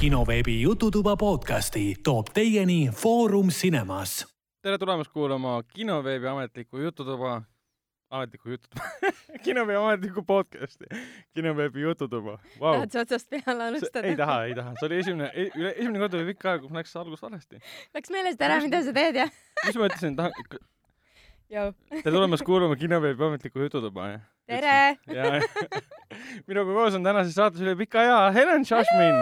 kinoveebi Jututuba podcasti toob teieni Foorum Cinemas. tere tulemast kuulama kinoveebi ametlikku Jututuba, ametlikku Jututuba kinoveebi ametlikku podcasti, kinoveebi Jututuba wow. tahad sa otsast peale alustada? ei taha, ei taha, see oli esimene, üle, esimene kord oli pikka aega, kus läks algus valesti. Läks meelest ära, mida sa teed ja? mis ma ütlesin, tahan, tere tulemast kuulama kinoveebi ametlikku Jututuba, jah? Tere! ja minuga koos on tänases saates üle pika aja Helen Šašmin.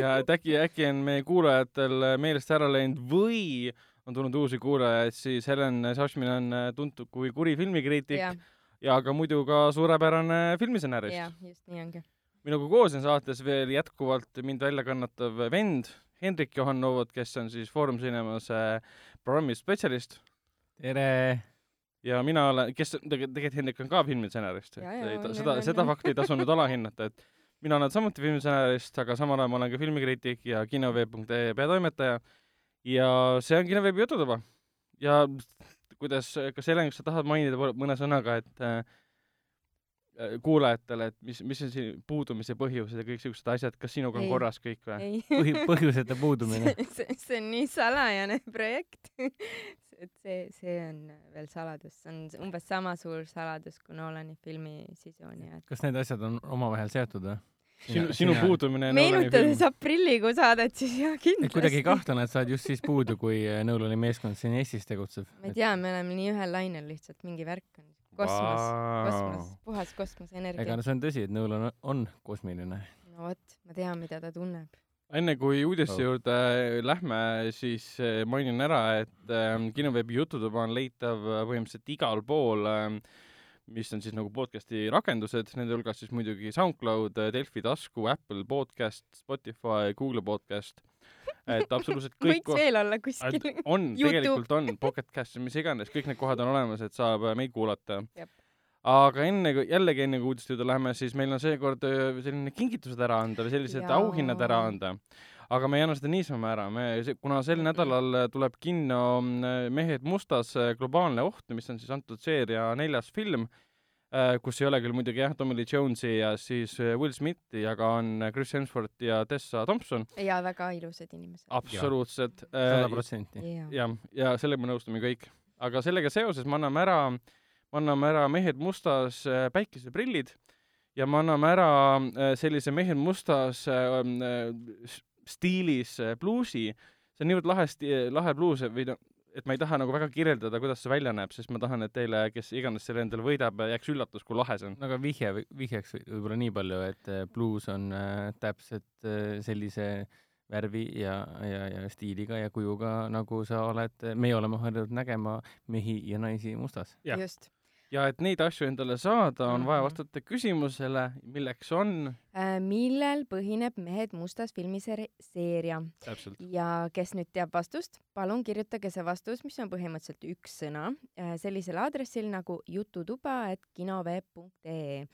ja et äkki, äkki on meie kuulajatel meelest ära läinud või on tulnud uusi kuulajaid, siis Helen Šašmin on tuntud kui kuri filmikriitik ja, ja ka muidu ka suurepärane filmistsenarist. jah, just nii ongi. minuga koos on saates veel jätkuvalt mind välja kannatav vend Hendrik Johannovot, kes on siis Foorum Cinemas programmi spetsialist. tere! Ja mina olen, kes tegelikult, Hendrik on ka filmistsenarist, et seda, seda fakti ei tasunud alahinnata, et mina olen samuti filmistsenarist, aga samal ajal ma olen ka filmikriitik ja kinoveeb.ee peatoimetaja ja see on Kinoveebi Jututuba. ja kuidas, kas Helen, kas sa tahad mainida mõne sõnaga, et äh, kuulajatele, et mis, mis on siin puudumise põhjused ja kõik siuksed asjad, kas sinuga on ei, korras kõik või? Põhi, põhjuseta puudumine see, see on nii salajane projekt et see, see on veel saladus, see on umbes sama suur saladus kui Nolani filmi sisu, nii et. kas need asjad on omavahel seotud või? sinu, sinu puudumine meenutades aprillikuu saadet, siis jah, kindlasti. kuidagi ei kahtlane, et sa oled just siis puudu, kui Nõulani meeskond siin Eestis tegutseb. ma ei tea, me oleme nii ühel lainel lihtsalt, mingi värk on kosmos wow., kosmos, puhas kosmoseenergia. ega no see on tõsi, et nõul on, on kosmiline. no vot, ma tean, mida ta tunneb. enne kui uudiste oh. juurde lähme, siis eh, mainin ära, et äh, kinoveebi Jututuba on leitav põhimõtteliselt igal pool äh, mis on siis nagu podcasti rakendused, nende hulgas siis muidugi SoundCloud, Delfi tasku, Apple podcast, Spotify, Google podcast et absoluutselt kõik võiks veel olla kuskil. on, tegelikult on, Pocket Cast, mis iganes, kõik need kohad on olemas, et saab äh, meid kuulata. aga enne, jällegi enne kui uudiste juurde läheme, siis meil on seekord äh, selline kingitused ära anda või sellised Jaa. auhinnad ära anda. aga me ei anna seda niisama ära, me, kuna sel nädalal tuleb kinno äh, Mehed mustas globaalne oht, mis on siis antud seeria neljas film Äh, kus ei ole küll muidugi jah, Tommy Lee Jones'i ja siis äh, Will Smithi, aga on äh, Chris Hemsworth ja Tessa Thompson. ja väga ilusad inimesed. absoluutselt. sada protsenti. jah, ja sellega me nõustume kõik. aga sellega seoses me anname ära, me anname ära Mehed mustas päikeseprillid ja me anname ära sellise Mehed mustas stiilis bluusi. see on niivõrd lahe, lahe bluus või noh, et ma ei taha nagu väga kirjeldada, kuidas see välja näeb, sest ma tahan, et teile, kes iganes selle endale võidab, jääks üllatus, kui lahe see on. no aga vihje, vihjeks võib-olla nii palju, et äh, bluus on äh, täpselt äh, sellise värvi ja, ja, ja stiiliga ja kujuga, nagu sa oled, meie oleme harjunud nägema mehi ja naisi mustas. just ja et neid asju endale saada, on vaja mhm. vastata küsimusele, milleks on äh,. millel põhineb Mehed mustas filmiseeria? ja kes nüüd teab vastust, palun kirjutage see vastus, mis on põhimõtteliselt üks sõna äh,, sellisel aadressil nagu jututuba et kinoveeb.ee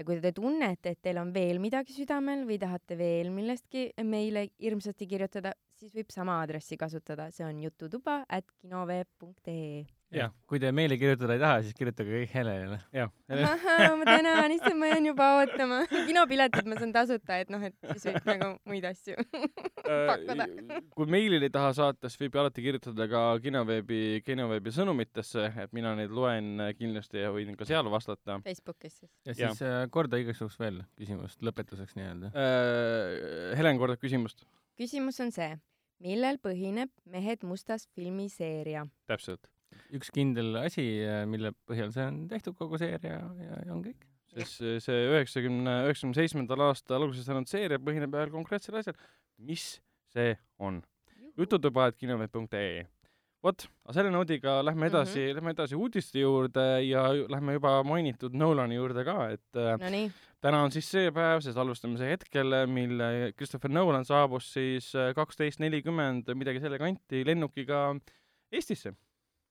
ja kui te tunnete, et teil on veel midagi südamel või tahate veel millestki meile hirmsasti kirjutada, siis võib sama aadressi kasutada, see on jututuba at kinoveeb.ee jah, kui te meile kirjutada ei taha, siis kirjutage kõik Helenile. jah. ma tänan, issand, ma jään juba ootama. kinopiletid ma saan tasuta, et noh, et siis võib nagu muid asju äh, pakkuda. kui meilile ei taha saata, siis võib alati kirjutada ka kinoveebi, kinoveebi sõnumitesse, et mina neid loen kindlasti ja võin ka seal vastata. Facebookis siis. ja siis ja. Äh, korda igaks juhuks veel küsimust lõpetuseks nii-öelda äh,. Helen kordab küsimust. küsimus on see, millel põhineb Mehed mustas filmiseeria? täpselt üks kindel asi, mille põhjal see on tehtud, kogu seeria ja, ja on kõik. sest see üheksakümne, üheksakümne seitsmendal aastal alguses saanud seeria põhineb ühel konkreetsel asjal. mis see on? jututuba, et kinoveeb.ee vot, aga selle noodiga lähme edasi mm, -hmm. lähme edasi uudiste juurde ja lähme juba mainitud Nolani juurde ka, et äh, no täna on siis see päev, see salvestamise hetkel, mil Christopher Nolan saabus siis äh, kaksteist nelikümmend midagi selle kanti lennukiga Eestisse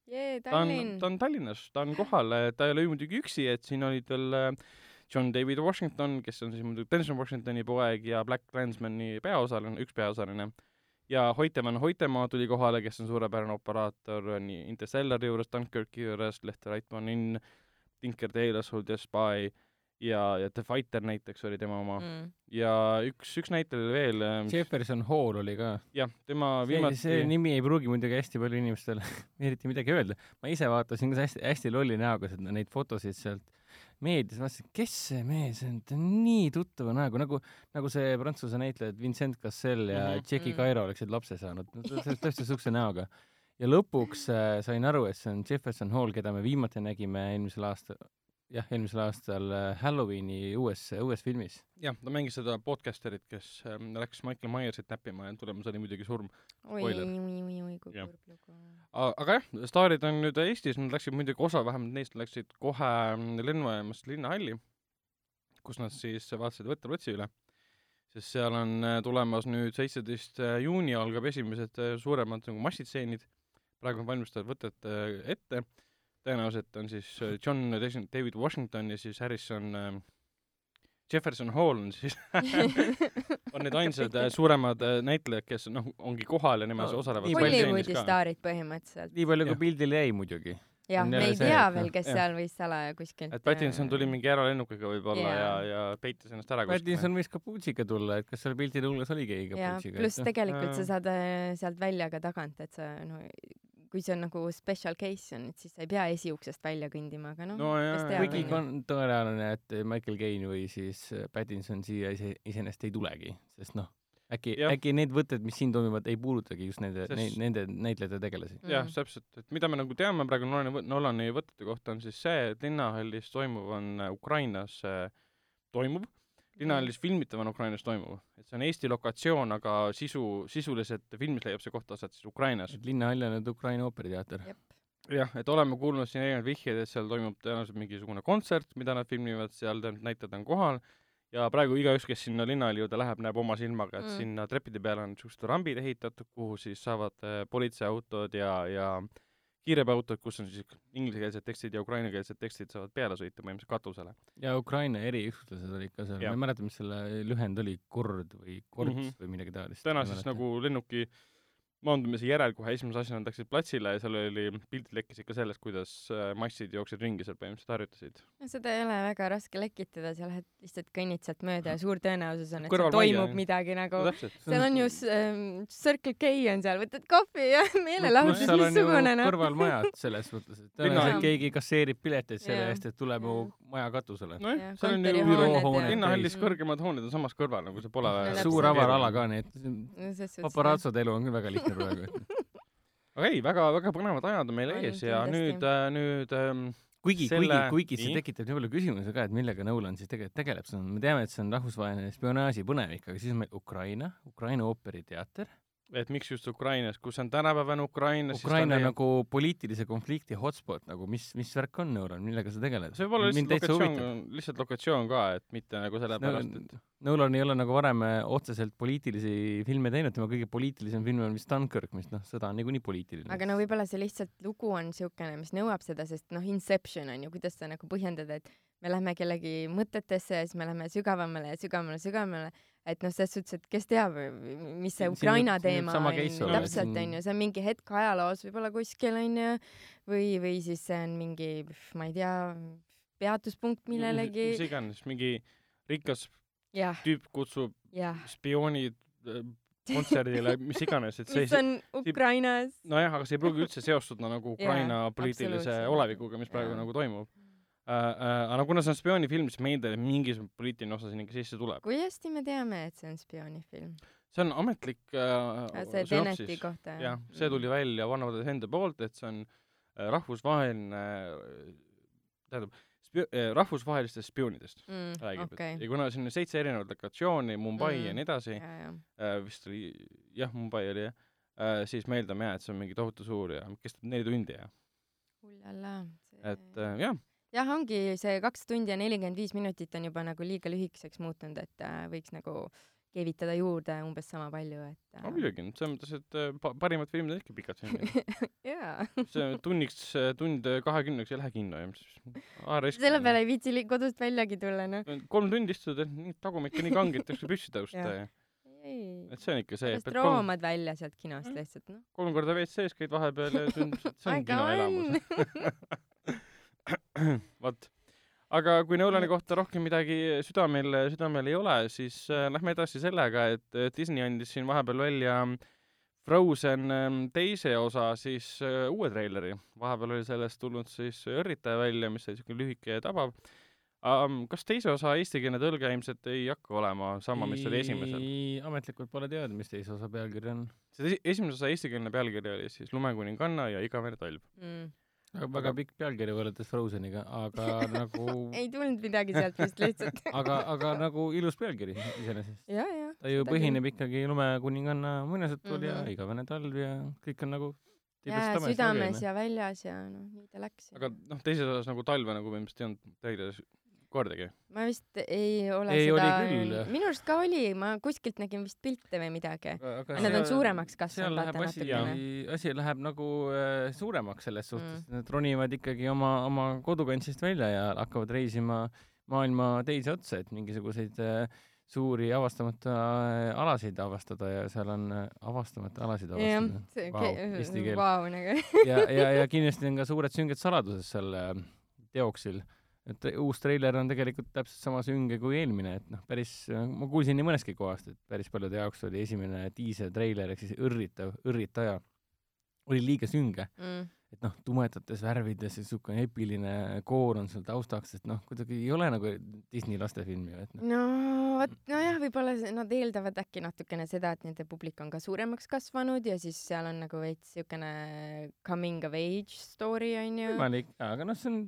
jee, Tallinn. ta on, ta on Tallinnas, ta on kohal, ta ei ole muidugi üksi, et siin olid veel äh, John David Washington, kes on siis muidugi Denzel Washingtoni poeg ja Black Clansmani peaosaline, üks peaosaline. ja Hoitemann Hoitemaa tuli kohale, kes on suurepärane operaator nii Interstellari juures, Dunkirki juures, Lehter Reitmann in Tinker Tailor Soldier Spy ja, ja The Fighter näiteks oli tema oma mm. ja üks, üks näitleja oli veel ähm,. Jefferson Hall oli ka. jah, tema viimati see nimi ei pruugi muidugi hästi palju inimestele eriti midagi öelda. ma ise vaatasin ka hästi, hästi lolli näoga seda, neid fotosid sealt meedias, vaatasin, kes see mees on, ta on nii tuttava näoga, nagu, nagu see prantsuse näitlejad Vincent Cassel ja mm -hmm. Jackie Cairo oleksid lapse saanud, täpselt siukse näoga. ja lõpuks äh, sain aru, et see on Jefferson Hall, keda me viimati nägime eelmisel aastal, jah, eelmisel aastal äh, Halloweeni uues, uues filmis. jah, ta mängis seda podcasterit, kes äh, läks Michael Myersit näppima ja tulemus oli muidugi surm. oi, oi, oi, oi, kui kurb lugu. aga jah, staarid on nüüd Eestis, nad läksid muidugi, osa vähemalt neist läksid kohe mm, lennujaamast linnahalli, kus nad siis vaatasid võttelotsi üle sest seal on äh, tulemas nüüd seitseteist äh, juuni algab esimesed suuremad nagu massitseenid, praegu valmistavad võtet ette tõenäoliselt on siis äh, John David Washington ja siis Harrison äh, Jefferson Hall on siis on need ainsad äh, suuremad äh, näitlejad, kes noh, ongi kohal ja nemad no, osalevad Hollywoodi staarid põhimõtteliselt. nii palju, kui pildile jäi muidugi. jah, me ei tea veel, kes ja. seal võis salaja kuskilt et Pattinson tuli mingi eralennukiga võib-olla ja, ja, ja peitis ennast ära kuskil. Pattinson võis kapuutsiga tulla, et kas seal pildide hulgas oli keegi kapuutsiga? pluss tegelikult sa saad sealt välja ka tagant, et sa noh, kui see on nagu special case on, et siis sa ei pea esiuksest välja kõndima, aga noh no, kuigi on tõenäoline, et Michael Caine või siis Pattinson siia ise, iseenesest ei tulegi, sest noh, äkki, äkki need võtted, mis siin toimuvad, ei puudutagi just nende Sest..., nende näitlejate tegelasi. jah mm., täpselt, et mida me nagu teame praegu Nolani, Nolani võtete kohta, on siis see, et linnahallis toimuv on Ukrainas äh, toimub linnahallis filmitav on Ukrainas toimuv. et see on Eesti lokatsioon, aga sisu, sisuliselt filmis leiab see koht aset siis Ukrainas. et linnahall on nüüd Ukraina ooperiteater. jah, et oleme kuulnud siin erinevaid vihjeid, et seal toimub tõenäoliselt mingisugune kontsert, mida nad filmivad, seal näitlejad on kohal, ja praegu igaüks, kes sinna linnahalli juurde läheb, näeb oma silmaga, et mm. sinna trepide peale on niisugused rambid ehitatud, kuhu siis saavad äh, politseiautod ja, ja äh, kiirabiautod, kus on siis inglisekeelsed tekstid ja ukrainakeelsed tekstid saavad peale sõita põhimõtteliselt katusele. ja Ukraina eriüksuslased olid ka seal, ma ei mäleta, mis selle lühend oli, kord või kords mm -hmm. või midagi taolist. täna siis nagu lennuki maandumise järel kohe esimese asjana läksid platsile ja seal oli, pildid lekkisid ka sellest, kuidas äh, massid jooksid ringi seal põhimõtteliselt harjutasid. no seda ei ole väga raske lekitada, sa lähed lihtsalt kõnnid sealt mööda ja suur tõenäosus on, et seal toimub maia, midagi nagu no,, seal on ju ähm, Circle K on seal, võtad kohvi ja meelelahutus no,, missugune noh. kõrvalmajad selles mõttes, et tõenäoliselt keegi kasseerib pileteid selle eest, et tuleb mu maja katusele. nojah, seal on ju büroohooned. linnahallis kõrgemad hooned on samas kõrval, nagu see pole suur avar ala ka, nii et paparaatsode elu on küll väga lihtne praegu aga ei, väga-väga põnevad ajad on meil ees ja nüüd, äh, nüüd ähm, kuigi selle..., kuigi, kuigi see tekitab nii palju küsimusi ka, et millega Nolan siis tegelikult tegeleb, see on, me teame, et see on rahvusvaheline spionaaži põnevik, aga siis on meil Ukraina, Ukraina ooperiteater et miks just Ukrainas, kus on tänapäevane Ukraina Ukraina on nagu poliitilise konflikti hotspot nagu, mis, mis värk on Neuron, millega sa tegeled? see võib olla lihtsalt lokatsioon, lihtsalt lokatsioon ka, et mitte nagu sellepärast et Nolan ei ole nagu varem äh, otseselt poliitilisi filme teinud, tema kõige poliitilisem film on vist Dunkirk, mis noh, sõda on niikuinii poliitiline. aga no võib-olla see lihtsalt lugu on niisugune, mis nõuab seda, sest noh, Inception on ju, kuidas sa nagu põhjendad, et me lähme kellegi mõtetesse ja siis me lähme sügavamale ja sügavamale, sügavamale et noh, selles suhtes, et kes teab, mis see Ukraina siin, teema on, täpselt onju, see on mingi hetk ajaloos võib-olla kuskil onju, või, või siis see on mingi, ma ei tea, peatuspunkt millelegi. mis iganes, mingi rikas ja. tüüp kutsub ja. spioonid äh, kontserdile, mis iganes, et see mis on Ukrainas. nojah, aga see ei pruugi üldse seostuda nagu Ukraina ja, poliitilise olevikuga, mis praegu ja. nagu toimub aga kuna see on spioonifilm, siis meile mingisugune poliitiline osa sinna ikka sisse tuleb. kui hästi me teame, et see on spioonifilm? see on ametlik äh, see Teneti kohta, jah? jah, see tuli välja Brothers enda poolt, et see on äh, rahvusvaheline äh,, tähendab, spio-, äh, rahvusvahelistest spioonidest mm, räägib okay., ja kuna siin on seitse erinevat lokatsiooni, Mumbai mm, ja nii edasi, äh, vist oli, jah, Mumbai oli jah äh,, siis me eeldame jah, et see on mingi tohutu suur ja kestab neli tundi ja et äh, jah jah, ongi see kaks tundi ja nelikümmend viis minutit on juba nagu liiga lühikeseks muutunud, et äh, võiks nagu keevitada juurde umbes sama palju, et äh.... no muidugi, selles mõttes, et äh, pa parimad filmid on ikka pikad filmid jaa. see tunniks, tund kahekümneks ei lähe kinno ju, mis selle peale ei viitsi kodust väljagi tulla, noh. kolm tundi istud, nii tagumikku nii kange, et püsti tõusta ja ei. et see on ikka see. pärast roomad kolm... välja sealt kinost lihtsalt, noh. kolm korda WC-s käid vahepeal ja see on, see on kinoelamus vot. aga kui Nolani kohta rohkem midagi südamel, südamel ei ole, siis äh, lähme edasi sellega, et Disney andis siin vahepeal välja Frozen ähm, teise osa siis äh, uue treileri. vahepeal oli sellest tulnud siis Õrritaja välja, mis oli niisugune lühike ja tabav um,. kas teise osa eestikeelne tõlge ilmselt ei hakka olema sama, mis oli esimesel? ametlikult pole teada, mis teise osa pealkiri on. see esimese osa eestikeelne pealkiri oli siis Lumekuninganna ja Igavene talv mm väga, väga pikk pealkiri võrreldes Frozeniga, aga nagu ei tulnud midagi sealt vist lihtsalt aga, aga nagu ilus pealkiri iseenesest. ta ju põhineb küll. ikkagi lumekuninganna muinasjutul mm -hmm. ja mhm. igavene talv ja kõik on nagu ja südames ja väljas ja noh, nii ta läks. aga noh, teises osas nagu talve nagu põhimõtteliselt ei olnud treileris kordagi? ma vist ei ole ei, seda, minu arust ka oli, ma kuskilt nägin vist pilte või midagi. Nad on suuremaks kasvanud, vaata natukene. asi läheb nagu äh, suuremaks selles suhtes mm., nad ronivad ikkagi oma, oma kodukantsist välja ja hakkavad reisima maailma teise otsa, et mingisuguseid äh, suuri avastamata äh, alasid avastada ja seal on äh, avastamata alasid avastada. Wow, eesti keel wow,. Nagu. ja, ja, ja kindlasti on ka suured sünged saladused seal äh, teoksil et uus treiler on tegelikult täpselt sama sünge kui eelmine, et noh, päris, ma kuulsin nii mõnestki kohast, et päris paljude jaoks oli esimene diiseltreiler ehk siis õrritav, õrritaja oli liiga sünge mm.. et noh, tumedates värvides ja niisugune epiline koor on seal taustaks, et noh, kuidagi ei ole nagu Disney lastefilm ju, et noh. no vot, nojah, võib-olla nad eeldavad äkki natukene seda, et nende publik on ka suuremaks kasvanud ja siis seal on nagu veits niisugune coming of age story onju. võimalik, aga noh, see on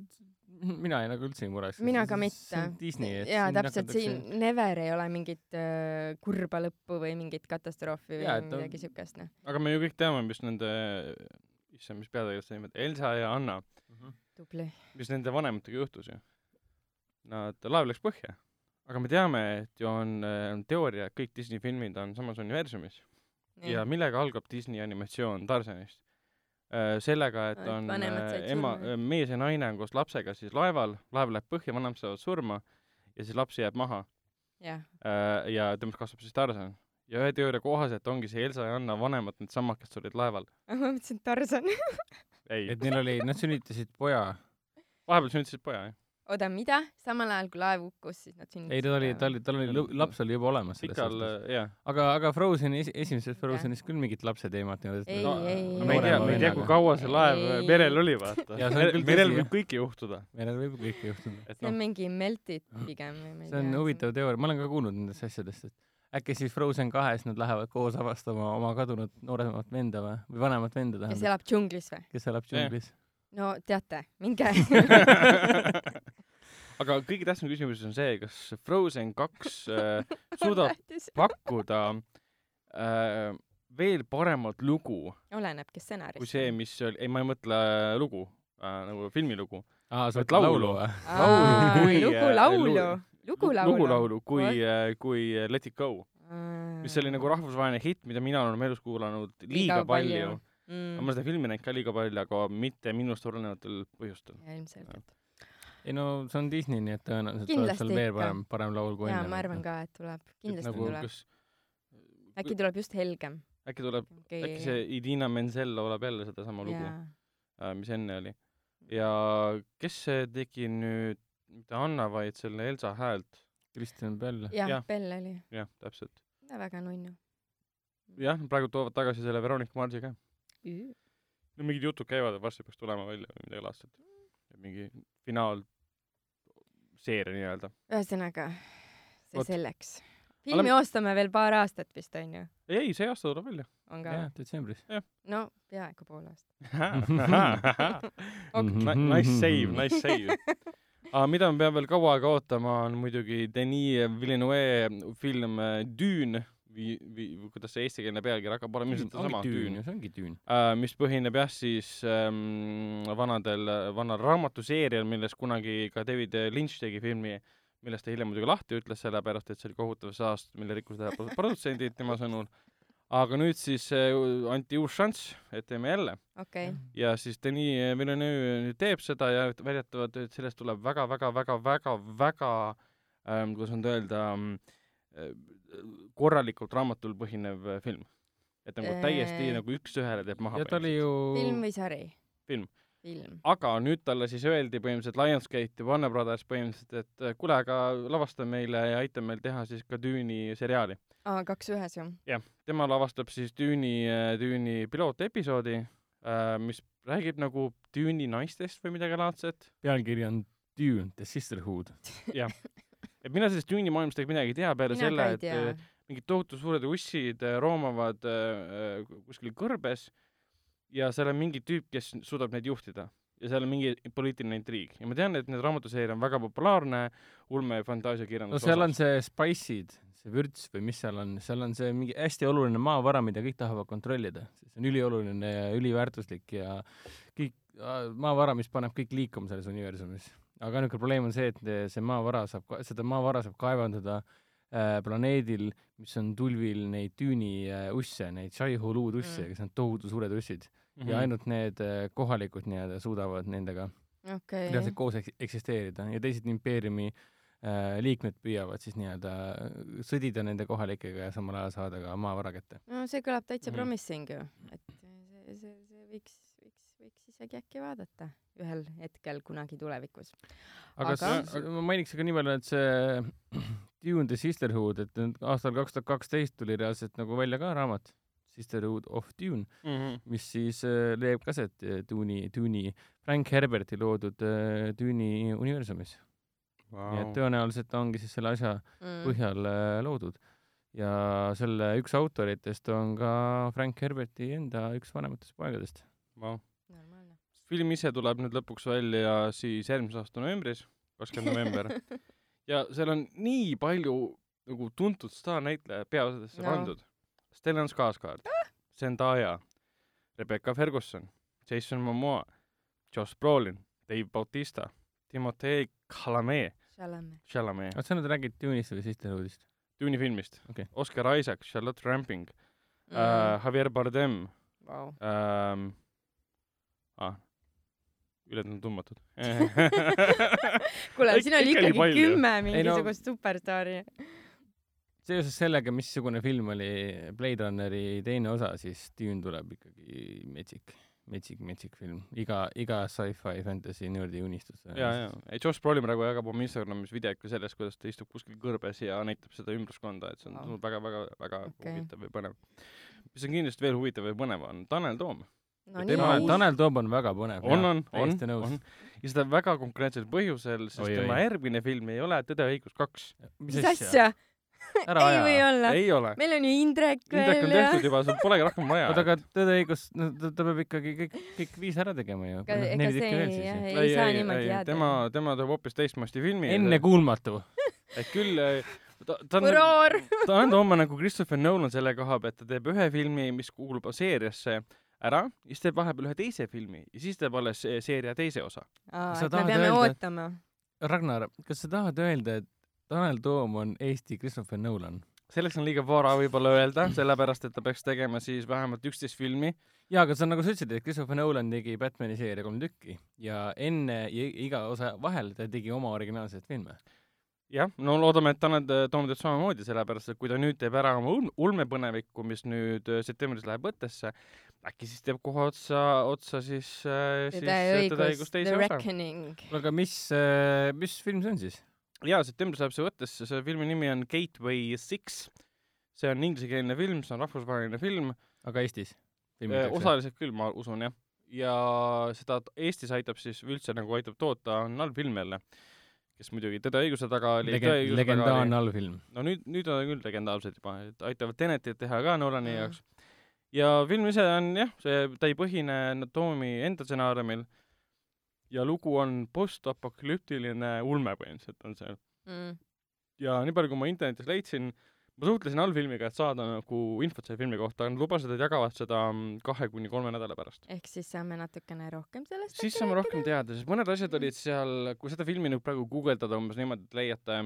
mina ei nagu üldse ei muretse. mina ka mitte. Disney, jaa, täpselt, siin never ei ole mingit äh, kurba lõppu või mingit katastroofi või ja, midagi on... siukest, noh. aga me ju kõik teame, mis nende, issand, mis peategelase nimed, Elsa ja Anna mm. -hmm. tubli. mis nende vanematega juhtus ju. Nad, laev läks põhja. aga me teame, et ju on, äh, on teooria, et kõik Disney filmid on samas universumis. ja millega algab Disney animatsioon Tarzanist? Äh, sellega, et on äh, ema, äh, mees ja naine on koos lapsega siis laeval, laev läheb põhja, vanemad saavad surma ja siis laps jääb maha yeah.. ja temast kasvab siis Tarzan. ja ühe teooria kohaselt ongi see Elsa ja Anna vanemad needsamad, kes olid laeval. ma mõtlesin Tarzan et neil oli, nad sünnitasid poja. vahepeal sünnitasid poja, jah oota, mida? samal ajal kui laev hukkus, siis nad sünnitasid? ei, ta oli, ta oli, tal oli, laps oli juba olemas selles Pikal, suhtes. jah. aga, aga Frozeni, esimeses Frozenis küll mingit lapse teemat ei olnud. ei no,, ei, ei. me ei tea, me ei tea, kui kaua see laev ei. merel oli, vaata. merel võib kõike juhtuda. merel võib kõike juhtuda. see on no. mingi melted pigem või ma ei tea. see on huvitav teooria, ma olen ka kuulnud nendest asjadest, et äkki siis Frozen kahes nad lähevad koos avastama oma kadunud nooremat venda või, või vanemat venda tähendab. kes elab džunglis või? kes elab džunglis. no teate, minge aga kõige tähtsam küsimus on see, kas Frozen kaks äh, suudab pakkuda äh, veel paremat lugu. olenebki stsenaarist. kui see, mis oli, ei, ma ei mõtle lugu äh,, nagu filmilugu. aa, sa mõtled laulu või? lugu äh, laulu. lugu laulu. lugu laulu, kui, äh, kui Let it go. mis oli nagu rahvusvaheline hitt, mida mina olen oma elus kuulanud liiga, liiga palju, palju.. Mm. ma seda filmi näinud ka liiga palju, aga mitte minust olenevatel põhjustel. ilmselgelt ei no see on Disney, nii et tõenäoliselt tuleb seal veel parem, parem laul kui enne. jaa, ma arvan ka, et tuleb, kindlasti nagu, tuleb kas.... äkki tuleb just helgem. äkki tuleb okay., äkki see Idina Menzel laulab jälle sedasama lugu äh,, mis enne oli. ja kes see tegi nüüd, mitte Anna, vaid selle Elsa häält? Kristjan Bell. jah ja., Bell oli. jah, täpselt. väga nunnu. jah, praegu toovad tagasi selle Veronika Marsi ka. no mingid jutud käivad, et varsti peaks tulema välja või midagi laadset. Mingi finaal seeria nii-öelda. ühesõnaga, see Oot. selleks. filmi Oleme... ootame veel paar aastat vist, onju? ei, see aasta tuleb välja. on ka? jah, detsembris. no peaaegu pool aastat Nice save, nice save aga mida me peame veel kaua aega ootama, on muidugi Denis Villeneuve film Dune või, või kuidas see eestikeelne pealkiri hakkab olema, ilmselt sama tüün, see ongi tüün uh,. mis põhineb jah siis um, vanadel, vanal raamatuseerial, millest kunagi ka David Lynch tegi filmi, millest ta hiljem muidugi lahti ütles, sellepärast et see oli kohutav saast, mille rikkusid ära produtsendid tema sõnul. aga nüüd siis uh, anti uus šanss, et teeme jälle okay.. ja siis Denis Villeneuve nüüd teeb seda ja väidetavalt, et sellest tuleb väga-väga-väga-väga-väga um, kuidas nüüd öelda um, korralikult raamatul põhinev film. et nagu täiesti nagu üks-ühele teeb maha. ja ta oli ju film või sari? film. film. aga nüüd talle siis öeldi põhimõtteliselt Lionsgate ja Warner Brothers põhimõtteliselt, et äh, kuule, aga lavasta meile ja aita meil teha siis ka Düni seriaali. aa, kaks ühes ju? jah, tema lavastab siis Düni, äh, Düni pilootepisoodi, mis räägib nagu Düni naistest või midagi laadset. pealkiri on Dune, The Sisterhood. jah, et mina sellest Düni maailmast tegelikult midagi ei tea peale mina selle, et mingid tohutu suured ussid roomavad äh, kuskil kõrbes ja seal on mingi tüüp, kes suudab neid juhtida ja seal on mingi poliitiline intriig ja ma tean, et need raamatuseeria on väga populaarne ulme- ja fantaasiakirjanduse no seal osas. on see Spice'id, see vürts või mis seal on, seal on see mingi hästi oluline maavara, mida kõik tahavad kontrollida. see on ülioluline ja üliväärtuslik ja kõik, maavara, mis paneb kõik liikuma selles universumis. Aga ainuke probleem on see, et see maavara saab, seda maavara saab kaevandada äh, planeedil, mis on tulvil neid tüüni äh, usse, neid Shai-Hulud usse mm., kes on tohutu suured ussid mm -hmm. ja ainult need kohalikud nii-öelda suudavad nendega okay. reaalselt koos eks eksisteerida ja teised impeeriumi äh, liikmed püüavad siis nii-öelda sõdida nende kohalikega ja samal ajal saada ka maavara kätte. no see kõlab täitsa mm -hmm. promising ju, et see, see, see võiks isegi äkki vaadata ühel hetkel kunagi tulevikus. aga, aga... See, ma mainiks ka nii palju, et see Dune the Sisterhood, et aastal kaks tuhat kaksteist tuli reaalselt nagu välja ka raamat Sisterhood of Dune mm, -hmm. mis siis äh, leiab kaset äh, Dune'i, Dune'i, Frank Herberti loodud äh, Dune'i universumis wow.. nii et tõenäoliselt ongi siis selle asja mm. põhjal äh, loodud. ja selle üks autoritest on ka Frank Herberti enda üks vanematest poegadest wow.. Film ise tuleb nüüd lõpuks välja siis järgmise aasta novembris, kakskümmend november ja seal on nii palju nagu tuntud staarnäitlejaid peaosadesse no. pandud Stellan Skarsgård ah!, Zendaya, Rebecca Ferguson, Jason Momoa, Josh Brolin, Dave Bautista, Timothée Chalamet. Chalamet. Chalamet. oot, sa nüüd räägid Dune'ist või Sisterhoodist? Dune'i filmist okay.. Oscar Isaac, Charlotte Ramping mm., äh, Javier Bardem wow.. Ähm, ah, ülejäänud on tundmatud kuule, siin oli ikkagi kümme mingisugust no, superstaari seoses sellega, missugune film oli Blade Runneri teine osa, siis Dune tuleb ikkagi metsik, metsik, metsik film. iga, iga sci-fi fantasy nördi unistus. ja, ja, ei Josh Brolin praegu jagab oma Instagramis videoid ka sellest, kuidas ta istub kuskil kõrbes ja näitab seda ümbruskonda, et see on oh. väga, väga, väga okay. huvitav ja põnev. mis on kindlasti veel huvitav ja põnev, on Tanel Toom no, tema, Tanel Toom on väga põnev. on, on, on, on. ja seda väga konkreetsel põhjusel, sest oi, tema oi. järgmine film ei ole Tõde ja õigus kaks. mis asja? ära aja. ei või olla. ei ole. meil on ju Indrek veel. Indrek on tehtud juba, sul polegi rohkem vaja. oota, aga Tõde õigus, no ta, ta peab ikkagi kõik, kõik viis ära tegema ju. ega see ei, jah, ei, ei saa niimoodi jääda. tema, tema teeb hoopis teistmoodi filmi. ennekuulmatu. et küll ta, ta on, ta on oma nagu Christopher Nolan selle koha pealt, ta teeb ühe filmi, mis kuulub seeriasse ära, siis teeb vahepeal ühe teise filmi ja siis teeb alles seeria teise osa. aa, et me peame öelda... ootama. Ragnar, kas sa tahad öelda, et Tanel Toom on Eesti Christopher Nolan. selleks on liiga vara võib-olla öelda, sellepärast et ta peaks tegema siis vähemalt üksteist filmi. jaa, aga see on nagu sa ütlesid, et Christopher Nolan tegi Batman'i seeria kolm tükki ja enne iga osa vahel ta tegi oma originaalseid filme jah, no loodame, et Tanel Toom teeb samamoodi, sellepärast et kui ta nüüd teeb ära oma ulmepõnevikku, mis nüüd äh, septembris läheb võttesse, äkki siis teeb kohe otsa, otsa siis, äh, siis Tõde õigus teise osa. aga mis, äh, mis film see on siis? jaa, septembris läheb see võttesse, selle filmi nimi on Gateway Six. see on inglisekeelne film, see on rahvusvaheline film. aga Eestis? Äh, osaliselt küll, ma usun, jah. ja seda Eestis aitab siis, üldse nagu aitab toota, on allfilm jälle, kes muidugi Tõde õiguse taga oli Legend, legendaarne allfilm. no nüüd, nüüd on küll legendaarsed juba, et aitavad Tenetit teha ka Nolani mm. jaoks. ja film ise on jah, see, ta ei põhine Toomi enda stsenaariumil ja lugu on postapokalüptiline ulme põhimõtteliselt on see mm.. ja nii palju, kui ma internetis leidsin, ma suhtlesin allfilmiga, et saada nagu infot selle filmi kohta, nad lubasid, et jagavad seda mm, kahe kuni kolme nädala pärast. ehk siis saame natukene rohkem sellest siis saame rohkem teada, sest mõned asjad olid seal, kui seda filmi nüüd praegu guugeldada umbes niimoodi, et leiate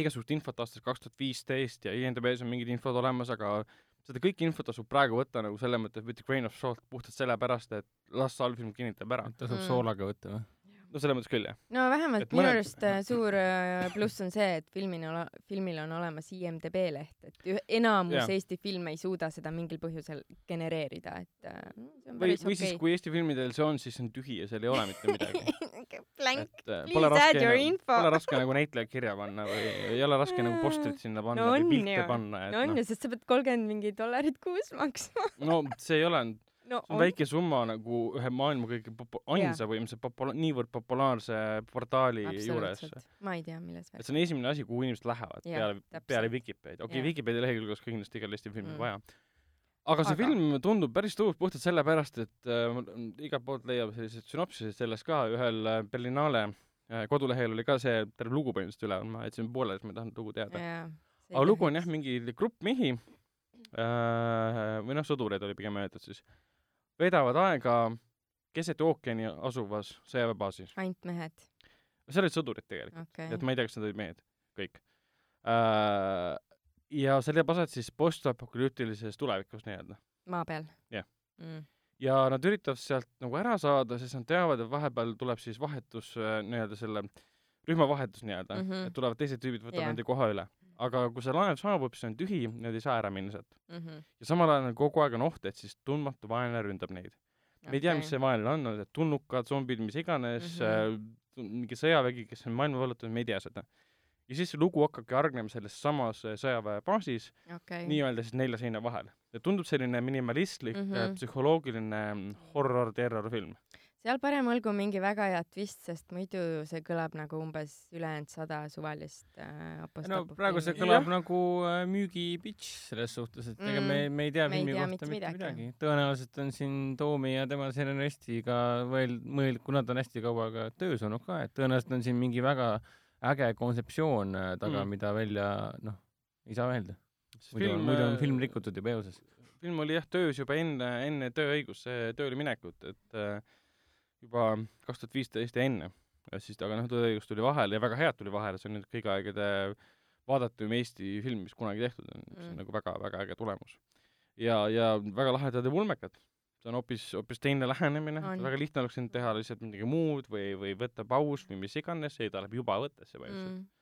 igasugust infot aastast kaks tuhat viisteist ja IMDB-s on mingid infod olemas, aga seda kõike infot tasub praegu võtta nagu selles mõttes with a grain of salt puhtalt sellepärast, et las allfilm kinnitab ära. tasub mm. soolaga võtta või? No selles mõttes küll, jah. no vähemalt minu arust mõned... Äh, suur äh, pluss on see, et filmil on, filmil on olemas IMDB leht, et üh, enamus ja. Eesti filme ei suuda seda mingil põhjusel genereerida, et äh, see on päris okei. või siis, kui Eesti filmidel see on, siis see on tühi ja seal ei ole mitte midagi Blank, please add your info. Pole raske nagu näitleja kirja panna või ei ole raske nagu postrit sinna panna no või pilte ju. panna. no on no. ju, sest sa pead kolmkümmend mingi dollarit kuus maksma no see ei ole no, see on, on väike summa nagu ühe maailma kõige popu-, ainsa võimsa popula-, niivõrd populaarse portaali juures. ma ei tea, milles et see on esimene asi, kuhu inimesed lähevad ja, peale, peale Vikipeedia. okei okay,, Vikipeedia lehekülg oleks kindlasti igal Eesti filmil mm. vaja. aga see aga... film tundub päris tuus puhtalt sellepärast, et äh, igalt poolt leiab selliseid sünopsiseid sellest ka, ühel äh, Berlinale äh, kodulehel oli ka see terve lugu põhimõtteliselt üleval, ma jätsin pooleli, sest ma ei tahtnud lugu teada. aga lugu on jah, mingi grupp mehi äh, või noh, sõdureid oli pigem öeldud siis veedavad aega keset ookeani asuvas sõjaväebaasis. ainult mehed? seal olid sõdurid tegelikult okay., et ma ei tea, kas nad olid mehed, kõik äh,. ja see leiab aset siis postapokalüptilises tulevikus nii-öelda. maa peal? jah yeah. mm. ja nad üritavad sealt nagu ära saada, sest nad teavad, et vahepeal tuleb siis vahetus äh, nii-öelda selle rühmavahetus nii-öelda mm, -hmm. et tulevad teised tüübid, võtavad yeah. nende koha üle aga kui see laev saabub, siis on tühi, nad ei saa ära minna sealt mm. -hmm. ja samal ajal kogu aeg on oht, et siis tundmatu vaenlane ründab neid okay.. me ei tea, mis see vaenlane on, on need tulnukad, zombid, mis iganes mm, -hmm. äh, mingi sõjavägi, kes on maailma vallutanud, me ei tea seda. ja siis see lugu hakkabki hargnema selles samas äh, sõjaväebaasis okay., nii-öelda siis nelja seina vahel. ja tundub selline minimalistlik mm -hmm. psühholoogiline horror-terror-film seal parem olgu mingi väga hea twist, sest muidu see kõlab nagu umbes ülejäänud sada suvalist äh, no praegu see kõlab ja. nagu äh, müügipitš selles suhtes, et ega mm. me, me ei tea me filmi tea kohta mitte midagi, midagi.. tõenäoliselt on siin Toomi ja tema stsenaristiga veel mõeld-, kuna ta on hästi kaua ka töös olnud ka, et tõenäoliselt on siin mingi väga äge kontseptsioon äh, taga mm., mida välja, noh, ei saa öelda. muidu on, muidu on film rikutud juba eoses. film oli jah töös juba enne, enne tööõiguse tööle minekut, et äh, juba kaks tuhat viisteist ja enne. siis, aga noh, Tõeõigus tuli vahele ja väga head tuli vahele, see on nüüd kõigi aegade vaadatum Eesti film, mis kunagi tehtud on mm., see on nagu väga-väga äge tulemus. ja, ja väga lahedad ja ulmekad. see on hoopis, hoopis teine lähenemine, väga lihtne oleks siin teha lihtsalt midagi muud või, või võtta paus või mis iganes, ei, ta läheb juba võttesse põhimõtteliselt mm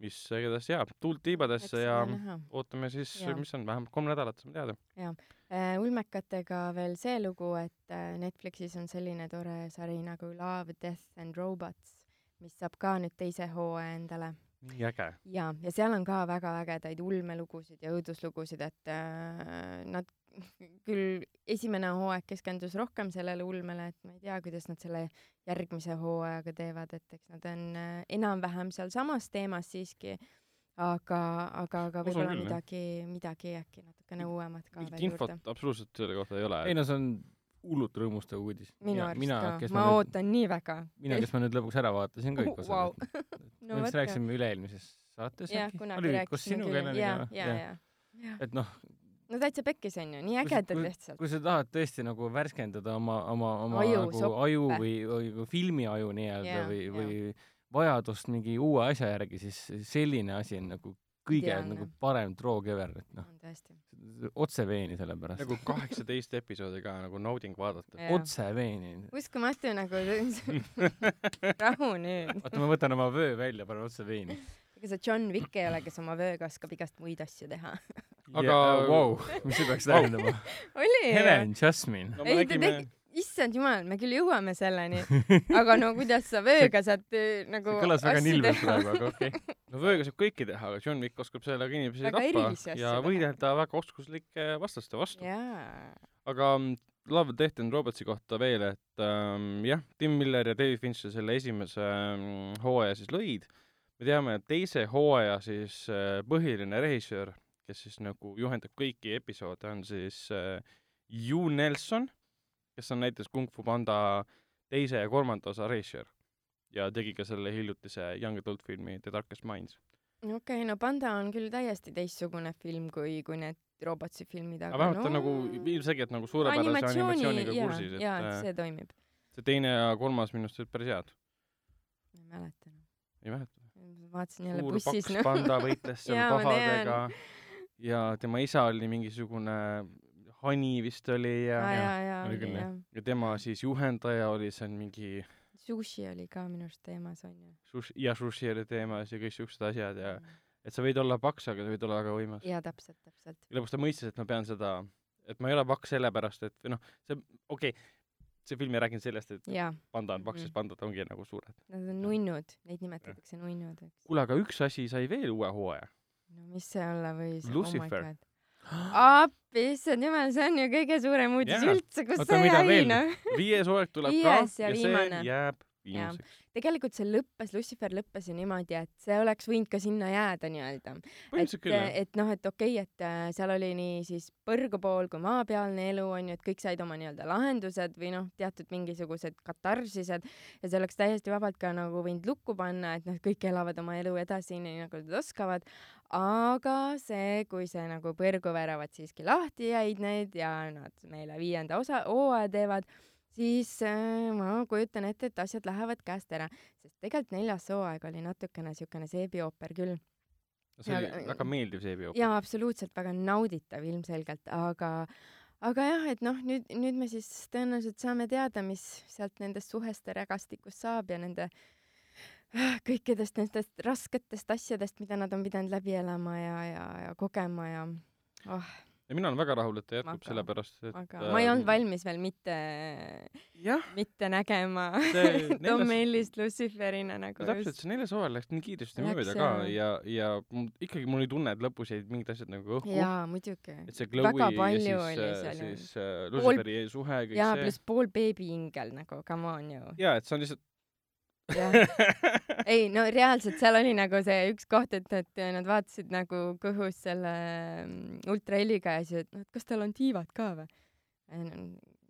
mis igatahes jääb tuult tiibadesse ja näha. ootame siis, mis on, vähemalt kolm nädalat saame teada. jaa äh,. ulmekatega veel see lugu, et äh, Netflixis on selline tore sari nagu Love, Death and Robots, mis saab ka nüüd teise hooaja endale. nii äge. jaa, ja seal on ka väga ägedaid ulmelugusid ja õuduslugusid, et äh, nad küll esimene hooaeg keskendus rohkem sellele ulmele, et ma ei tea, kuidas nad selle järgmise hooajaga teevad, et eks nad on äh, enam-vähem sealsamas teemas siiski, aga, aga, aga võib-olla midagi, midagi äkki natukene uuemat ka veel infot juurde. absoluutselt selle kohta ei ole. ei no see on hullult rõõmustav uudis. minu arust mina, ka, ma, ma ootan nüüd, nii väga. mina, kes ma nüüd lõpuks ära vaatasin ka kõik osad wow. no, me vist rääkisime üle-eelmises saates äkki? oli koos sinuga Heleniga või? et noh, no täitsa pekkis onju, nii ägedad lihtsalt. kui sa tahad tõesti nagu värskendada oma, oma, oma aju, nagu soppe. aju või, või, või filmiaju nii-öelda yeah, või, või yeah. vajadust mingi uue asja järgi, siis selline asi on nagu kõige Ideaalne. nagu parem droog ever, et noh. otse veeni selle pärast. nagu kaheksateist episoodi ka nagu nauding vaadata. otse veeni. uskumatu nagu rahu nüüd. oota, ma võtan oma vöö välja, panen otse veini. ega sa John Wick ei ole, kes oma vööga oskab igast muid asju teha aga yeah, wow, mis see peaks tähendama? Oli Helen Jasmine no,. ei nägime... ta tegi, issand jumal, me küll jõuame selleni, aga no kuidas sa vööga saad äh, nagu see kõlas väga nilbelt praegu, aga okei. Okay. no vööga saab kõike teha, aga John Wick oskab sellega inimesi tappa ja võidelda väga oskuslike vastaste vastu. Yeah.. aga mm, Love, Death and Robotsi kohta veel, et ähm, jah, Tim Miller ja David Fincher selle esimese ähm, hooaja siis lõid. me teame, et teise hooaja siis äh, põhiline režissöör kes siis nagu juhendab kõiki episoode, on siis äh, Ju Nelson, kes on näiteks Kung Fu Panda teise ja kolmanda osa režissöör ja tegi ka selle hiljutise Young Adult filmi The Darkest Minds. okei okay,, no Panda on küll täiesti teistsugune film kui, kui need Robotsi filmid, aga, aga vähemalt no... on nagu ilmselgelt nagu suurepärase animatsiooni, animatsiooniga jaa, kursis, et jaa, et see toimib. see teine ja kolmas minu arust olid päris head. ma ei mäleta enam. ei mäleta? vaatasin jälle bussis. suur paks no. panda võitles seal pahadega ja tema isa oli mingisugune Hani vist oli ja, ja, ja, ja, oli küll jah. ja tema siis juhendaja oli seal mingi sushi oli ka minu arust teemas onju. Sushi ja sushi oli teemas ja kõik siuksed asjad ja mm. et sa võid olla paks, aga sa võid olla väga võimas. jaa, täpselt, täpselt. ja lõpuks ta mõistis, et ma pean seda, et ma ei ole paks sellepärast, et noh, see okei okay,, see film ei rääkinud sellest, et ja. panda on paks, sest pandad ongi nagu suured. Nad on nunnud, neid nimetatakse nunnud, eks. kuule, aga üks asi sai veel uue hooaja. Mis see olla võis? Oh Lucifer oh appi, issand jumal, see on ju kõige suurem uudis yeah. üldse, kus Oota, see jäi, noh. viies hooaeg tuleb ka ja, ja see jääb viimaseks. tegelikult see lõppes, Lucifer lõppes ju niimoodi, et see oleks võinud ka sinna jääda nii-öelda. et, et noh, et okei okay,, et äh, seal oli nii siis põrgupool kui maapealne elu onju, et kõik said oma nii-öelda lahendused või noh, teatud mingisugused katarsised ja see oleks täiesti vabalt ka nagu võinud lukku panna, et noh, kõik elavad oma elu edasi nii nagu nad oskavad. aga see, kui see nagu põrguväravad siiski lahti jäid need ja nad meile viienda osa hooaja teevad siis äh, ma kujutan ette, et asjad lähevad käest ära, sest tegelikult neljas hooaeg oli natukene siukene seebiooper küll. see oli ja, väga meeldiv seebiooper. jaa, absoluutselt väga nauditav ilmselgelt, aga aga jah, et noh, nüüd, nüüd me siis tõenäoliselt saame teada, mis sealt nendest suheste rägastikust saab ja nende äh, kõikidest nendest rasketest asjadest, mida nad on pidanud läbi elama ja, ja, ja kogema ja oh ja mina olen väga rahul, et ta jätkub, sellepärast et aga äh, ma ei olnud valmis veel mitte, mitte nägema neljas... Tom Mellist Luciferina nagu no, täpselt, see neljas hooaeg läks nii kiiresti mööda ka ja, ja ikkagi mul oli tunne, et lõpus jäid mingid asjad nagu õhku. jaa, muidugi. et see Chloe ja siis, äh, siis uh, Luciferi pool... suhe, kõik jaa, see. jaa, pluss pool beebiingel nagu, come on ju. jaa, et see on lihtsalt ei no reaalselt seal oli nagu see üks koht, et, et nad vaatasid nagu kõhus selle mm, ultraheliga ja siis, et noh, et kas tal on tiivad ka või?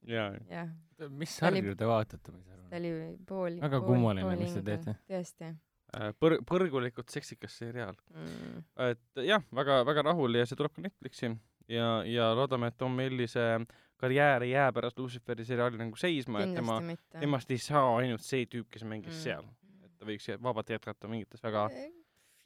jaa. jah. mis sarju te vaatate, ma ei saa aru? ta oli pool. väga kummaline, mis te teete. tõesti äh, põr-, põrgulikult seksikas seriaal mm.. et jah, väga, väga rahul ja see tuleb ka Netflixi ja, ja loodame, et Tom Mellise karjäär ei jää pärast Luciferi seriaali nagu seisma, et tema, temast ei saa ainult see tüüp, kes mängis mm. seal. et ta võiks vabalt jätkata mingites väga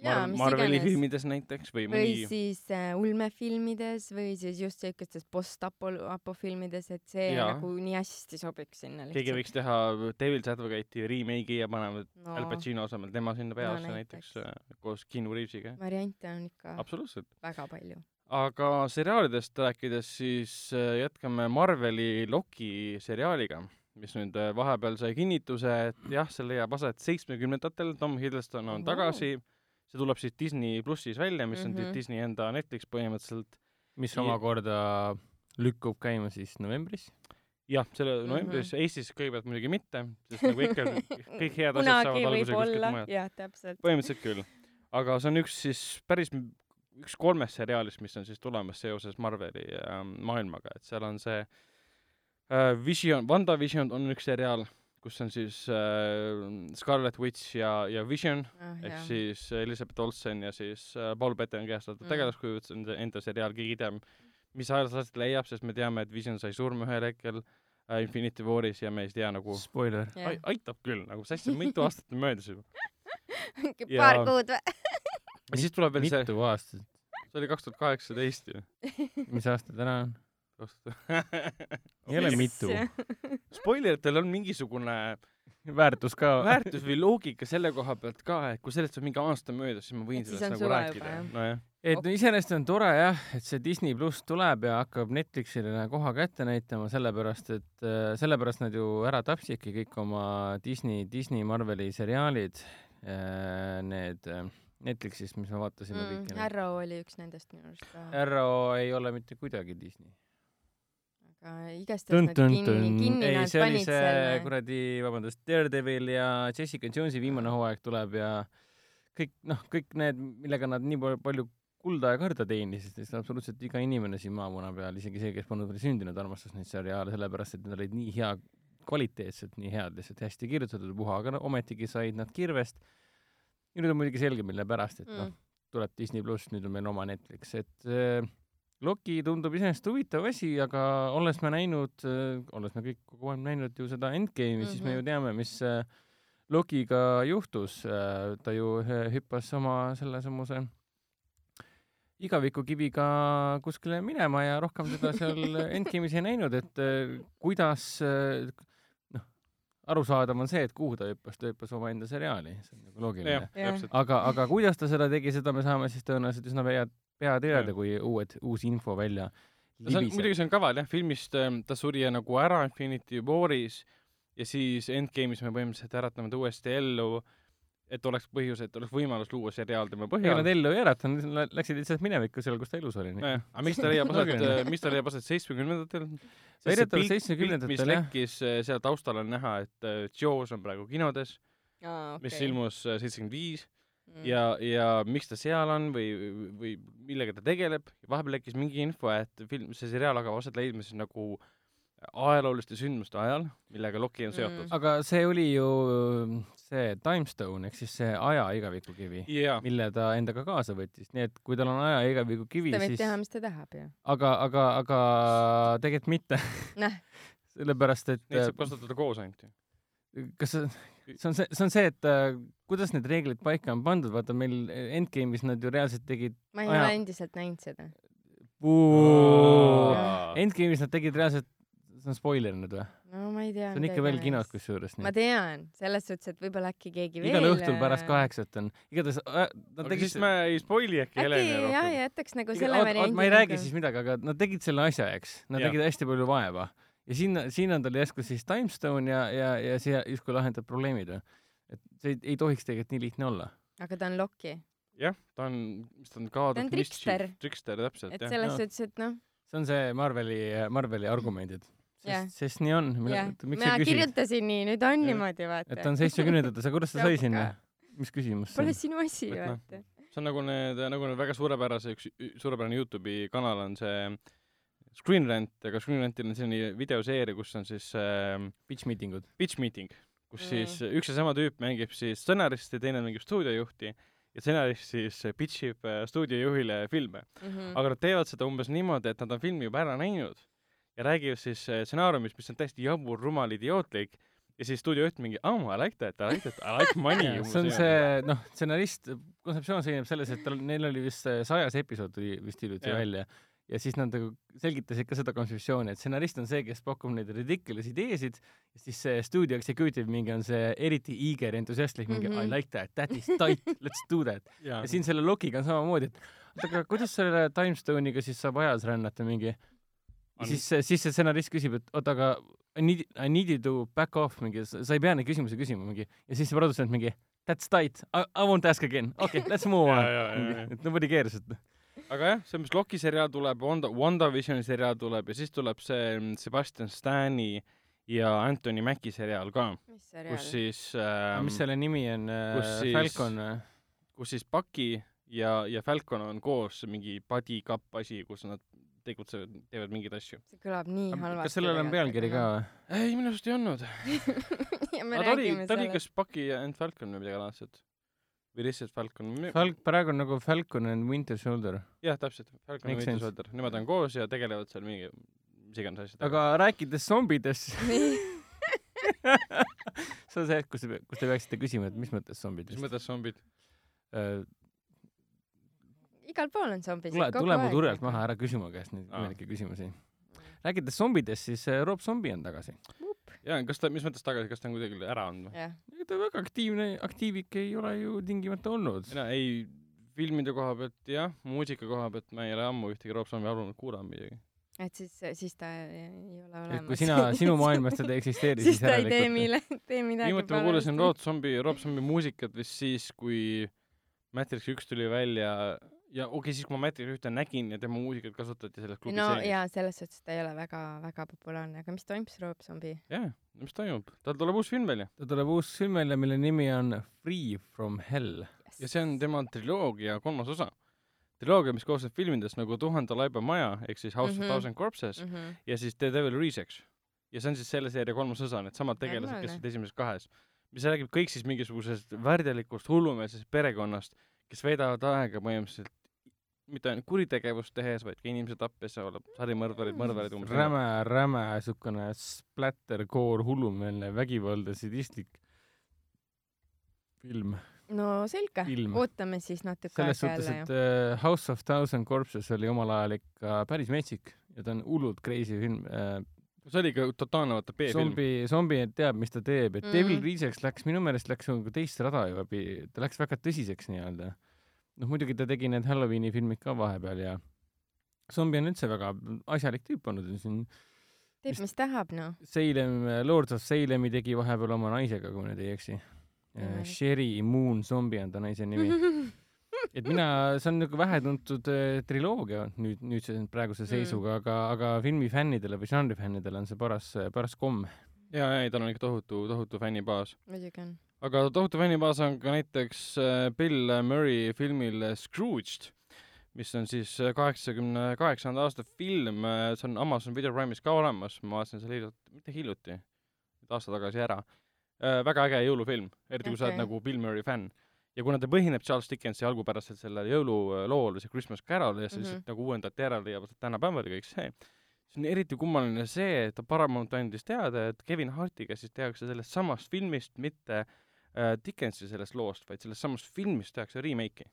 Mar Marveli iganes. filmides näiteks või, või mõni... siis äh, ulmefilmides või siis just siukestes post-apo filmides, et see ja. nagu nii hästi sobiks sinna lihtsalt. keegi võiks teha Devil's Advocate'i remake'i ja paneme no. Al Pacino asemel tema sinna peaossa no, näiteks, näiteks äh, koos Keanu Reavesiga. variante on ikka absoluutselt väga palju aga seriaalidest rääkides, siis äh, jätkame Marveli Loki seriaaliga, mis nüüd äh, vahepeal sai kinnituse, et jah, see leiab aset seitsmekümnendatel, Tom Hiddleston on tagasi, see tuleb siis Disney plussis välja, mis mm -hmm. on mhm. Disney enda Netflix põhimõtteliselt. mis omakorda lükkub käima siis novembris? jah, selle mhm. novembris mm, -hmm. Eestis kõigepealt muidugi mitte, sest nagu ikka kõik head asjad saavad alguse kuskilt mujalt. põhimõtteliselt küll. aga see on üks siis päris üks kolmest seriaalist, mis on siis tulemas seoses Marveli äh, maailmaga, et seal on see äh, Vision, WandaVision on üks seriaal, kus on siis äh, Scarlet Witch ja, ja Vision ah, ehk jah. siis Elizabeth Olsen ja siis äh, Paul Bettoni kehastatud mm. tegelaskujud, see on enda seriaal, keegi ei tea, mis ajal see leiab, sest me teame, et Vision sai surma ühel hetkel äh, Infinity Waris ja me ei tea nagu spoiler yeah.. aitab küll, nagu sassi, mitu aastat on möödas juba paar kuud või ja siis tuleb veel mitu see. mitu aastat? see oli kaks tuhat kaheksateist ju. mis aasta täna on? ei ole mitu. Spoileritel on mingisugune väärtus ka. väärtus või loogika selle koha pealt ka, et kui sellest on mingi aasta möödas, siis ma võin sellest nagu rääkida. nojah. et no iseenesest on tore jah, et see Disney pluss tuleb ja hakkab Netflixile koha kätte näitama, sellepärast et äh, sellepärast nad ju ära tapsidki kõik oma Disney, Disney Marveli seriaalid, äh, need äh, Netflixist, mis me vaatasime mm, kõiki. Arrow oli üks nendest minu arust ka. Arrow ei ole mitte kuidagi Disney. aga igastahes nad kinni, kinni ei, see oli see selle... kuradi, vabandust, Daredevil ja Jessica Jonesi viimane hooaeg tuleb ja kõik, noh, kõik need, millega nad nii palju kulda ja kõrda teenisid, sest absoluutselt iga inimene siin maamuna peal, isegi see, kes polnud veel sündinud, armastas neid seriaale, sellepärast et need olid nii hea, kvaliteetselt nii head, lihtsalt hästi kirjutatud puha, aga no ometigi said nad kirvest ja nüüd on muidugi selge, mille pärast, et noh, mm. noh, tuleb Disney pluss, nüüd on meil oma Netflix, et äh, Loki tundub iseenesest huvitav asi, aga olles me näinud äh,, olles me kõik kogu aeg näinud ju seda Endgame'i mm, -hmm. siis me ju mhm. teame, mis äh, Lokiga juhtus äh,. ta ju äh, hüppas oma sellesamuse igavikukiviga kuskile minema ja rohkem teda seal Endgame'is ei näinud, et äh, kuidas äh, arusaadav on see, et kuhu ta hüppas, ta hüppas omaenda seriaali, see on nagu loogiline. aga, aga kuidas ta seda tegi, seda me saame siis tõenäoliselt üsna pea, pea teada, kui uued, uus info välja no see on, muidugi see on kaval jah, filmist ähm, ta suri nagu ära Infinity Waris ja siis Endgame'is me põhimõtteliselt äratame ta uuesti ellu, et oleks põhjus, et oleks võimalus luua seriaal tema põhjal. ega nad ellu ei äratanud, läksid lihtsalt minevikku seal, kus ta elus oli. nojah, aga miks ta leiab aset, miks ta leiab aset seitsmekümnendatel? väidetavalt seitsmekümnendatel jah. mis lekkis, äh, seal taustal on näha, et äh, Jaws on praegu kinodes okay. mis ilmus äh, seitsekümmend viis mm. ja, ja miks ta seal on või, või millega ta tegeleb. vahepeal tekkis mingi info, et film, see seriaal hakkab aset leidma siis nagu ajalooliste sündmuste ajal, millega Loki on seotud mm.. aga see oli ju see Timestone ehk siis see aja igavikukivi yeah., mille ta endaga kaasa võttis, nii et kui tal on aja igavikukivi, siis ta võib teha, mis ta tahab ju. aga, aga, aga tegelikult mitte sellepärast, et Neid saab kasutada koos ainult ju. kas see see on see, see on see, et äh, kuidas need reeglid paika on pandud, vaata meil Endgame'is nad ju reaalselt tegid ma ei aja... ole endiselt näinud seda. Endgame'is nad tegid reaalselt, see on spoiler nüüd või? Ma ei tea. see on ikka veel kinos kusjuures. ma tean, selles suhtes, et võib-olla äkki keegi igal veel igal õhtul pärast kaheksat on, igatahes äh, nad tegid siis me ei spoili äkki Heleni rohkem. jah, jätaks nagu selle variandi. ma ei räägi nagu- siis midagi, aga nad tegid selle asja, eks. Nad ja. tegid hästi palju vaeva ja sinna, sinna tal järsku siis Timestone ja, ja, ja see justkui lahendab probleemid et see ei, ei tohiks tegelikult nii lihtne olla. aga ta on Loki. jah, ta on, mis ta on, God of Mischief. Trickster, täpselt. et selles suhtes, et noh. see on see Marveli, Marveli argumendid. Sest, sest nii on. mina kirjutasin nii, nüüd on ja. niimoodi, vaata. et on seitsmekümnendates, aga kuidas ta sai sinna? mis küsimus see on? Pole sinu asi, vaata. see on nagu need, nagu need väga suurepärase, üks suurepärane Youtube'i kanal on see Screen Rant, aga Screen Rantil on selline videoseeria, kus on siis äh, pitch meeting ud. Pitch meeting, kus mm. siis üks ja sama tüüp mängib siis stsenaristi, teine mängib stuudiojuhti ja stsenarist siis pitch ib äh, stuudiojuhile filme mm. -hmm. aga nad teevad seda umbes niimoodi, et nad on filmi juba ära näinud ja räägivad siis äh, stsenaariumist, mis on täiesti jabur, rumal, idiootlik. Ja siis stuudiojuht mingi, oh I like that, I like that, I like money see on see, noh, stsenarist, kontseptsioon seisneb selles, et tal, neil oli vist sajas episood tuli vist hiljuti välja. Ja siis nad nagu selgitasid ka seda kontseptsiooni, et stsenarist on see, kes pakub neid ridiculous ideesid. Ja siis see stuudio executive mingi on see eriti eager, entusiastlik mingi mm -hmm. I like that, that is tight, let's do that. Ja. ja siin selle Lokiga on samamoodi, et oota, aga kuidas selle Timestone'iga siis saab ajas rännata mingi ja siis, siis see stsenarist küsib, et oota, aga I need, I need you to back off mingi, sa ei pea neid küsimusi küsima mingi ja siis see produtsent mingi that's tight, I, won't ask again, okei okay,, let's move on. et nobody cares, et aga jah, see, mis Loki seriaal tuleb, Wanda, WandaVisioni seriaal tuleb ja siis tuleb see mm, Sebastian Stani ja Anthony Mackie seriaal ka. kus siis äh, mis selle nimi on äh,? Falcon või? kus siis Bucky ja, ja Falcon on koos mingi buddy cup asi, kus nad tegutsevad, teevad mingeid asju. see kõlab nii halvasti. kas sellel on pealkiri ka või? ei, minu arust ei olnud aga ta oli, ta oli kas Bucky and Falcon või midagi laadset või lihtsalt Falcon? Falk, praegu on nagu Falcon and Winter Soldier. jah, täpselt, Falcon Make and Winter Soldier, nemad on koos ja tegelevad seal mingi mis iganes asjadega. aga rääkides zombidest see on see hetk, kus te, kus te peaksite küsima, et mis mõttes zombidest. mis mõttes zombid uh,? Igal pool on zombisid. tule, tule mu turjalt maha, ära küsi mu käest neid imelikke küsimusi. rääkides zombidest, siis uh, Rob Zombie on tagasi jaa, kas ta, mis mõttes tagasi, kas ta on kusagil ära andnud või? ega ta väga aktiivne, aktiivik ei ole ju tingimata olnud. mina ei, filmide koha pealt jah, muusika koha pealt ma ei ole ammu ühtegi Rob Zombie albumit kuulanud muidugi. et siis, siis ta ei ole olemas. kui sina, sinu maailmas teda ei eksisteeri siis ta ei tee mille, tee midagi niimoodi ma kuulasin Rob Zombie, Rob Zombie muusikat vist siis, kui Matrix üks tuli välja ja okei okay,, siis kui ma Matrix ühte nägin ja tema muusikat kasutati selles klubis no jaa, selles suhtes ta ei ole väga, väga populaarne, aga mis toimub siis Rob Zombie? jaa, mis toimub? tal tuleb uus film välja. tal tuleb uus film välja, mille nimi on Free from Hell yes.. ja see on tema triloogia kolmas osa. triloogia, mis koosneb filmidest nagu Tuhande laiba maja ehk siis House mm -hmm. of mhm. Thousand Corpses mm -hmm. ja siis The Devil Research. ja see on siis selle seeria kolmas osa, needsamad tegelased, kes olid esimeses kahes. mis räägib kõik siis mingisugusest väärdelikust hullumeelsest perekonnast, kes veedavad aega põhimõtteliselt mitte ainult kuritegevust tehes, vaid ka inimesi tappes ja oleb sarimõrvarid, mõrvarid umbes. räme, räme siukene splattercore, hullumeelne, vägivalda, sadistlik film. no selge, ootame siis natuke selles suhtes, et uh, House of Thousand Corpses oli omal ajal ikka päris metsik ja ta on hullult crazy film uh,. see oli ikka totaalne vaata B-film. zombi, zombi teab, mis ta teeb, et mm. Devil Reeseks läks, minu meelest läks nagu teist rada juba, ta läks väga tõsiseks nii-öelda. Noh, muidugi ta tegi need Halloweeni filmid ka vahepeal ja zombi on üldse väga asjalik tüüp olnud siin. teeb, mis tahab, noh. Salem, Lords of Salemi tegi vahepeal oma naisega, kui ma nüüd ei eksi. Sherry Moon Zombie on ta naise nimi et mina, see on nagu vähetuntud äh, triloogia nüüd, nüüdse, praeguse mm. seisuga mm., aga, aga filmi fännidele või žanri fännidele on see paras, paras komm. ja, ei, tal on ikka tohutu, tohutu fännibaas. muidugi on. Aga tohutu fännibaas on ka näiteks äh, Bill Murray filmil Scrooged, mis on siis kaheksakümne kaheksanda aasta film, see on Amazon Video Prime'is ka olemas, ma vaatasin selle hiljuti, mitte hiljuti, aasta tagasi ära. Äh, väga äge jõulufilm, eriti okay. kui sa oled nagu Bill Murray fänn ja kuna ta põhineb Charles Dickensi algupäraselt sellel jõululool, see Christmas Carol ja siis mm -hmm. nagu uuendati ära leiavad tänapäeval kõik see, siis on eriti kummaline see, et Paramount andis teada, et Kevin Hartiga siis tehakse sellest samast filmist mitte äh, Dickensi sellest loost, vaid sellest samast filmist tehakse remake'i.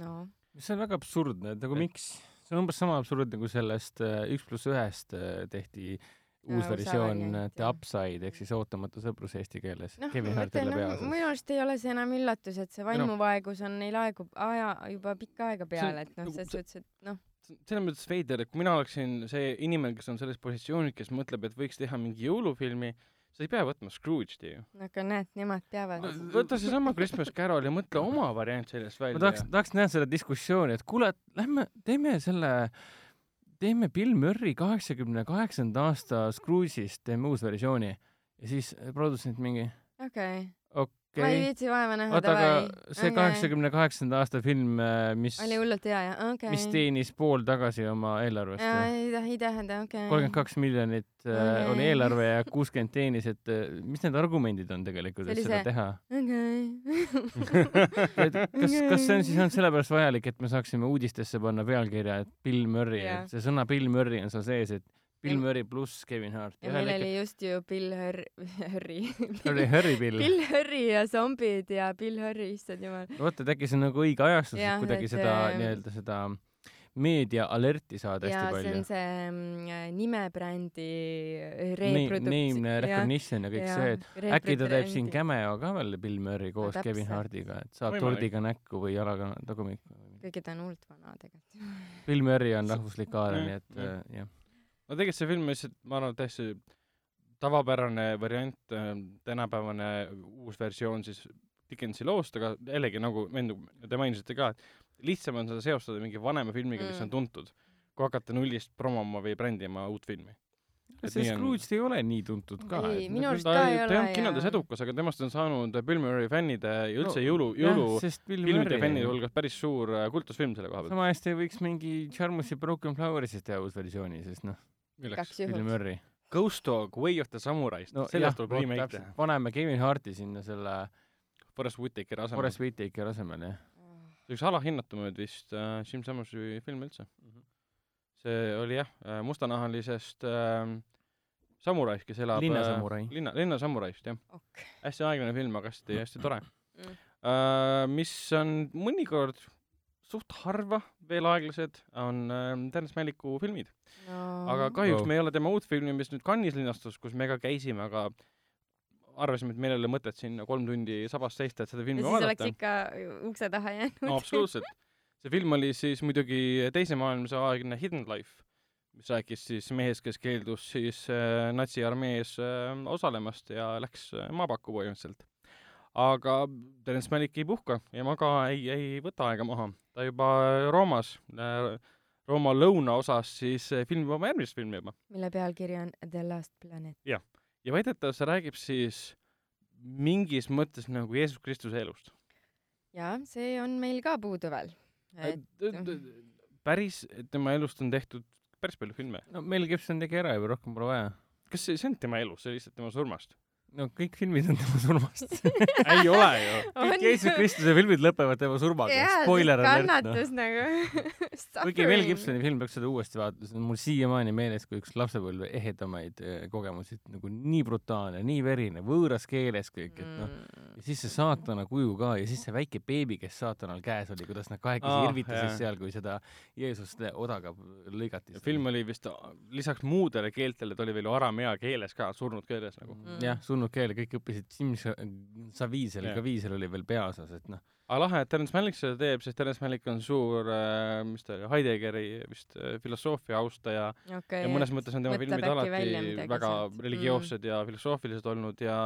no. see on väga absurdne, et nagu miks, see on umbes sama absurdne, kui sellest äh, Üks pluss ühest äh, tehti uus versioon The Upside ehk siis ootamatu sõprus eesti keeles no,. Kevin Hart jälle peaosas. minu arust ei ole see enam üllatus, et see vaimuvaegus on neil aegu, aja juba pikka aega peale, et noh, selles suhtes, et noh. selles mõttes veider, et kui mina oleksin see inimene, kes on selles positsioonis, kes mõtleb, et võiks teha mingi jõulufilmi, sa ei pea võtma Scrooge'i ju. aga näed, nemad teavad no,. võta seesama Christmas Carol ja mõtle oma variant sellest välja. ma tahaks, tahaks näha seda diskussiooni, et kuule, lähme teeme selle teeme Bill Murray kaheksakümne kaheksanda aasta Scrooge'ist, teeme uus versiooni ja siis produtsent mingi okei okay. okay.. Ma ei viitsi vaeva näha, davai. see kaheksakümne okay. kaheksanda aasta film, äh, mis oli hullult hea, jah, okei okay.. mis teenis pool tagasi oma eelarvest. ei, tähenda, okei okay.. kolmkümmend kaks miljonit okay. Äh, oli eelarve ja kuuskümmend teenis, et äh, mis need argumendid on tegelikult, et seda teha? okei. kas, kas see on siis ainult sellepärast vajalik, et me saaksime uudistesse panna pealkirja, et Bill Murray yeah., et see sõna Bill Murray on seal sees, et Bill Murray pluss Kevin Hart. ja meil oli just ju Bill Hurry, Hurry. oli Hurry Bill. Bill Hurry ja zombid ja Bill Hurry, issand jumal. vot, et äkki see on nagu õige ajastus, et kuidagi et, seda ähm, nii-öelda seda meedia alerti saada hästi palju. see on see mm, nimebrändi reprodukt-. Name recognition ja kõik ja, see, et äkki ta teeb siin cameo ka veel Bill Murray koos no, Kevin Hartiga, et saab tordiga näkku või jalaga tagumikku. kuigi ta on hullult vana tegelikult. Bill Murray on rahvuslik aare, nii et äh, jah no tegelikult see film lihtsalt, ma arvan, täiesti tavapärane variant, äh, tänapäevane uus versioon siis Dickensi loost, aga jällegi nagu te mainisite ka, et lihtsam on seda seostada mingi vanema filmiga mm., mis on tuntud, kui hakata nullist promoma või brändima uut filmi. see Scrooge ei ole nii tuntud ka. ei, minu arust ka ei ole. ta ei olnud kinodes edukas, aga temast on saanud Bill Murray fännide ja üldse no, jõulu, jõulufilmide fännide hulgas päris suur äh, kultusfilm selle koha pealt. sama hästi võiks mingi Charmus'i Broken Flowers'ist teha uus versiooni, sest noh milleks? Bill Murray. Ghost Dog, Way of the Samurai'st no,, sellest tuleb remake teha. paneme Kevin Harti sinna selle Forest Whitakeri asemel. Forest Whitakeri asemel, jah. see üks alahinnatumaid vist äh, Jim Summersi film üldse mm. -hmm. see oli jah äh,, mustanahalisest äh, samuraist, kes elab linnasamurai äh,. linna, linnasamuraist, jah okay.. hästi aeglane film, aga hästi, hästi tore mm.. Uh, mis on mõnikord suht harva veel aeglased, on äh, Terence Maliku filmid no.. aga kahjuks oh. me ei ole tema uut filmi, mis nüüd Cannes'is linastus, kus me ka käisime, aga arvasime, et meil ei ole mõtet sinna kolm tundi sabas seista, et seda filmi vaadata. oleks ikka ukse taha jäänud no,. absoluutselt. see film oli siis muidugi teise maailmasõja aegne Hidden Life, mis rääkis siis mehest, kes keeldus siis äh, natsiarmees äh, osalemast ja läks äh, maapakku põhimõtteliselt aga Terence Malick ei puhka ja ma ka ei, ei võta aega maha. Ta juba Roomas äh,, Rooma lõunaosas siis äh, filmib oma järgmist filmi juba. mille pealkiri on The Last Planet. jah, ja väidetavalt see räägib siis mingis mõttes nagu Jeesus Kristuse elust. jaa, see on meil ka puudu veel et.... päris, tema elust on tehtud päris palju filme. no Mel Gibson tegi ära juba, rohkem pole vaja. kas see, see on tema elus, see lihtsalt tema surmast? No kõik filmid on tema surmast ei ole ju. kõik Jeesus Kristuse filmid lõpevad tema surmaga. spoiler alert. kannatus no. nagu kuigi Mel Gibsoni film peaks seda uuesti vaatama, see on mul siiamaani meeles kui üks lapsepõlve ehedamaid eh, kogemusi, nagu nii brutaalne, nii verine, võõras keeles kõik, et noh. ja siis see saatana kuju ka ja siis see väike beebi, kes saatanal käes oli, kuidas nad kahekesi ah, irvitasid seal, kui seda Jeesust odaga lõigati. film oli vist lisaks muudele keeltele, ta oli veel ju aramea keeles ka, surnud keeles nagu mm.. jah, surnud keel ja kõik õppisid Simsaviisel, ka viisel oli veel peaosas, et noh. aga lahe, et Terence Malick seda teeb, sest Terence Malick on suur äh,, mis ta oli, Heideggeri vist äh, filosoofia austaja okay, ja mõnes mõttes on tema filmid alati väga religioossed mm. ja filosoofilised olnud ja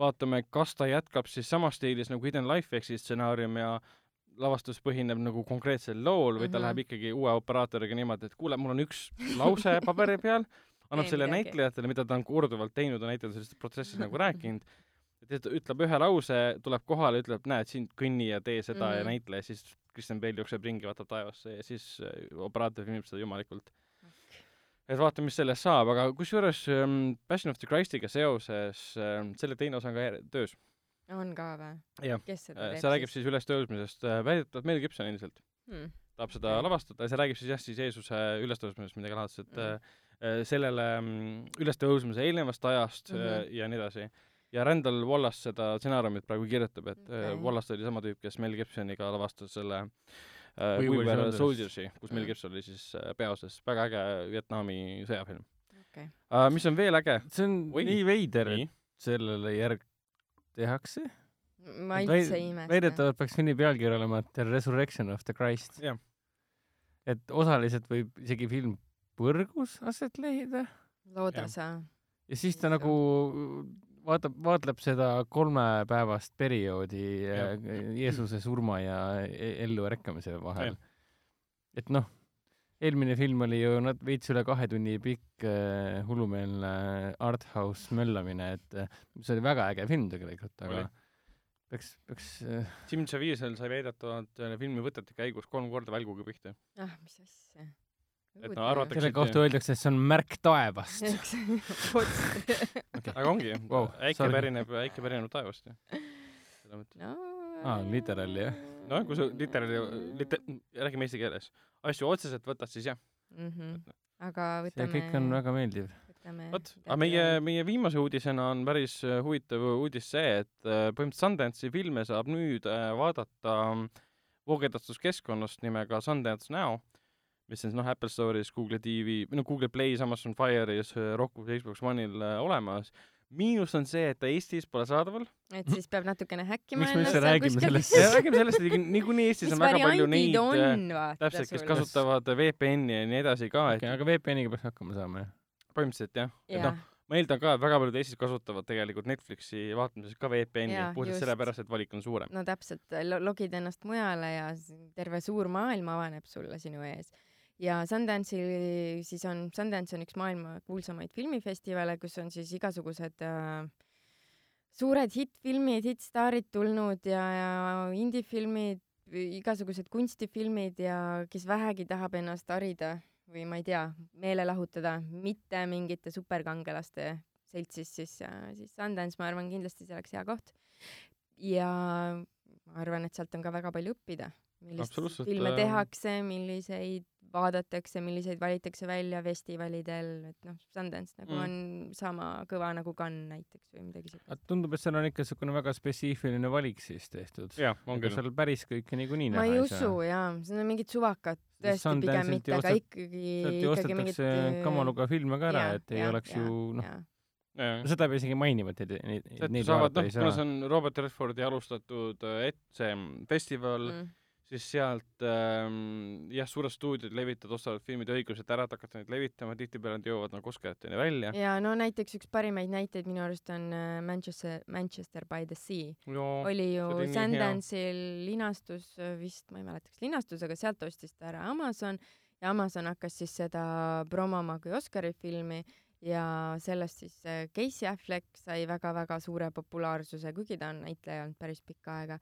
vaatame, kas ta jätkab siis samas stiilis nagu Hidden Life ehk siis stsenaarium ja lavastus põhineb nagu konkreetsel lool või ta mm -hmm. läheb ikkagi uue operaatoriga niimoodi, et kuule, mul on üks lause paberi peal annab selle midagi. näitlejatele, mida ta on korduvalt teinud, on näitlejad sellest protsessist nagu rääkinud, et ta ütleb ühe lause, tuleb kohale, ütleb, näed, siin kõnni ja tee seda mm -hmm. ja mhm. näitle ja siis Kristjan Bale jookseb ringi, vaatab taevasse ja siis äh, operaator filmib seda jumalikult et vaatame, mis sellest saab, aga kusjuures ähm, Passion of the Christiga seoses ähm, selle teine osa on ka töös. on ka või? jah, äh, see räägib siis ülestõusmisest äh,, väidetavalt Mel Gibson ilmselt hmm. tahab seda okay. lavastada ja see räägib siis jah, siis Jeesuse ülestõusmisest midagi laadset mm, -hmm sellele mm, ülestõusmise eelnevast ajast mm -hmm. ja nii edasi. ja Randall Wallace seda stsenaariumit praegu kirjutab, et okay. Wallace oli sama tüüp, kes Mel Gibsoniga lavastas selle uh, We Were Soldiers'i, kus Mel Gibson oli siis peaosas, väga äge Vietnami sõjafilm okay.. Uh, mis on veel äge? see on Või? nii veider, et sellele järg tehakse. ma üldse ei imesta. väidetavalt peaks filmi pealkiri olema The Resurrection of the Christ. et osaliselt võib isegi film põrgus aset leida. looda sa. ja siis ta nagu vaatab, vaatleb seda kolmepäevast perioodi ja. Jeesuse surma ja e-, elluärkamise vahel. et noh, eelmine film oli ju nad veits üle kahe tunni pikk äh, hullumeelne arthouse möllamine, et see oli väga äge film tegelikult, aga oli. peaks, peaks äh... Jim Caviezel sai väidetavalt filmi võtete käigus kolm korda välguga pihta. ah, mis asja et no arvatakse selle kohta öeldakse, et see on märk taevast okay. aga ongi wow,, äike sorry. pärineb, äike pärineb taevast ju. no aa, literaali jah? noh, kui sa literaali, lite-, räägime eesti keeles, asju otseselt võtad, siis jah mm. -hmm. aga võtame see kõik on väga meeldiv. vot, aga meie, meie viimase uudisena on päris äh, huvitav uudis see, et äh, põhimõtteliselt Sundance'i filme saab nüüd äh, vaadata voogedastuskeskkonnast nimega Sundance Now mis on siis noh, Apple Store'is, Google TV, no Google Play's, Amazon Fire'is, Roku, Xbox One'il äh, olemas. miinus on see, et ta Eestis pole saadaval. et siis peab natukene häkkima miks me üldse räägime sellest? räägime sellest, et niikuinii Eestis on väga palju neid, äh, täpselt, kes kasutavad VPN-i ja nii edasi ka okay,. aga VPN-iga peaks hakkama saama, jah? põhimõtteliselt jah ja. et noh, ma eeldan ka, et väga paljud Eestis kasutavad tegelikult Netflixi vaatamises ka VPN-i puhtalt sellepärast, et valik on suurem. no täpselt, logid ennast mujale ja terve suur maailm avaneb sulle sinu ees ja Sundance'il siis on, Sundance on üks maailma kuulsamaid filmifestivale, kus on siis igasugused äh, suured hittfilmid, hittstaarid tulnud ja, ja indie-filmid, igasugused kunstifilmid ja kes vähegi tahab ennast harida või ma ei tea, meele lahutada, mitte mingite superkangelaste seltsis, siis, siis Sundance, ma arvan, kindlasti see oleks hea koht. ja ma arvan, et sealt on ka väga palju õppida, millist filme äh, tehakse, milliseid vaadatakse, milliseid valitakse välja festivalidel, et noh, Sundance nagu mm. on sama kõva nagu Cannes näiteks või midagi sellist. tundub, et seal on ikka niisugune väga spetsiifiline valik siis tehtud. jah, on küll. seal päris kõike niikuinii näha ei saa. ma ei usu jaa, seal on mingid suvakad tõesti pigem mitte, aga ikkagi, ikkagi mingid kamaluga filme ka ära, et ei ja, oleks ja, ju noh, no seda peab isegi mainima, et neid, neid, neid vaadata ei saa. kuna see on Robert Redfordi alustatud et see festival mm siis sealt ähm, jah, suured stuudiod levitavad, ostavad filmide õigused ära, et hakata neid levitama, tihtipeale nad jõuavad nagu Oscariteni välja. ja no näiteks üks parimaid näiteid minu arust on äh, Manchester, Manchester by the Sea. oli ju Sundance'il linastus vist, ma ei mäleta, kas linastus, aga sealt ostis ta ära Amazon ja Amazon hakkas siis seda promoma kui Oscari filmi ja sellest siis äh, Casey Affleck sai väga-väga suure populaarsuse, kuigi ta on näitleja olnud päris pikka aega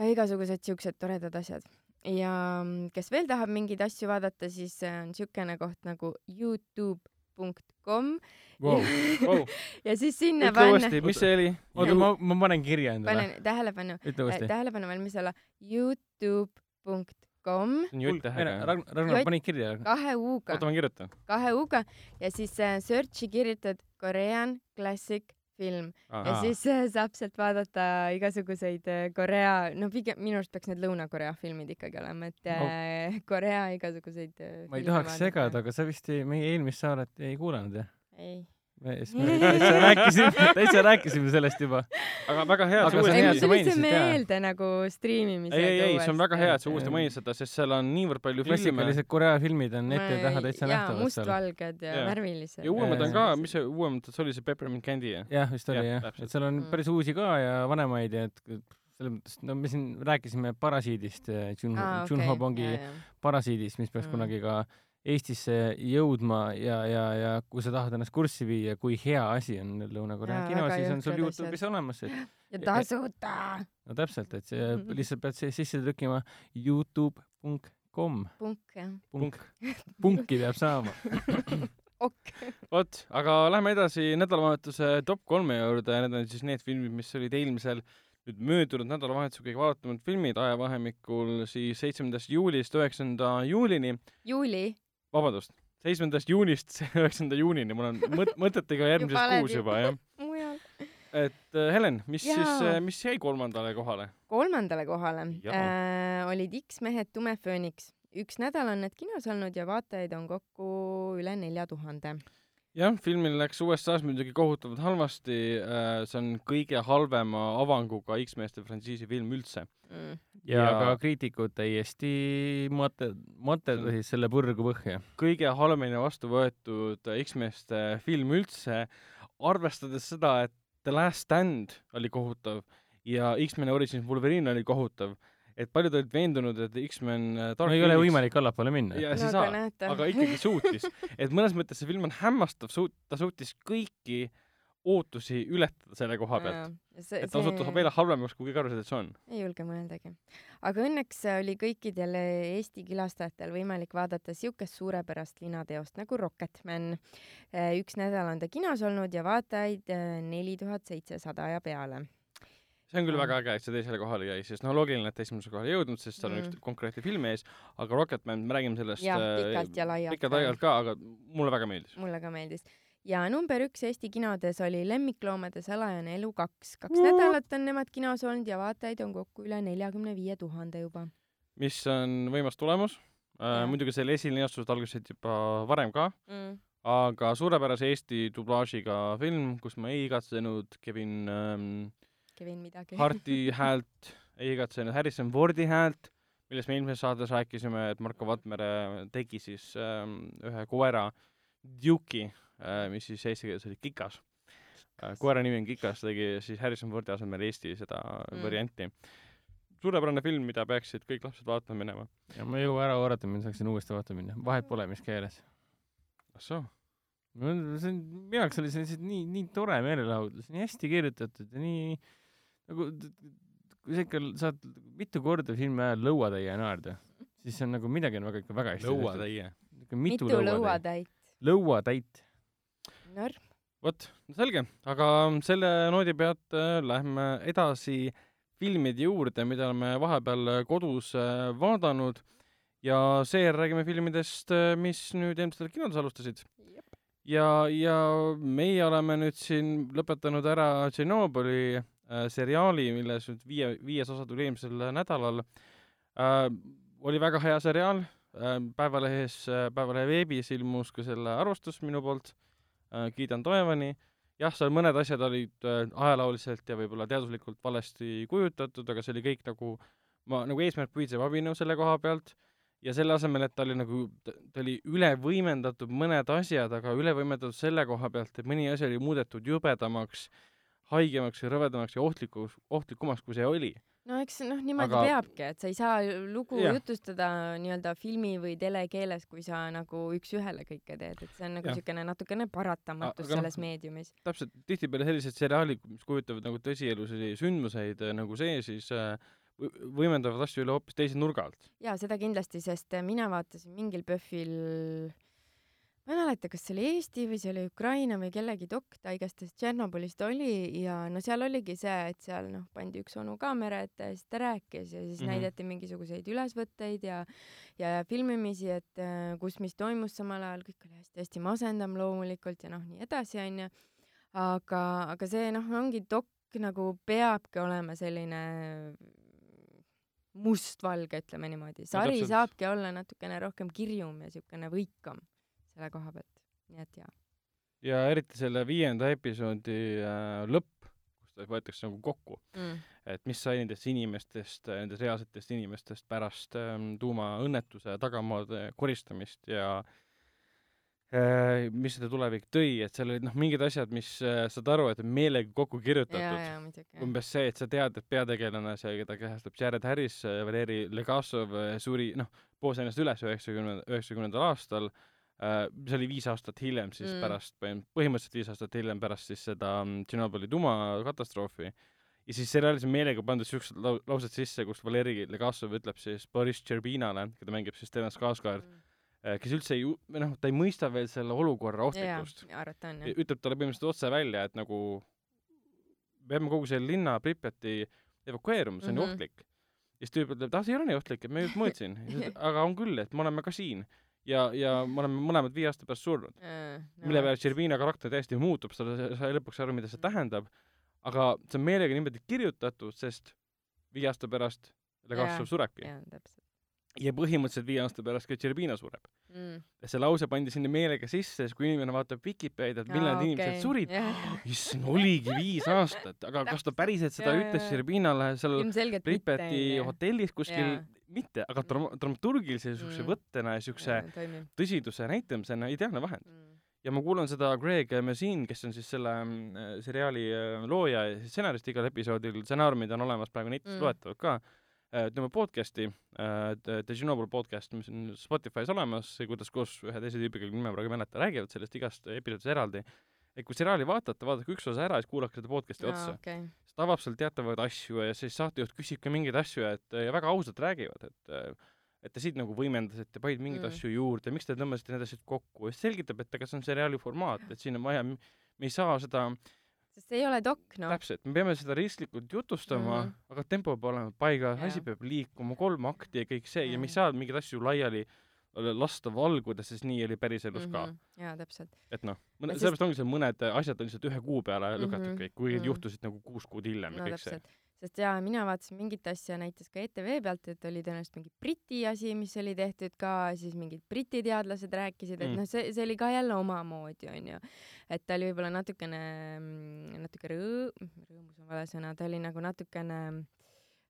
ja igasugused siuksed toredad asjad. ja mm, kes veel tahab mingeid asju vaadata, siis on siukene koht nagu Youtube Youtube.com wow. wow. ja siis sinna ütle uuesti, mis see oli? oota, ma, ma panen kirja endale. panen tähelepanu. tähelepanu valmis olla. Youtube.com com. Ragnar, Ragnar, pani kirja. kahe U-ga. oota, ma kirjutan. kahe U-ga ja siis äh, search'i kirjutad Korean Classic film Aha. ja siis äh, saab sealt vaadata igasuguseid äh, Korea, no pigem minu arust peaks need Lõuna-Korea filmid ikkagi olema, et no. äh, Korea igasuguseid ma ei tahaks vaadata. segada, aga sa vist ei, meie eelmist saadet ei kuulanud, jah? ei me, siis me täitsa rääkisime, täitsa rääkisime sellest juba. aga väga hea, et sa uuesti mainisid. tulite meelde nagu striimimisega. ei, ei, ei, see on väga hea, et sa uuesti mainisid seda, sest seal on niivõrd palju filme. klassikalised Korea filmid on ette ja taha täitsa nähtavad. mustvalged ja, ja värvilised. ja uuemad on ka, mis see uuemad, see oli see Peppermint Candy, jah? jah, vist oli jah, et seal on mm. päris uusi ka ja vanemaid ja et selles mõttes, no me siin rääkisime Parasiidist, Jun-, Junho Bongi Parasiidist, mis peaks mm. kunagi ka Eestisse jõudma ja, ja, ja kui sa tahad ennast kurssi viia, kui hea asi on Lõuna-Korea kino, siis on sul Youtube'is olemas, ja tasuta. no täpselt, et see -hmm. lihtsalt pead sisse trükkima Youtube.com. punk, jah. punk. punki peab saama ok. vot, aga lähme edasi nädalavahetuse top kolme juurde, need on siis need filmid, mis olid eelmisel nüüd möödunud nädalavahetusel kõige vaadatumad filmid ajavahemikul siis seitsmendast juulist üheksanda juulini. juuli? Vabandust, seitsmendast juunist üheksanda juunini, mul on mõt-, mõtetega järgmises kuus juba, jah. et äh, Helen, mis Jaa. siis, äh, mis jäi kolmandale kohale? kolmandale kohale. Äh, olid X-mehed Tume Fööniks. üks nädal on need kinos olnud ja vaatajaid on kokku üle nelja tuhande jah, filmil läks USA-s muidugi kohutavalt halvasti, äh, see on kõige halvema avanguga X-meeste frantsiisi film üldse. Mm ja, ja ka kriitikud täiesti mate-, materdasid selle põrgu põhja. kõige halvemini vastu võetud X-meeste film üldse, arvestades seda, et The Last Stand oli kohutav ja X-Men Origins Wolverine oli kohutav, et paljud olid veendunud, et X-Men äh, no ei ole võimalik allapoole minna. ja siis no, aga, aga ikkagi suutis. et mõnes mõttes see film on hämmastav, suut-, ta suutis kõiki äh, ootusi ületada selle koha pealt. et osutus see... veel halvemaks, kui kõik arvasid, et see on. ei julge mõeldagi. aga õnneks oli kõikidel Eesti külastajatel võimalik vaadata siukest suurepärast linateost nagu Rocketman. Äh, üks nädal on ta kinos olnud ja vaatajaid äh, neli tuhat seitsesada ja peale see on küll väga äge, et see teisele kohale jäi, sest noh, loogiline, et esimesele kohale ei jõudnud, sest seal mm. on üks konkreetne film ees, aga Rocketman, me räägime sellest ja, äh, pikalt ja laialt. pikalt-laialt ka, aga mulle väga meeldis. mulle ka meeldis ja number üks Eesti kinodes oli Lemmikloomade salajane elu kaks. kaks mm. nädalat on nemad kinos olnud ja vaatajaid on kokku üle neljakümne viie tuhande juba. mis on võimas tulemus äh,. muidugi selle esilinastused algasid juba varem ka mm., aga suurepärase Eesti dublaažiga film, kus ma ei igatsenud Kevin ähm, Kevin midagi Harti häält, ei igatsenud Harrison Fordi häält, millest me eelmises saates rääkisime, et Marko Vatmere tegi siis ähm, ühe koera Duke'i mis siis eesti keeles oli Kikas. Äh, koera nimi on Kikas, tegi siis Harrison Fordi asemel Eesti seda mm. varianti. suurepärane film, mida peaksid kõik lapsed vaatama minema. ja ma ei jõua ära oodata, millal saaksin uuesti vaatama minna, vahet pole, mis keeles. ah soo? no see on, minu jaoks oli see lihtsalt nii, nii tore meelelahutus, nii hästi kirjutatud ja nii nagu kui sa ikka saad mitu korda filmi ajal lõuatäie naerda, siis see on nagu midagi on väga ikka väga hästi lõuatäie? mitu, lõuatäit? lõuatäit. Vot, selge, aga selle noodi pealt äh, lähme edasi filmide juurde, mida oleme vahepeal kodus äh, vaadanud. Ja seejärel räägime filmidest, äh, mis nüüd eelmistel kinodes alustasid. ja, ja meie oleme nüüd siin lõpetanud ära Tšernobõli äh, seriaali, milles nüüd viie, viies osa tuli eelmisel nädalal. Äh,. oli väga hea seriaal äh,, Päevalehes äh,, Päevalehe veebis ilmus ka selle arvustus minu poolt. äh, Äh, kiidan Toevani, jah, seal mõned asjad olid äh, ajalooliselt ja võib-olla teaduslikult valesti kujutatud, aga see oli kõik nagu, ma nagu eesmärk püüdsev abinõu selle koha pealt. Ja selle asemel, et ta oli nagu, ta oli üle võimendatud mõned asjad, aga üle võimendatud selle koha pealt, et mõni asi oli muudetud jubedamaks, haigemaks ja rõvedamaks ja ohtlikuks, ohtlikumaks, kui see oli no eks noh, niimoodi aga... peabki, et sa ei saa lugu ja. jutustada nii-öelda filmi või telekeeles, kui sa nagu üks-ühele kõike teed, et see on nagu niisugune natukene paratamatus aga, selles no, meediumis. täpselt, tihtipeale sellised seriaalid, mis kujutavad nagu tõsielulisi sündmuseid äh, nagu see, siis äh, võimendavad asju üle hoopis teise nurga alt. jaa, seda kindlasti, sest mina vaatasin mingil PÖFFil ma ei mäleta, kas see oli Eesti või see oli Ukraina või kellegi dok, ta igastahes Tšernobõlist oli ja no seal oligi see, et seal noh, pandi üks onu kaamera ette ja siis ta rääkis ja siis mm -hmm. näidati mingisuguseid ülesvõtteid ja ja filmimisi, et äh, kus mis toimus samal ajal, kõik oli hästi-hästi masendav loomulikult ja noh, nii edasi onju. aga, aga see noh, ongi dok nagu peabki olema selline mustvalge, ütleme niimoodi. sari no, saabki olla natukene rohkem kirjum ja siukene võikam selle koha pealt, nii et jaa. ja eriti selle viienda episoodi äh, lõpp, kus ta võetakse nagu kokku mm., et mis sai nendest inimestest, nendest reaalsetest inimestest pärast ähm, tuumaõnnetuse tagamaade koristamist ja äh, mis seda tulevik tõi, et seal olid noh, mingid asjad, mis äh, saad aru, et on meelega kokku kirjutatud. umbes see, et sa tead, et peategelane, see, keda kehastab Jared Harris, äh, Valeri Legasov, äh, suri, noh, poos ennast üles üheksakümne, üheksakümnendal aastal äh, Äh, see oli viis aastat hiljem siis mm. pärast, põhimõtteliselt viis aastat hiljem pärast siis seda mm, Tšernobõli tuumakatastroofi. ja siis seriaalis on meelega pandud siuksed lau laused sisse, kus Valeri Legasov ütleb siis Boris Tšerbinale, keda mängib siis Stellan Skarsgård mm., äh, kes üldse ei, või noh, ta ei mõista veel selle olukorra ohtlikkust. ütleb talle põhimõtteliselt otse välja, et nagu peame kogu selle linna Pripjati evakueeruma, see on mm -hmm. ju ohtlik. ja siis tüüp ütleb, et ah, see ei ole nii ohtlik, et ma just mõõtsin aga on küll, et me oleme ka siin ja, ja me oleme mõlemad viie aasta pärast surnud. Äh,. Mille peale Tšervina karakter täiesti muutub, sa sai lõpuks aru, mida see tähendab, aga see on meelega niimoodi kirjutatud, sest viie aasta pärast Legasov surebki. ja põhimõtteliselt viie aasta pärast ka Tšervina sureb. Mm.. see lause pandi sinna meelega sisse, siis kui inimene vaatab Vikipeediat, millal need okay. inimesed surid yeah., issand, oligi viis aastat, aga kas ta päriselt seda ja, ütles Tšervinale seal Pripjati hotellis kuskil yeah mitte, aga dram-, dramaturgilise niisuguse mm. võttena ja niisuguse tõsiduse näitamisena ideaalne vahend mm. ja ma kuulan seda Greg Messin, kes on siis selle äh, seriaali äh, looja ja stsenarist igal episoodil, stsenaariumid on olemas praegu netis mm. loetavad ka äh,, tema podcast'i äh,, The Chernobyl podcast, mis on Spotify's olemas, kuidas koos ühe teise tüübiga, nime praegu ei mäleta, räägivad sellest igast episoodist eraldi et kui seriaali vaatate, vaadake üks osa ära ja siis kuulake seda podcast'i no, otsa okay siis ta avab seal teatavaid asju ja siis saatejuht küsib ka mingeid asju, et ja väga ausalt räägivad, et et te siit nagu võimendasite, panite mingeid mm. asju juurde, miks te tõmbasite need asjad kokku ja siis selgitab, et aga see on seriaali formaat, et siin on vaja, me ei saa seda sest see ei ole dok, noh. täpselt, me peame seda risklikult jutustama mm, -hmm. aga tempo peab olema paigas, asi peab liikuma, kolm akti ja kõik see mm -hmm. ja me ei saa mingeid asju laiali äh, lasta valguda, sest nii oli päriselus mm -hmm. ka. Mhm. jaa, täpselt. et noh, mõne, sellepärast ongi see, mõned asjad on lihtsalt ühe kuu peale lükatud mm -hmm. kõik, kuigi mm -hmm. juhtusid nagu kuus kuud hiljem no, ja kõik täpselt. see sest jaa, mina vaatasin mingit asja näiteks ka ETV pealt, et oli tõenäoliselt mingi Briti asi, mis oli tehtud ka, siis mingid Briti teadlased rääkisid, et mm. noh, see, see oli ka jälle omamoodi, onju. et ta oli võib-olla natukene, natuke rõõ-, rõõmus on vale sõna, ta oli nagu natukene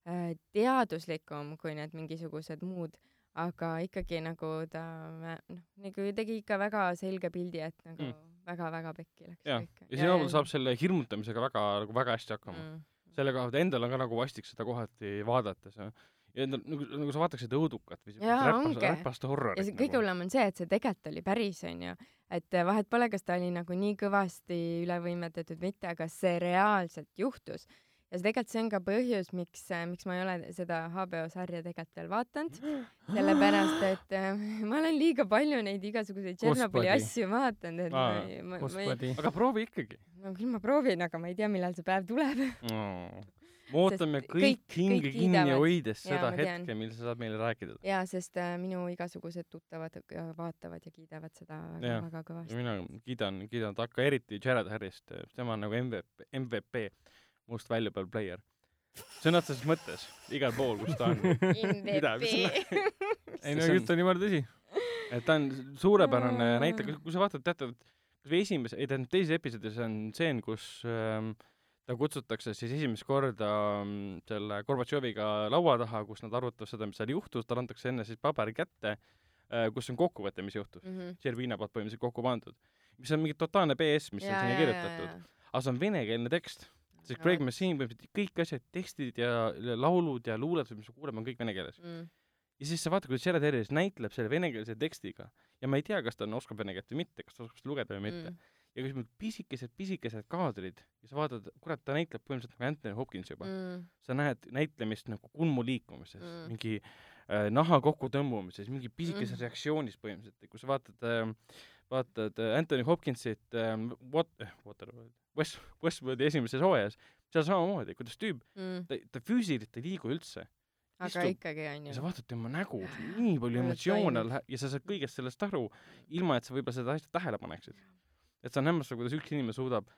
äh, teaduslikum kui need mingisugused muud aga ikkagi nagu ta noh, nagu tegi ikka väga selge pildi, et nagu väga-väga mm. pekki läks ja. kõik. ja Chernobyl saab selle hirmutamisega väga nagu väga hästi hakkama mm.. selle koha pealt endal on ka nagu vastik seda kohati vaadates ja ja nagu, nagu sa vaataksid õudukat või siukest räpast horrorit. ja see kõige nagu. hullem on see, et see tegelikult oli päris, onju. et vahet pole, kas ta oli nagu nii kõvasti üle võimendatud või mitte, aga see reaalselt juhtus ja see tegelikult see on ka põhjus, miks, äh, miks ma ei ole seda HBO sarja tegelikult veel vaadanud, sellepärast et äh, ma olen liiga palju neid igasuguseid Tšernobõli asju vaadanud, et Aa, ma, ma, ma ei... aga proovi ikkagi. no küll ma proovin, aga ma ei tea, millal see päev tuleb. No me ootame kõik, kõik hinge kinni hoides seda hetke, mil sa saad meile rääkida. jaa, sest äh, minu igasugused tuttavad vaatavad ja kiidavad seda väga, väga kõvasti. mina kiidan, kiidan takka, eriti Jared Harrist, tema on nagu MVP, MVP must valuable player. sõna otseses mõttes, igal pool, kus ta on. ei no jutt on jumala tõsi. et ta on suurepärane näitleja, kui sa vaatad teatavat, kas või esimese, ei tähendab teises episoodis on stseen, kus ähm, ta kutsutakse siis esimest korda ähm, selle Gorbatšoviga laua taha, kus nad arutavad seda, mis seal juhtus, talle antakse enne siis paber kätte äh,, kus on kokkuvõte, mis juhtus mm. -hmm. Tšervina poolt põhimõtteliselt kokku pandud. mis on mingi totaalne BS, mis ja, on sinna kirjutatud. aga see on venekeelne tekst sest Craig Machine põhimõtteliselt kõik asjad, tekstid ja laulud ja luuletused, mis me kuuleme, on kõik vene keeles mm. ja siis sa vaatad, kuidas Jared Harris näitleb selle venekeelse tekstiga ja ma ei tea, kas ta on, oskab vene keelt või mitte, kas ta oskab seda lugeda või mitte mm. ja kui pisikesed, pisikesed kaadrid ja sa vaatad, kurat, ta näitleb põhimõtteliselt nagu Anthony Hopkins juba mm.. sa näed näitlemist nagu kulmu liikumises mm., mingi äh, naha kokkutõmbumises, mingi pisikeses mm. reaktsioonis põhimõtteliselt, kui sa vaatad äh, vaatad äh, Anthony Hopkinsit ähm, What- eh,, Waterworld, West, Westworldi esimeses hooajas, seal samamoodi, kuidas tüüp mm. ta, ta füüsiliselt ei liigu üldse. aga istub ikkagi onju. sa vaatad tema nägu, nii palju emotsioone läheb ja sa saad kõigest sellest aru, ilma et sa võib-olla seda asja tähele paneksid. et see on hämmastav, kuidas üks inimene suudab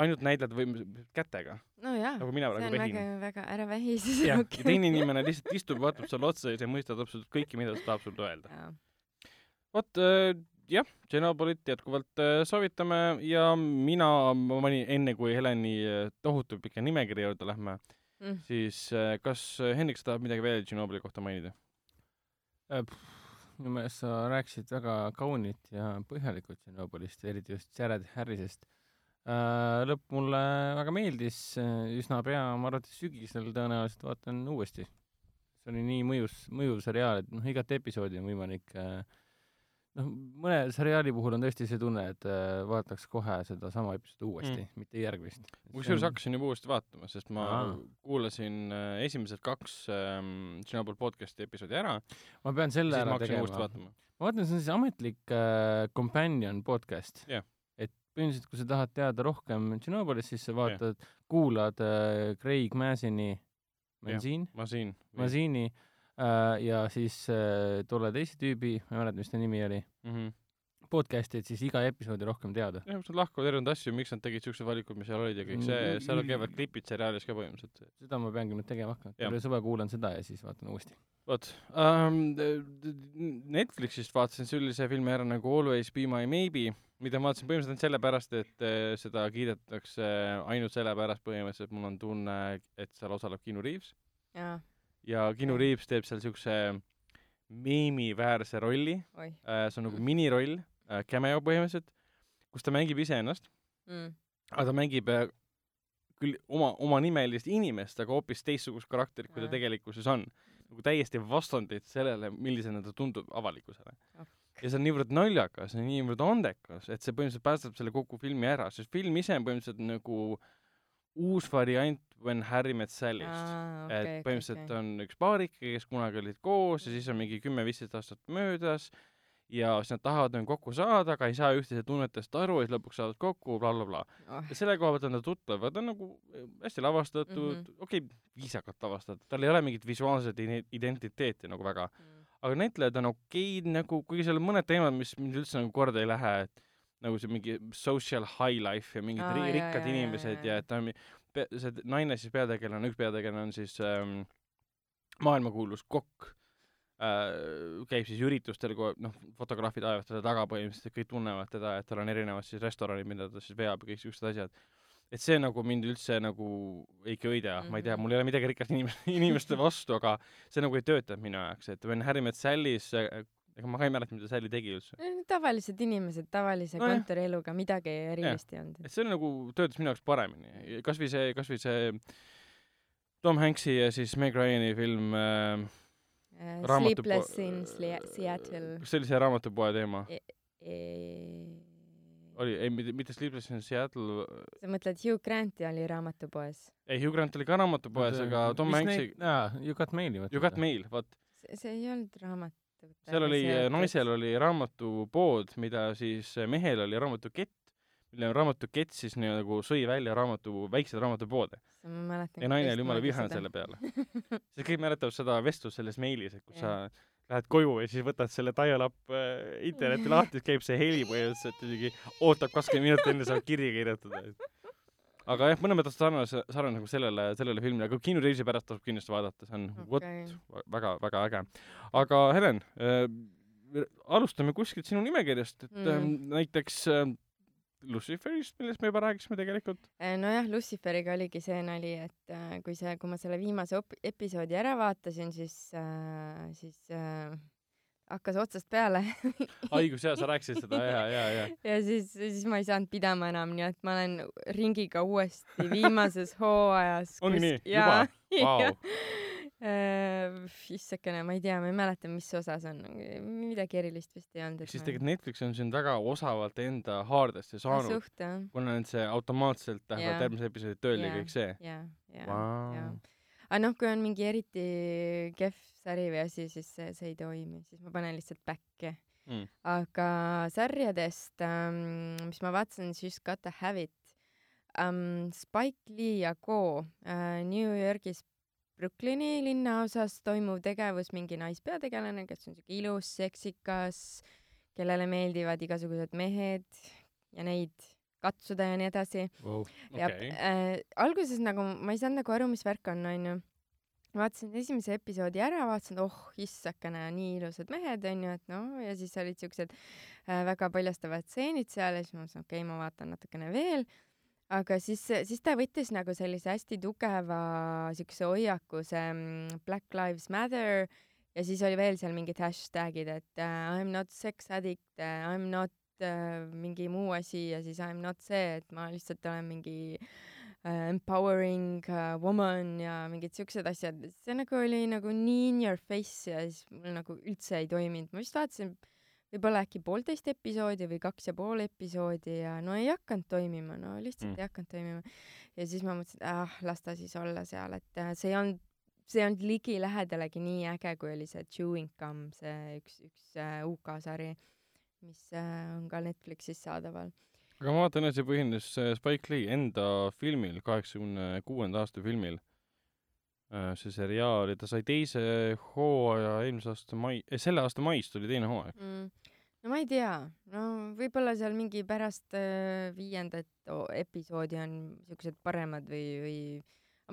ainult näidata või kätega. nojah, nagu mina praegu vehin. väga, väga, ära vähi siis jah, ja rohkem. teine inimene lihtsalt istub, vaatab sulle otsa ja sa mõistad absoluutselt kõike, mida ta tahab sulle öelda. Jaa. vot äh, jah, Tšernobõlit jätkuvalt äh, soovitame ja mina, ma panin enne, kui Heleni äh, tohutu pika nimekirja juurde lähme, Mm. siis äh, kas Hendrik, sa tahad midagi veel Tšernobõli kohta mainida? minu meelest sa rääkisid väga kaunit ja põhjalikult Tšernobõlist, eriti just Jared Harrisest. lõpp mulle väga meeldis, üsna pea, ma arvan, et sügisel tõenäoliselt vaatan uuesti. see oli nii mõjus, mõjuv seriaal, et noh, igat episoodi on võimalik äh, noh, mõne seriaali puhul on tõesti see tunne, et äh, vaataks kohe sedasama episoodi uuesti Mm. mitte järgmist. kusjuures hakkasin juba uuesti vaatama, sest ma Aa. kuulasin äh, esimesed kaks ähm, Tšernobõl podcast'i episoodi ära, ma pean selle ära tegema. ma vaatan, see on siis ametlik äh, companion podcast et põhimõtteliselt, kui sa tahad teada rohkem Tšernobõlist, siis sa vaatad, kuulad äh, Craig Mazini, Mazin, ma siin. Äh, ja siis äh, tolle teise tüübi, ma ei mäleta, mis ta nimi oli, mm. -hmm. podcast'i, et siis iga episoodi rohkem teada. jah, nad lahkuvad erinevaid asju, miks nad tegid siuksed valikud, mis seal olid ja kõik see, Mm, seal mm. käivad klipid seriaalis ka põhimõtteliselt. seda ma peangi nüüd tegema hakkama, Jah. terve suve kuulan seda ja siis vaatan uuesti. vot um,, Netflixist vaatasin sellise filmi ära nagu Always be my maybe, mida ma vaatasin põhimõtteliselt ainult sellepärast, et eh, seda kiidetakse ainult sellepärast põhimõtteliselt, mul on tunne, et seal osaleb Keanu Reaves jaa, ja Keanu Reaves teeb seal siukse meemiväärse rolli äh,, see on nagu miniroll äh,, cameo põhimõtteliselt, kus ta mängib iseennast, mm.. aga ta mängib äh, küll oma, omanimelist inimest, aga hoopis teistsugust karakterit, kui ta tegelikkuses on. nagu täiesti vastandid sellele, millisena ta tundub avalikkusele Ok. ja see on niivõrd naljakas ja niivõrd andekas, et see põhimõtteliselt päästab selle kogu filmi ära, sest film ise on põhimõtteliselt nagu uus variant When Harry Met Sally'st Aa, et okei, põhimõtteliselt okei. on üks paarike, kes kunagi olid koos ja siis on mingi kümme-viisteist aastat möödas ja siis nad tahavad nagu kokku saada, aga ei saa üksteise tunnetest aru ja siis lõpuks saavad kokku bla,, blablabla. oh. ja selle koha pealt on ta tuttav, ta on nagu eh, hästi lavastatud mm. -hmm., okei okay,, viisakalt lavastatud, tal ei ole mingit visuaalset ide- identiteeti nagu väga, Mm. aga näitlejad on okeid nagu, kuigi seal on mõned teemad, mis mind üldse nagu korda ei lähe, et nagu see mingi social high life ja mingid Aa, ri- rikkad jaa, inimesed jaa, ja jaa. et ta on, see naine siis peategelane, üks peategelane on siis ähm, maailmakuulus kokk äh,, käib siis üritustel, kui noh, fotograafid ajavad teda taga põhimõtteliselt, kõik tunnevad teda, et tal on erinevad siis restoranid, mida ta siis veab ja kõik siuksed asjad. et see nagu mind üldse nagu ei köida mm, -hmm. ma ei tea, Mhm. mul ei ole midagi rikaste inimeste, inimeste vastu, aga see nagu ei tööta minu jaoks, et When Harry Met Sally's, ega ma ka ei mäleta, mida Sally tegi üldse. tavalised inimesed tavalise Nojah. kontorieluga, midagi erilist ei olnud. et see nagu töötas minu jaoks paremini, kasvõi see, kasvõi see Tom Hanks'i ja siis Meg Ryani film äh, raamatu Sleepless in Seattle kas see oli see raamatupoe teema? e. oli, ei mitte, mitte Sleepless in Seattle, sa mõtled Hugh Granti oli raamatupoes? ei Hugh Grant oli ka raamatupoes, aga Tom Hanks'i, You got mail'i You got mail, vot, see ei olnud raamat. Seal oli, naisel oli raamatupood, mida siis mehel oli raamatukett, mille raamatukett siis nii nagu sõi välja raamatu, väikseid raamatupoode. ja naine oli jumala vihane selle peale. sest kõik mäletavad seda vestlust selles meilis, et kus sa lähed koju ja siis võtad selle dial-up äh, interneti lahti, siis käib see heli põhimõtteliselt isegi ootab kakskümmend minutit enne saab kirja kirjutada. Aga jah, mõnes mõttes sarnase, sarnane nagu sellele, sellele filmile, aga Keanu Reavesi pärast tasub kindlasti vaadata, see on vot okay. väga, väga äge. aga Helen äh,, alustame kuskilt sinu nimekirjast, et mm. Äh, näiteks äh, Luciferist, millest me juba rääkisime tegelikult. Eh, nojah, Luciferiga oligi see nali, et äh, kui see, kui ma selle viimase op- episoodi ära vaatasin, siis äh,, siis äh, hakkas otsast peale õigus jaa, sa rääkisid seda ja, ja, ja. ja siis, siis ma ei saanud pidama enam, nii et ma olen ringiga uuesti viimases hooajas. Ongi nii? Juba? Vau. issakene, ma ei tea, ma ei mäleta, mis osas on, midagi erilist vist ei olnud. siis tegelikult Netflix on sind väga osavalt enda haardesse saanud, suht jah, kuna nüüd see automaatselt lähevad Jaa. järgmised episoodid tööle ja Jaa. kõik see. ja, ja, Vau. ja. aga noh, kui on mingi eriti kehv sari või asi, siis see, see ei toimi, siis ma panen lihtsalt back'e mm.. aga sarjadest ähm,, mis ma vaatasin, She's Got a Habit ähm,, Spike Lee ja Co äh, New Yorgis Brooklyni linnaosas toimuv tegevus, mingi naispeategelane, kes on siuke ilus, seksikas, kellele meeldivad igasugused mehed ja neid katsuda ja nii edasi wow,. Okay. ja äh, alguses nagu ma ei saanud nagu aru, mis värk on, onju. Vaatasin esimese episoodi ära, vaatasin, oh issakene, nii ilusad mehed, onju, et noh, ja siis olid siuksed äh, väga paljastavad stseenid seal ja siis ma mõtlesin, okei okay,, ma vaatan natukene veel. aga siis, siis ta võttis nagu sellise hästi tugeva siukse hoiaku, see mm, Black Lives Matter ja siis oli veel seal mingid hashtag'id, et uh, I m not sex addict uh,, I m not uh, mingi muu asi ja siis I m not see, et ma lihtsalt olen mingi uh, empowering uh, woman ja mingid siuksed asjad. see nagu oli nagu nii in your face ja siis mul nagu üldse ei toiminud. ma vist vaatasin võib-olla äkki poolteist episoodi või kaks ja pool episoodi ja no ei hakanud toimima, no lihtsalt mm. ei hakanud toimima. ja siis ma mõtlesin, et ah, las ta siis olla seal, et see ei olnud see ei olnud ligilähedalegi nii äge, kui oli see Chewing Gum, see üks, üks äh, UK sari, mis äh, on ka Netflixis saadaval. Aga ma vaatan, et see põhines Spike Lee enda filmil, kaheksakümne kuuenda aasta filmil. Äh, see seriaal ja ta sai teise hooaja eelmise aasta mai, selle aasta mais tuli teine hooaeg mm no ma ei tea, no võib-olla seal mingi pärast äh, viiendat episoodi on siuksed paremad või, või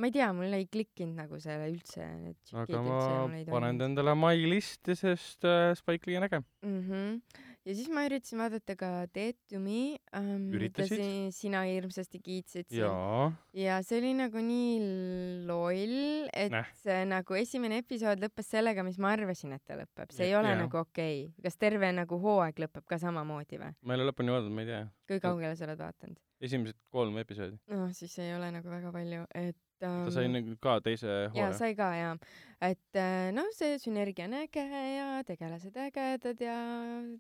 ma ei tea, mul ei klikkinud nagu selle üldse, mul ei panen ta endale my listi, sest äh, Spike Lee on äge mm. -hmm. Ja siis ma üritasin vaadata ka Dead to me ähm,, mida si sina hirmsasti kiitsid siin. ja see oli nagu nii loll, et Näh. see nagu esimene episood lõppes sellega, mis ma arvasin, et ta lõpeb. see ja, ei ole ja. nagu okei okay.. kas terve nagu hooaeg lõpeb ka samamoodi või? ma ei ole lõpuni vaadanud, ma ei tea. kui kaugele sa oled vaadanud? esimesed kolm episoodi. noh, siis ei ole nagu väga palju, et ähm, ta sai nagu ka teise hooaja? jaa, sai ka jaa. et äh, noh, see sünergia on äge ja tegelased ägedad ja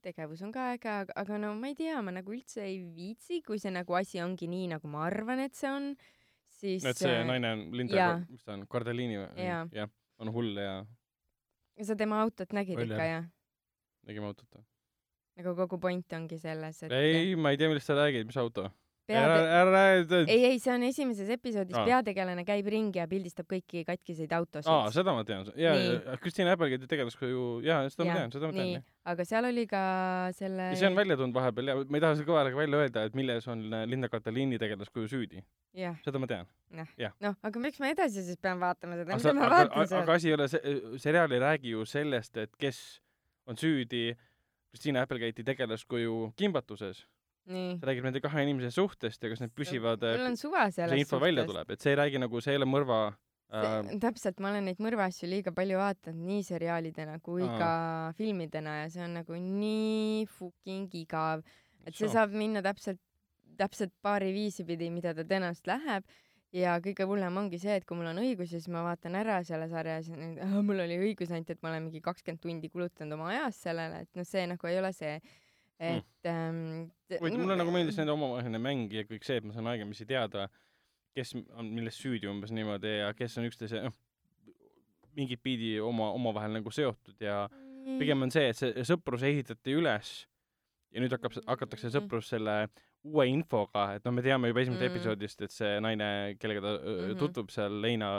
tegevus on ka äge, aga, no ma ei tea, ma nagu üldse ei viitsi, kui see nagu asi ongi nii, nagu ma arvan, et see on, siis et see äh, naine on Linda, mis ta on, Cardellini või? jah, on hull ja sa tema autot nägid Oli, ikka, jah? nägime autot või? nagu kogu point ongi selles, et ei, ma ei tea, millest sa räägid, mis auto? Peate... ära, ära. ei, ei, see on esimeses episoodis ah., peategelane käib ringi ja pildistab kõiki katkiseid autosid. aa, seda ma tean. ja, ja Kristiina Äppelgi tegeles ka ju, jaa, seda ja, ma tean, seda ma tean. aga seal oli ka selle. ja see on välja tulnud vahepeal ja ma ei taha seda kõva häälega välja öelda, et milles on Linda Kataliini tegelaskuju süüdi. seda ma tean. jah. noh, aga miks ma edasi siis pean vaatama seda, mida ma vaatan seal? aga asi ei ole, seriaal ei räägi ju sellest, et kes on süüdi Kristiina Äppelkeiti tegelaskuju kimbatuses see räägib nende kahe inimese suhtest ja kas need püsivad mul on suva selles see info suhtest. välja tuleb, et see ei räägi nagu, see ei ole mõrva äh... täpselt, ma olen neid mõrvaasju liiga palju vaadanud nii seriaalidena kui Aa. ka filmidena ja see on nagu nii fucking igav, et see saab minna täpselt, täpselt paari viisi pidi, mida ta tõenäoliselt läheb ja kõige hullem ongi see, et kui mul on õigus ja siis ma vaatan ära selle sarja ja siis oh, mul oli õigus ainult, et ma olen mingi kakskümmend tundi kulutanud oma ajast sellele, et noh, see nagu ei ole see. Et ähm, huvitav, mulle nagu meeldis nende omavaheline mäng ja kõik see, et ma saan aegamisi teada, kes on milles süüdi umbes niimoodi ja kes on üksteise, noh, mingit pidi oma, omavahel nagu seotud ja mm. pigem on see, et see sõprus ehitati üles ja nüüd hakkab, hakatakse mm. sõprus selle uue infoga, et noh, me teame juba esimesest mm. episoodist, et see naine, kellega ta mm -hmm. tutvub seal Leina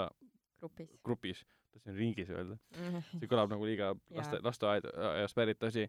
grupis, grupis, tahtsin ringis öelda mm, -hmm. see kõlab nagu liiga laste, lasteaiast pärit asi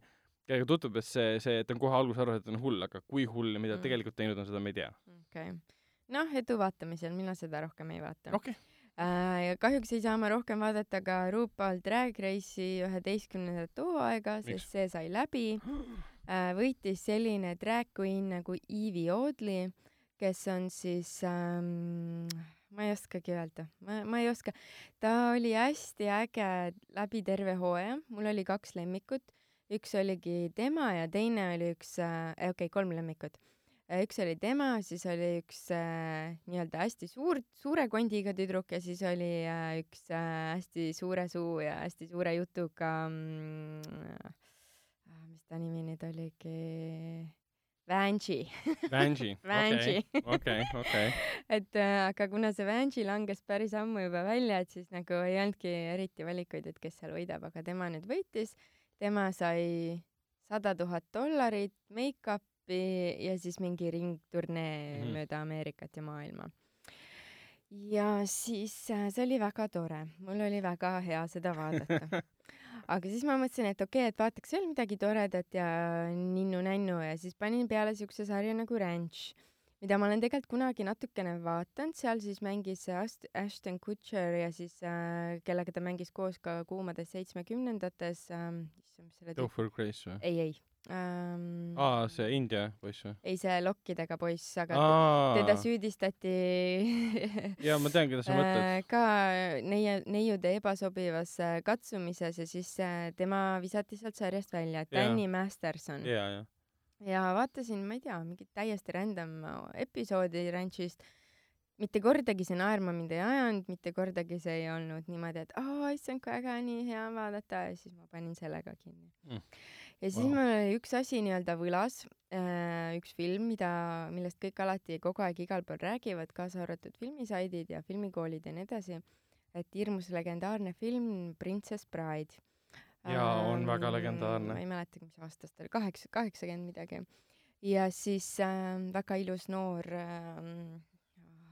kellega tutvub, et see, see, ta on kohe alguses aru, et on hull, aga kui hull ja mida mm. tegelikult teinud on, seda me ei tea. okei okay.. noh, edu vaatamisel, mina seda rohkem ei vaata okay.. Äh, ja kahjuks ei saa ma rohkem vaadata ka RuPaul Drag Race'i üheteistkümnendat hooaega, sest see sai läbi äh,. võitis selline drag queen nagu Evie Oddly, kes on siis ähm, ma ei oskagi öelda, ma, ma ei oska. ta oli hästi äge läbi terve hooaja, mul oli kaks lemmikut üks oligi tema ja teine oli üks äh,, okei okay,, kolm lemmikut üks oli tema, siis oli üks äh, nii-öelda hästi suur, suure kondiga tüdruk ja siis oli äh, üks äh, hästi suure suu ja hästi suure jutuga mm,, äh, mis ta nimi nüüd oligi? Vanji. Vanji, okei, okei, okei. et äh, aga kuna see Vanji langes päris ammu juba välja, et siis nagu ei olnudki eriti valikuid, et kes seal võidab, aga tema nüüd võitis tema sai sada tuhat dollarit, make-up'i ja siis mingi ringturnee mm -hmm. mööda Ameerikat ja maailma. ja siis äh, see oli väga tore, mul oli väga hea seda vaadata aga siis ma mõtlesin, et okei okay,, et vaataks veel midagi toredat ja ninnu-nännu ja siis panin peale siukse sarja nagu Ranch mida ma olen tegelikult kunagi natukene vaadanud, seal siis mängis Ast-, Ashton Kutcher ja siis äh, kellega ta mängis koos ka Kuumades seitsmekümnendates ähm,, issand, mis selle Topher Grace või? ei, ei ähm,. aa, see India poiss või? ei, see lokkidega poiss, aga aa. teda süüdistati jaa, ma tean, keda sa mõtled äh,. ka neie, neiude ebasobivas katsumises ja siis äh, tema visati sealt sarjast välja, Danny Masterson. jaa, jaa ja vaatasin, ma ei tea, mingit täiesti random episoodi Ranchist. mitte kordagi see naerma mind ei ajanud, mitte kordagi see ei olnud niimoodi, et aa, issand, kui äge, nii hea vaadata. Ja siis ma panin sellega kinni. Mm.. ja siis wow. mul oli üks asi nii-öelda võlas äh,, üks film, mida, millest kõik alati kogu aeg igal pool räägivad, kaasa arvatud filmisaidid ja filmikoolid ja nii edasi, et hirmus legendaarne film Princess Bride jaa, on väga legendaarne. ma ei mäletagi, mis aastast ta oli, kaheksa, kaheksakümmend midagi. ja siis äh, väga ilus noor äh,,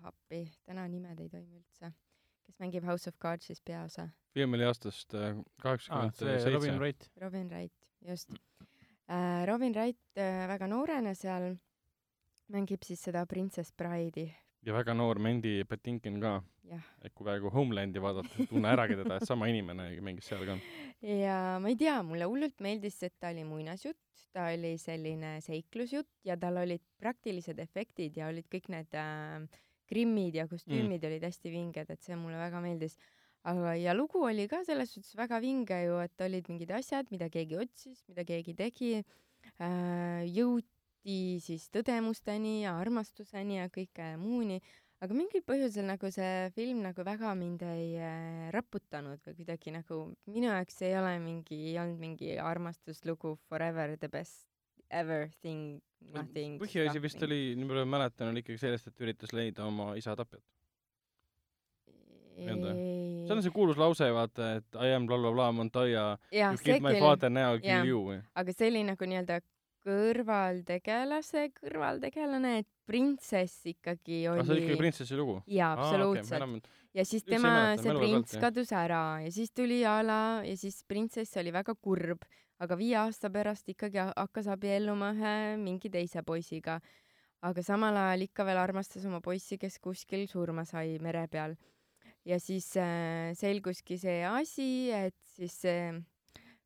appi, täna nimed ei toimu üldse, kes mängib House of Cardsis peaosa. oli aastast äh, kaheksakümmend seitse. Robin Wright. Robin Wright, just äh,. Robin Wright äh, väga noorena seal mängib siis seda Princess Bride'i ja väga noor Mandy Patinkin ka. et kui praegu Homelandi vaadata, tunne äragi teda, et sama inimene mängis seal ka. ja ma ei tea, mulle hullult meeldis, et ta oli muinasjutt, ta oli selline seiklusjutt ja tal olid praktilised efektid ja olid kõik need äh, grimmid ja kostüümid mm. olid hästi vinged, et see mulle väga meeldis. aga, ja lugu oli ka selles suhtes väga vinge ju, et olid mingid asjad, mida keegi otsis, mida keegi tegi äh,, jõuti jõuti siis tõdemusteni ja armastuseni ja kõike muuni, aga mingil põhjusel nagu see film nagu väga mind ei äh, raputanud või kuidagi nagu minu jaoks ei ole mingi, ei olnud mingi armastuslugu Forever the best ever thing, nothing. põhiasi vist oli, nii palju ma mäletan, oli ikkagi sellest, et üritas leida oma isa tapjat. see on see kuulus lause, vaata, et I am blablabla bla, Montoya, you killed my father, now I kill you. aga see oli nagu nii-öelda kõrvaltegelase kõrvaltegelane, et printsess ikkagi oli. see oli ikkagi printsessi lugu? jaa, absoluutselt ah,. Okay. ja siis tema, see prints kadus ära ja siis tuli a la ja siis printsess oli väga kurb, aga viie aasta pärast ikkagi hakkas abielluma ühe mingi teise poisiga. aga samal ajal ikka veel armastas oma poissi, kes kuskil surma sai mere peal. ja siis äh, selguski see asi, et siis äh,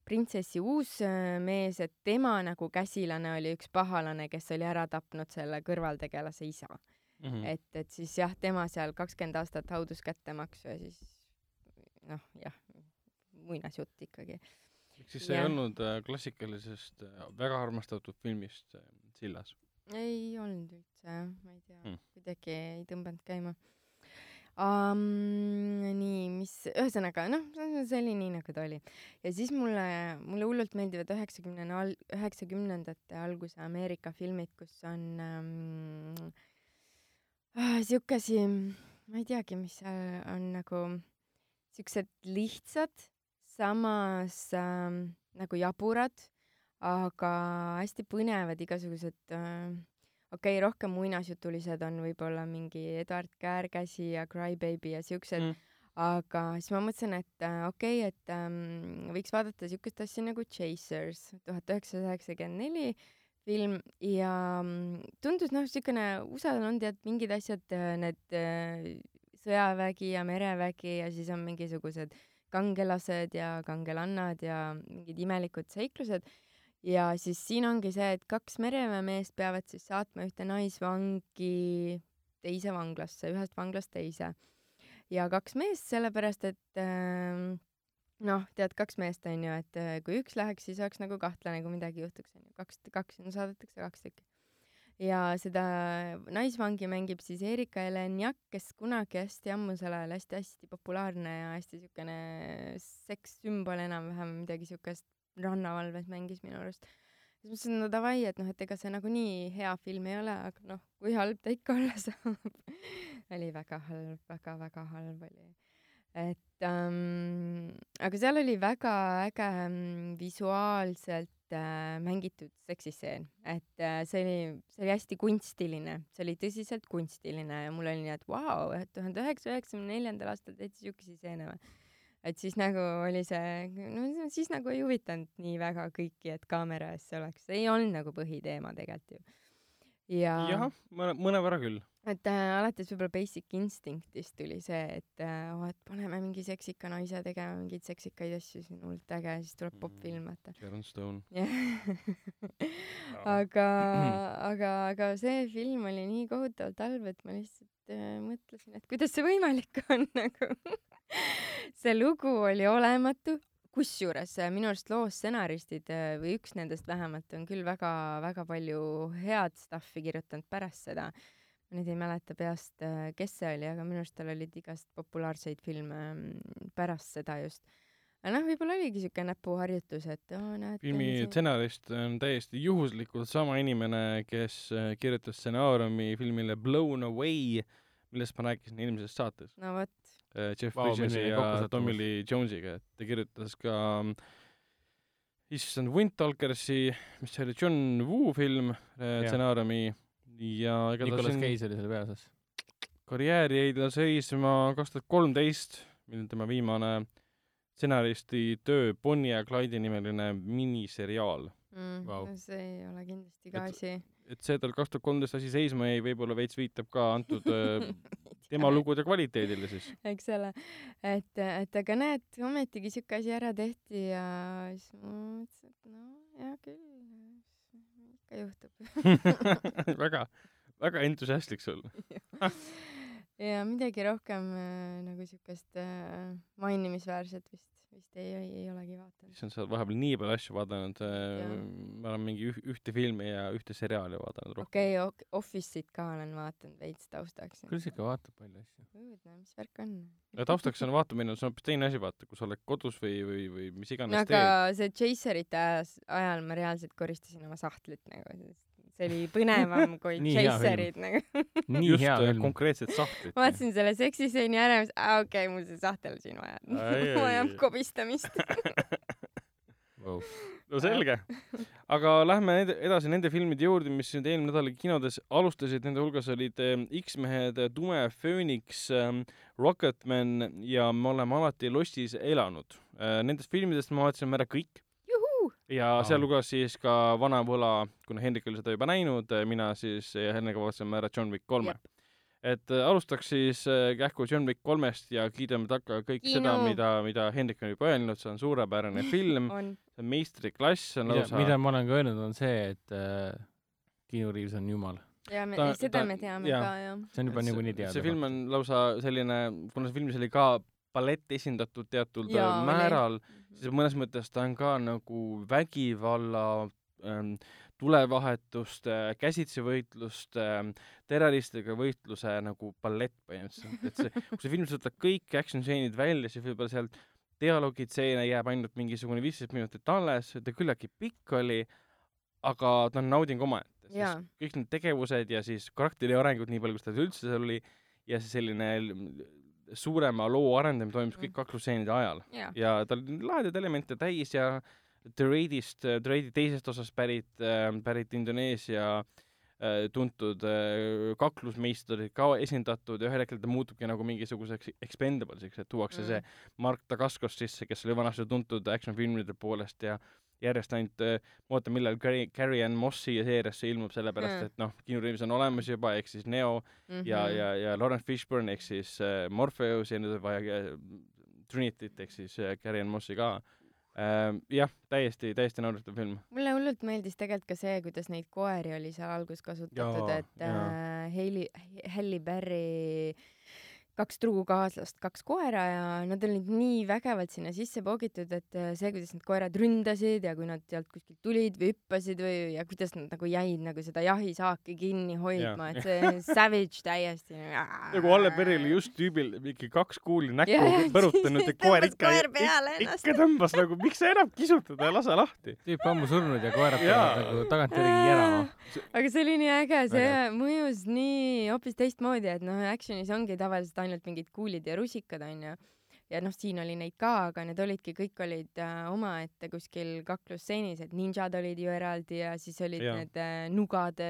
printsessi uus äh, mees, et tema nagu käsilane oli üks pahalane, kes oli ära tapnud selle kõrvaltegelase isa mm. -hmm. et, et siis jah, tema seal kakskümmend aastat haudus kättemaksu ja siis noh, jah, muinasjutt ikkagi. ehk siis see ja. ei olnud äh, klassikalisest äh, väga armastatud filmist sillas? ei olnud üldse jah, ma ei tea hmm., kuidagi ei tõmmanud käima um,. nii, mis, ühesõnaga noh, see oli nii, nagu ta oli. ja siis mulle, mulle hullult meeldivad üheksakümnene al-, üheksakümnendate alguse Ameerika filmid, kus on ähm, äh, siukesi, ma ei teagi, mis seal on nagu siuksed lihtsad, samas ähm, nagu jaburad, aga hästi põnevad igasugused äh, okei okay,, rohkem muinasjutulised on võib-olla mingi Eduard Käärkäsi ja Crybaby ja siuksed. Mm., aga siis ma mõtlesin, et äh, okei okay,, et ähm, võiks vaadata siukest asja nagu Chasers tuhat üheksasada üheksakümmend neli film. Ja mm, tundus noh, siukene USA-l on tead mingid asjad, äh, need äh, sõjavägi ja merevägi ja siis on mingisugused kangelased ja kangelannad ja mingid imelikud seiklused ja siis siin ongi see, et kaks mereväemeest peavad siis saatma ühte naisvangi teise vanglasse, ühest vanglast teise. ja kaks meest, sellepärast et äh, noh, tead, kaks meest on ju, et äh, kui üks läheks, siis oleks nagu kahtlane, kui midagi juhtuks, on ju, kaks, kaks, no saadetakse kaks tükki. ja seda naisvangi mängib siis Erika Elenjak, kes kunagi hästi ammusel ajal hästi-hästi populaarne ja hästi siukene sekssümbol enam-vähem, midagi siukest rannavalves mängis minu arust. siis mõtlesin, no davai, et noh, et ega see nagunii hea film ei ole, aga noh, kui halb ta ikka olla saab oli väga halb väga,, väga-väga halb oli. et ähm, aga seal oli väga äge ähm, visuaalselt äh, mängitud seksistseen, et äh, see oli, see oli hästi kunstiline, see oli tõsiselt kunstiline ja mul oli nii, et vau wow,, et tuhande üheksasaja üheksakümne neljandal aastal tehti siukesi stseene või. Et siis nagu oli see, no siis nagu ei huvitanud nii väga kõiki, et kaamera ees see oleks, ei olnud nagu põhiteema tegelikult ju. Ja jah, mõne, mõnevõrra küll. et äh, alates võib-olla Basic Instinctist tuli see, et äh, oh, et paneme mingi seksika naise tegema mingeid seksikaid asju, see on hullult äge, siis tuleb popfilm, vaata. Sharon Stone. Aga aga, aga see film oli nii kohutavalt halb, et ma lihtsalt äh, mõtlesin, et kuidas see võimalik on nagu see lugu oli olematu, kusjuures äh, minu arust loo stsenaristid äh, või üks nendest vähemalt on küll väga-väga palju head stuff'i kirjutanud pärast seda. ma nüüd ei mäleta peast, kes see oli, aga minu arust tal olid igast populaarseid filme mm, pärast seda just. Aga noh, võib-olla oligi siuke näpuharjutus, et oo oh, näed. filmi stsenarist on täiesti juhuslikult sama inimene, kes kirjutas stsenaariumi filmile Blown Away, millest ma rääkisin eelmises saates. no vot Äh, Jeff wow, Bridgesi ja Tommy Lee Jones'iga, et ta kirjutas ka mm, issand Windtalkersi, mis see oli, John Woo film, äh, stsenaariumi ja ega Nicolas ta siin Cage oli selle peaosas. karjääri jäi ta seisma kaks tuhat kolmteist, mil tema viimane stsenaristi töö Bonnie ja Clyde'i nimeline miniseriaal mm,. Wow. see ei ole kindlasti ka asi. et see tal kaks tuhat kolmteist asi seisma jäi, võib-olla veits viitab ka antud äh, tema lugude kvaliteedile siis. eks ole, et, et aga näed, ometigi siuke asi ära tehti ja siis ma mõtlesin, et no hea küll, ikka juhtub väga, väga entusiastlik sul ja midagi rohkem äh, nagu siukest äh, mainimisväärset vist vist ei, ei, ei olegi vaadanud. issand, sa oled vahepeal nii palju asju vaadanud. Äh, ma olen mingi üh, ühte filmi ja ühte seriaali vaadanud rohkem. okei okay,, Office'it ka olen vaadanud veits taustaks. küll sa ikka vaatad palju asju. õudne, mis värk on? taustaks on vaatamine, see on hoopis teine asi, vaata, kui sa oled kodus või, või, või mis iganes no, aga teed. see Chaserite ajal ma reaalselt koristasin oma sahtlit nagu, see oli põnevam kui Chaserid nagu nii Just hea film. konkreetset sahtlit. vaatasin selle seksistseeni ära ja mõtlesin, aa okei okay,, mul see sahtel siin vaja, vajab kobistamist wow. no selge. aga lähme edasi nende filmide juurde, mis nüüd eelmine nädal kinodes alustasid, nende hulgas olid eh, X-mehed, Tume Phoenix, eh, Rocketman ja Me oleme alati lossis elanud. Eh, nendest filmidest me vaatasime ära kõik ja no. sealhulgas siis ka Vana võla, kuna Hendrik oli seda juba näinud, mina siis ja Hennega vaatasime ära John Wick kolme. et äh, alustaks siis äh, kähku John Wick kolmest ja kiidame takka kõik Kino. seda, mida, mida Hendrik on juba öelnud, see on suurepärane film, see on meistriklass, see on lausa mida ma olen ka öelnud, on see, et äh, Keanu Reaves on jumal ja me, ta, seda ta, me teame ja. ka, jah. see on juba niikuinii teada. see film on lausa selline, kuna see filmis oli ka ballett esindatud teatud Jaa, määral, siis mõnes mõttes ta on ka nagu vägivalla ähm, tulevahetuste, käsitsevõitluste ähm,, terroristidega võitluse nagu ballett põhimõtteliselt, et see, kui see film võtab kõik action stseenid välja, siis võib-olla sealt dialoogitseene jääb ainult mingisugune viisteist minutit alles, ta küllaltki pikk oli, aga ta on nauding omaette, sest kõik need tegevused ja siis karakteri arengud, nii palju kui seda üldse seal oli, ja see selline suurema loo arendamine toimus kõik mm. kaklusseenide ajal yeah. ja tal oli lahedaid elemente täis ja The Raidi teisest osast pärit äh,, pärit Indoneesia äh, tuntud äh, kaklusmeistrid ka esindatud ja ühel hetkel ta muutubki nagu mingisuguseks expendables'iks, et tuuakse mm. see Mark Dacascos sisse, kes oli vanasti tuntud action filmide poolest ja järjest ainult äh, ma ootan, millal Carrie, Carrie Ann Mossi seeriasse ilmub, sellepärast mm. et noh, Keanu Reaves on olemas juba, ehk siis Neo mm -hmm. ja, ja, ja Lawrence Fishburne ehk siis äh, Morpheus ja nüüd on vaja äh, Trinityt ehk siis äh, Carrie Ann Mossi ka äh,. jah, täiesti, täiesti nauditav film. mulle hullult meeldis tegelikult ka see, kuidas neid koeri oli seal alguses kasutatud, et äh, Hailey, Halle Berry kaks truukaaslast, kaks koera ja nad olid nii vägevalt sinna sisse poogitud, et äh, see, kuidas need koerad ründasid ja kui nad sealt kuskilt tulid või hüppasid või ja kuidas nad nagu jäid nagu seda jahisaaki kinni hoidma, et see savage täiesti. nagu Olle Peril just tüübil mingi kaks kuuli näkku yeah, põrutanud ja koer ikka, ikka tõmbas nagu, miks sa enam kisutada ei lase lahti. tüüp ammu surnud ja koerad tulevad nagu tagantjärgi järama. aga see oli nii äge, see mõjus nii hoopis teistmoodi, et noh, action'is ongi tavaliselt ainult mingid kuulid ja rusikad onju ja noh, siin oli neid ka, aga need olidki, kõik olid äh, omaette kuskil kaklusstseenis, et ninjad olid ju eraldi ja siis olid ja. need äh, nugade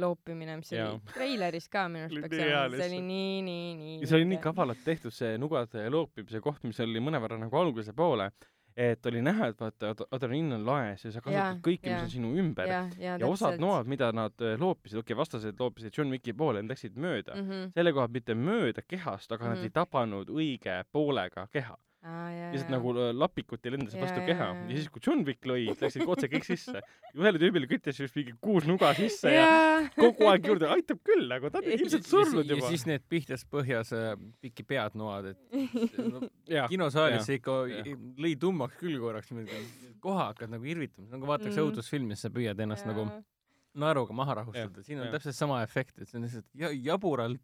loopimine, mis ja. oli treileris ka minu arust peaks olema, see oli nii, nii, nii. see oli nii kavalalt tehtud, see nugade loopimise koht, mis oli mõnevõrra nagu alguse poole et oli näha, et vaata, adrenaliin on laes ja sa kasutad kõike, mis on sinu ümber. ja, ja, ja osad noad, mida nad äh, loopisid, okei okay,, vastased loopisid John Wicki poole, nad läksid mööda mm. -hmm. selle koha pealt mitte mööda kehast, aga mm -hmm. nad ei tabanud õige poolega keha lihtsalt nagu äh, lapikuti lendasid vastu keha ja, siis, kui John Wick lõi, läksid otse kõik sisse. ühele tüübile küttis just mingi kuus nuga sisse ja, ja kogu aeg juurde, aitab küll, nagu ta on ilmselt surnud juba. ja siis need pihtas põhjas äh, pikki pead noad, et no, kinosaalis see ikka lõi tummaks küll korraks, koha hakkad nagu irvitama, nagu vaataks mm. õudusfilmi, sa püüad ennast ja. nagu naeruga maha rahustada, siin on ja. täpselt sama efekt, et see on lihtsalt jaburalt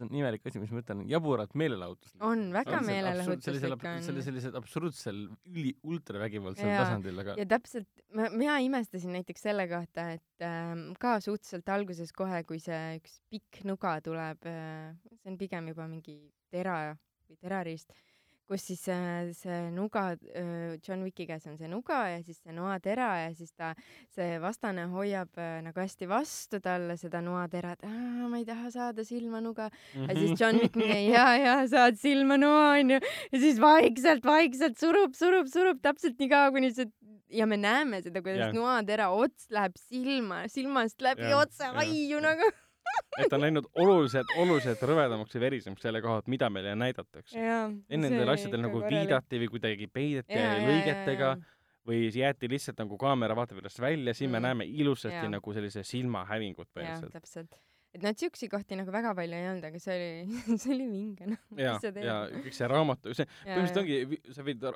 see on imelik asi, mis ma ütlen, jaburalt meelelahutuslik. on väga meelelahutuslik on. selle sellisel absurdsel üli, ultravägivaldsel tasandil, aga ja täpselt, ma, mina imestasin näiteks selle kohta, et äh, ka suhteliselt alguses kohe, kui see üks pikk nuga tuleb äh,, see on pigem juba mingi tera või terariist äh,, kus siis äh, see nuga, äh, John Wicki käes on see nuga ja siis see noatera ja siis ta, see vastane hoiab äh, nagu hästi vastu talle seda noatera, et ma ei taha saada silmanuga mm. -hmm. ja siis John Wick mingi ja, ja saad silmanoa onju ja siis vaikselt, vaikselt surub, surub, surub täpselt nii kaua, kuni see ja me näeme seda, kuidas yeah. noatera ots läheb silma, silmast läbi yeah. otse aiu yeah. nagu et on läinud oluliselt, oluliselt rõvedamaks ja verisemaks selle koha pealt, mida meile näidatakse. enne nendel asjadel nagu viidati või kuidagi peideti ja, lõigetega ja, ja, või jäeti lihtsalt nagu kaamera vaateväljast välja, siin mm. me näeme ilusasti ja. nagu sellise silmahävingut põhimõtteliselt. täpselt et noh, siukseid kohti nagu väga palju ei olnud, aga see oli, see oli vinge, noh. ja, ja kõik see raamatu, see põhimõtteliselt ongi, sa võid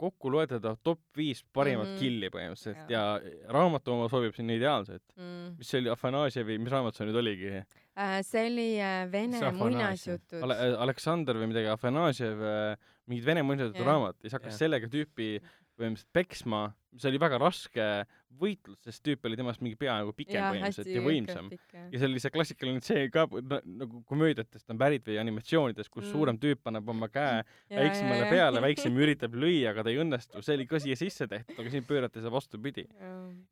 kokku loetleda top viis parimat mm -hmm. killi põhimõtteliselt ja, ja raamatu oma sobib sinna ideaalselt mm.. mis see oli, Afanasjevi, mis raamat see nüüd oligi äh,? see oli äh, Vene muinasjutud Ale. Aleksander või midagi, Afanasjev äh,, mingid Vene muinasjutud raamat ja siis hakkas sellega tüüpi põhimõtteliselt peksma, mis oli väga raske võitlus, sest tüüp oli temast mingi peaaegu pikem ja, põhimõtteliselt ja võimsam. ja see oli see klassikaline see ka nagu komöödiatest on pärit või animatsioonidest, kus mm. suurem tüüp paneb oma käe väiksemale peale, väiksem üritab lüüa, aga ta ei õnnestu, see oli ka siia sisse tehtud, aga siin pöörati seda vastupidi.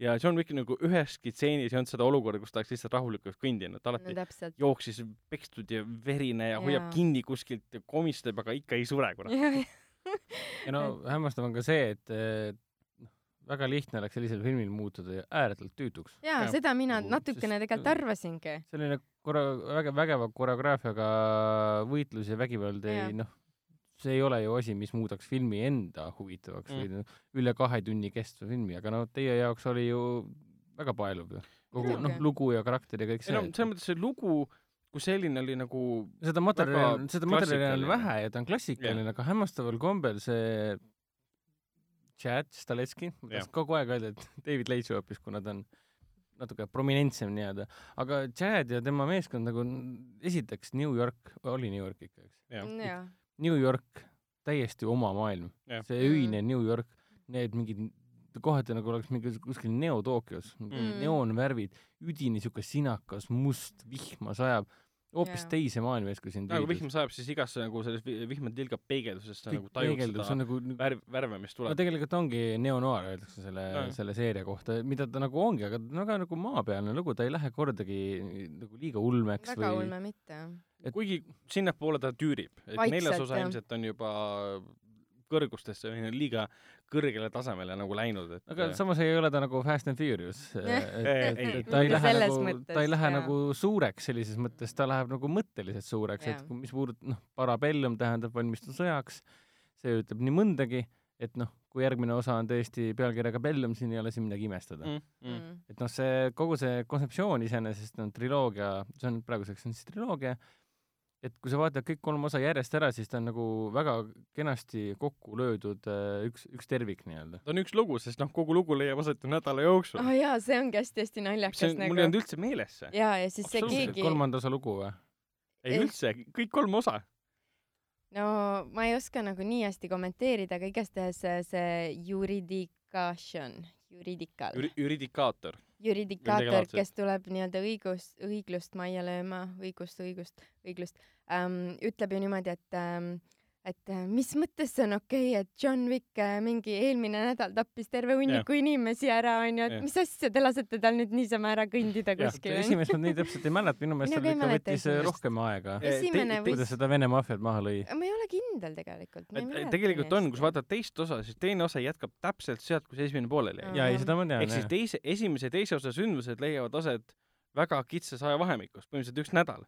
ja John Wick nagu üheski stseenis ei olnud seda olukorda, kus ta oleks lihtsalt rahulikult kõndinud, ta alati no, jooksis pekstud ja verine ja, ja hoiab kinni kuskilt ja komistab, aga ikka ei sure kurat. ja no hämmastav on ka see, et väga lihtne oleks sellisel filmil muutuda ääretult tüütuks. jaa ja., seda mina natukene tegelikult arvasingi. selline korra-, väga vägeva koreograafiaga võitlus ja vägivald ei noh, see ei ole ju asi, mis muudaks filmi enda huvitavaks mm. või noh, üle kahe tunni kestva filmi, aga no teie jaoks oli ju väga paeluv ju. kogu noh, lugu ja karakter ja kõik see. no selles mõttes see lugu kui selline oli nagu seda materjali, seda materjali on vähe ja ta on klassikaline, aga hämmastaval kombel see Chad Stahelski, ma tahtsin kogu aeg öelda, et David Leitsu hoopis, kuna ta on natuke prominentsem nii-öelda, aga Chad ja tema meeskond nagu esiteks New York, oli New York ikka, eks? New York, täiesti oma maailm, see öine New York, need mingid kohati nagu oleks mingi kuskil Neo-Tokyos mm., neoonvärvid, üdini siuke sinakas, must, vihma sajab hoopis teise maailma ees, kui sind nagu vihm sajab, siis igasse nagu selles vihma tilgab peegeldusest sa nagu tajud seda nagu, värv, värve, mis tuleb. no tegelikult ongi neonoir, öeldakse selle selle seeria kohta, mida ta nagu ongi, aga väga nagu maapealne lugu, ta ei lähe kordagi nagu liiga ulmeks väga või... ulme mitte, jah. et kuigi sinnapoole ta tüürib, et neljas osa ilmselt on juba kõrgustesse liiga kõrgele tasemele nagu läinud, et aga samas ei ole ta nagu Fast and Furious et, et ta ei lähe nagu, ta ei lähe jah. nagu suureks sellises mõttes, ta läheb nagu mõtteliselt suureks, et mis puudutab, noh, parabellum tähendab valmistu sõjaks, see ütleb nii mõndagi, et noh, kui järgmine osa on tõesti pealkirjaga Bellum, siin ei ole siin midagi imestada mm,. Mm. et noh, see kogu see kontseptsioon iseenesest on triloogia, see on praeguseks on siis triloogia et kui sa vaatad kõik kolm osa järjest ära, siis ta on nagu väga kenasti kokku löödud äh, üks, üks tervik nii-öelda. ta on üks lugu, sest noh, kogu lugu leiab aset ju nädala jooksul. aa oh, jaa, see ongi hästi-hästi naljakas see, nagu. mul ei jäänud üldse meeles see. jaa, ja siis see keegi kolmanda osa lugu või? ei üldse, kõik kolm osa. no ma ei oska nagu nii hästi kommenteerida, aga igastahes see juridikation, juridikal Jüri,. Juridikaator juridikaator, kes tuleb nii-öelda õigust, õiglust majja lööma, õigust, õigust, õiglust ähm,, ütleb ju niimoodi, et ähm, et äh, mis mõttes see on okei okay,, et John Wick äh, mingi eelmine nädal tappis terve hunniku yeah. inimesi ära, onju, et mis asja, te lasete tal nüüd niisama ära kõndida kuskil. esimest ma nii täpselt ei mäleta, minu meelest tal ikka võttis esimest. rohkem aega. kuidas seda Vene maffiat maha lõi. ma ei ole kindel tegelikult. tegelikult on, kui sa vaatad teist osa, siis teine osa jätkab täpselt sealt, kus esimene pooleli jäi. ja ei, seda ma tean. ehk siis teise, esimese ja teise osa sündmused leiavad aset väga kitsas ajavahemikus, põhimõtteliselt üks nädal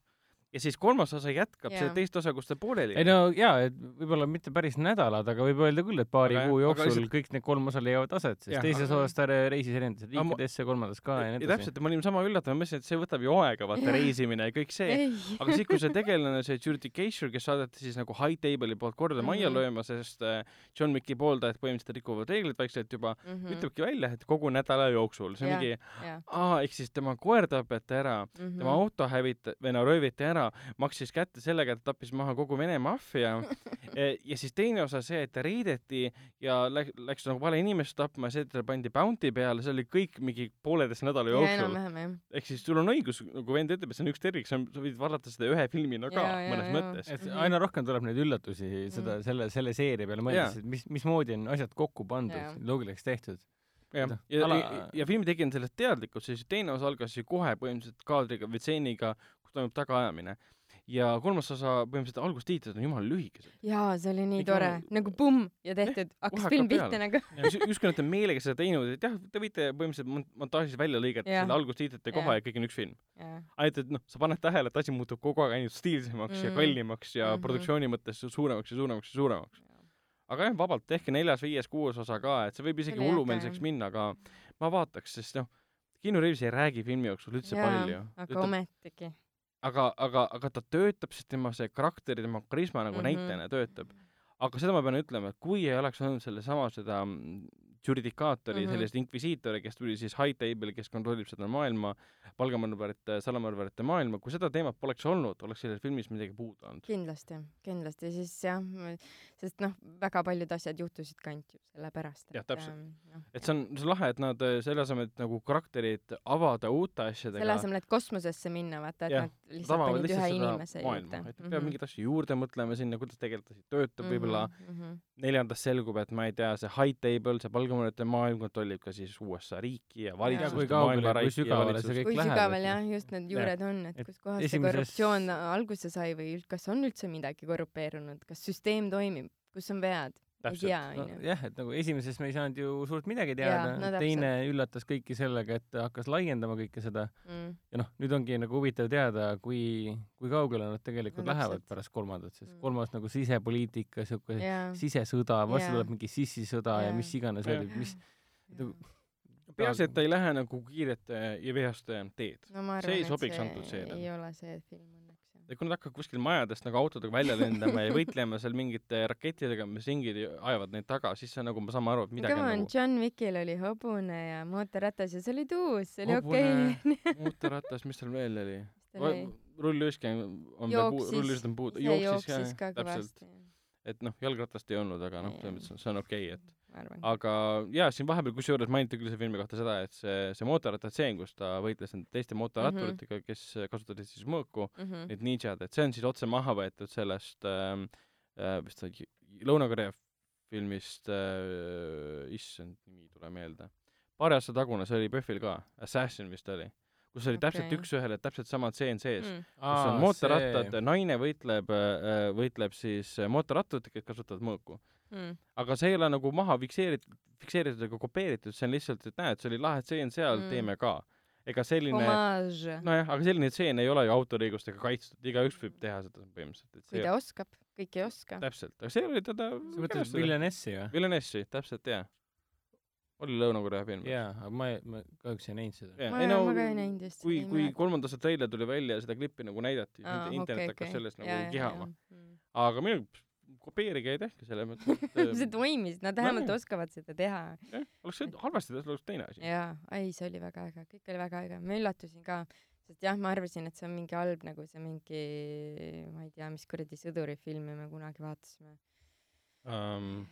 ja siis kolmas osa jätkab yeah. seda teist osa, kus ta pooleli jäi. ei no jaa, et võib-olla mitte päris nädalad, aga võib öelda küll, et paari aga, kuu jooksul lihtsalt... kõik need kolm osa leiavad aset, sest ja, teises aga... osas ta reisis erinevatesse riikidesse, kolmandas ka ja nii edasi. täpselt, ma olin sama üllatunud, ma mõtlesin, et see võtab ju aega, vaata yeah. reisimine ja kõik see. aga siis, kui see tegelane, see Judicature, kes saadeti siis nagu High Table'i poolt korda mm -hmm. majja lööma, sest äh, John Wicki pooldajad põhimõtteliselt rikuvad reegleid vaikselt juba mm, -hmm. ütlebki välja, et kogu nädala jooksul, see on mingi, aa, ehk siis tema koer tapeti ära mm, -hmm. tema auto hävita- või no rööviti ära, maksis kätte sellega, et ta tappis maha kogu Vene maffia ja siis teine osa see, et ta reideti ja läks, läks nagu vale inimest tapma ja see, et talle pandi bounty peale, see oli kõik mingi pooleteist nädala jooksul. ehk siis sul on õigus, nagu vend ütleb, et see on üks tervik, sa võid vaadata seda ühe filmina ka ja, mõnes ja, mõttes. et aina rohkem tuleb neid üllatusi seda, mm. selle, selle seeria peale mõeldes, et mis, mismoodi on asjad kokku pandud, loogiliseks tehtud jah, ja, ja, ja, ja filmi tegija on sellest teadlikud, siis teine osa algas ju kohe põhimõtteliselt kaadriga või stseeniga, toimub tagaajamine ja kolmas osa põhimõtteliselt algustiitrid on jumala lühikesed. jaa, see oli nii Miks tore ma..., nagu pumm ja tehtud, hakkas film pihta nagu. justkui nad on meelega seda teinud, et jah, te võite põhimõtteliselt montaažis välja lõigata selle algustiitrite koha ja kõik on üks film. ainult, et noh, sa paned tähele, et asi muutub kogu aeg ainult stiilsemaks mm. ja kallimaks ja mm -hmm. produktsiooni mõttes suuremaks ja suuremaks ja suuremaks. aga jah, vabalt tehke neljas, viies, kuues osa ka, et see võib isegi hullumeelseks minna, aga ma vaataks, sest noh, Keanu Reaves ei räägi filmi jooksul üldse ja, palju. aga ometigi aga, aga, aga ta töötab, sest tema see karakter tema karisma nagu mm -hmm. näitlejana töötab. aga seda ma pean ütlema, et kui ei oleks olnud sellesama seda judikaatori mm -hmm. sellist inkvisiitori, kes tuli siis High Table'i, kes kontrollib seda maailma, palgamõrvarite, salamõrvarite maailma, kui seda teemat poleks olnud, oleks selles filmis midagi puudu olnud. kindlasti, kindlasti, siis jah, sest noh, väga paljud asjad juhtusid ka ainult ju sellepärast. jah, täpselt ähm,. No. et see on, see on lahe, et nad äh, selle asemel, et nagu karakterid avada uute asjadega. selle asemel, et kosmosesse minna, vaata, et ja, nad lihtsalt panid ühe inimese maailma, juurde. et peab mm -hmm. mingeid asju juurde mõtlema sinna, kuidas tegelane töötab mm -hmm, võib-olla mm -hmm. neljandas selgub, et ma ei tea, see high table, see palgamõõrite maailm kontrollib ka siis USA riiki ja valitsust. kui kaugele, kui sügavale see kõik kui läheb. kui sügaval jah, just need juured ja. on, et kus kohas see korruptsioon alguse sai või kas on üldse midagi korrupeerunud, kas süsteem toimib kus on vead? Tea, onju. jah, et nagu esimeses me ei saanud ju suurt midagi teada, no, teine üllatas kõiki sellega, et hakkas laiendama kõike seda mm. ja noh, nüüd ongi nagu huvitav teada, kui, kui kaugele nad tegelikult no, lähevad täpselt. pärast kolmandat, sest mm. kolmas nagu sisepoliitika, siuke sisesõda, varsti tuleb mingi sissisõda ja. ja mis iganes veel, mis nagu peaasi, et ta ei lähe nagu kiirete ja vihaste teed no,. see ei sobiks antud seeriale. ei ole see film ja kui nad hakkavad kuskil majadest nagu autodega välja lendama ja võitlema seal mingite rakettidega, mis ringid ajavad neid taga, siis see nagu me saame aru, et midagi on nagu John Wickil oli hobune ja mootorratas ja see oli tuus, see oli okei okay. mootorratas, mis tal veel oli? rulluisk on puu-, rulluisk on puudu, jooksis ka, täpselt. et noh, jalgratast ei olnud, aga noh, selles mõttes see on okei okay,, et aga jaa, siin vahepeal kusjuures mainiti küll selle filmi kohta seda, et see, see mootorrattatseen, kus ta võitles nende teiste mootorratturitega mm, -hmm. kes kasutasid siis mõõku mm, -hmm. need ninjad, et see on siis otse maha võetud sellest ähm, äh, vist Lõuna-Korea filmist äh,, issand, nimi ei tule meelde. paari aasta tagune, see oli PÖFFil ka, Assassin vist oli kus oli okay. täpselt üks-ühele täpselt sama tseen sees mm., kus on mootorrattad, naine võitleb, äh, võitleb siis mootorratturitega, kes kasutavad mõõku mm.. Aga see ei ole nagu maha fikseeritud, fikseeritud ega kopeeritud, see on lihtsalt, et näed, see oli lahe tseen seal mm., teeme ka. ega selline, nojah, aga selline tseen ei ole ju autoriõigustega kaitstud, igaüks võib teha seda põhimõtteliselt. kui ta oskab, kõik ei oska. täpselt, aga see oli teda sa mõtled Villanessi või? Villanessi, täpselt, jaa oli Lõuna-Korea film. jaa, aga ma ei, ma kahjuks ei näinud seda. ma, ei, no, ma ka ei näinud just. kui, kui kolmanda osa treiler tuli välja ja seda klippi nagu näidati, internet hakkas okay. sellest nagu ja, kihama. Mm. aga minu kopeerige ja tehke selles mõttes et see toimis, nad vähemalt no, oskavad seda teha. jah, oleks see halvasti tehtud, oleks teine asi. jaa, ei, see oli väga äge, kõik oli väga äge, ma üllatusin ka, sest jah, ma arvasin, et see on mingi halb nagu see mingi, ma ei tea, mis kuradi sõdurifilmi me kunagi vaatasime um,.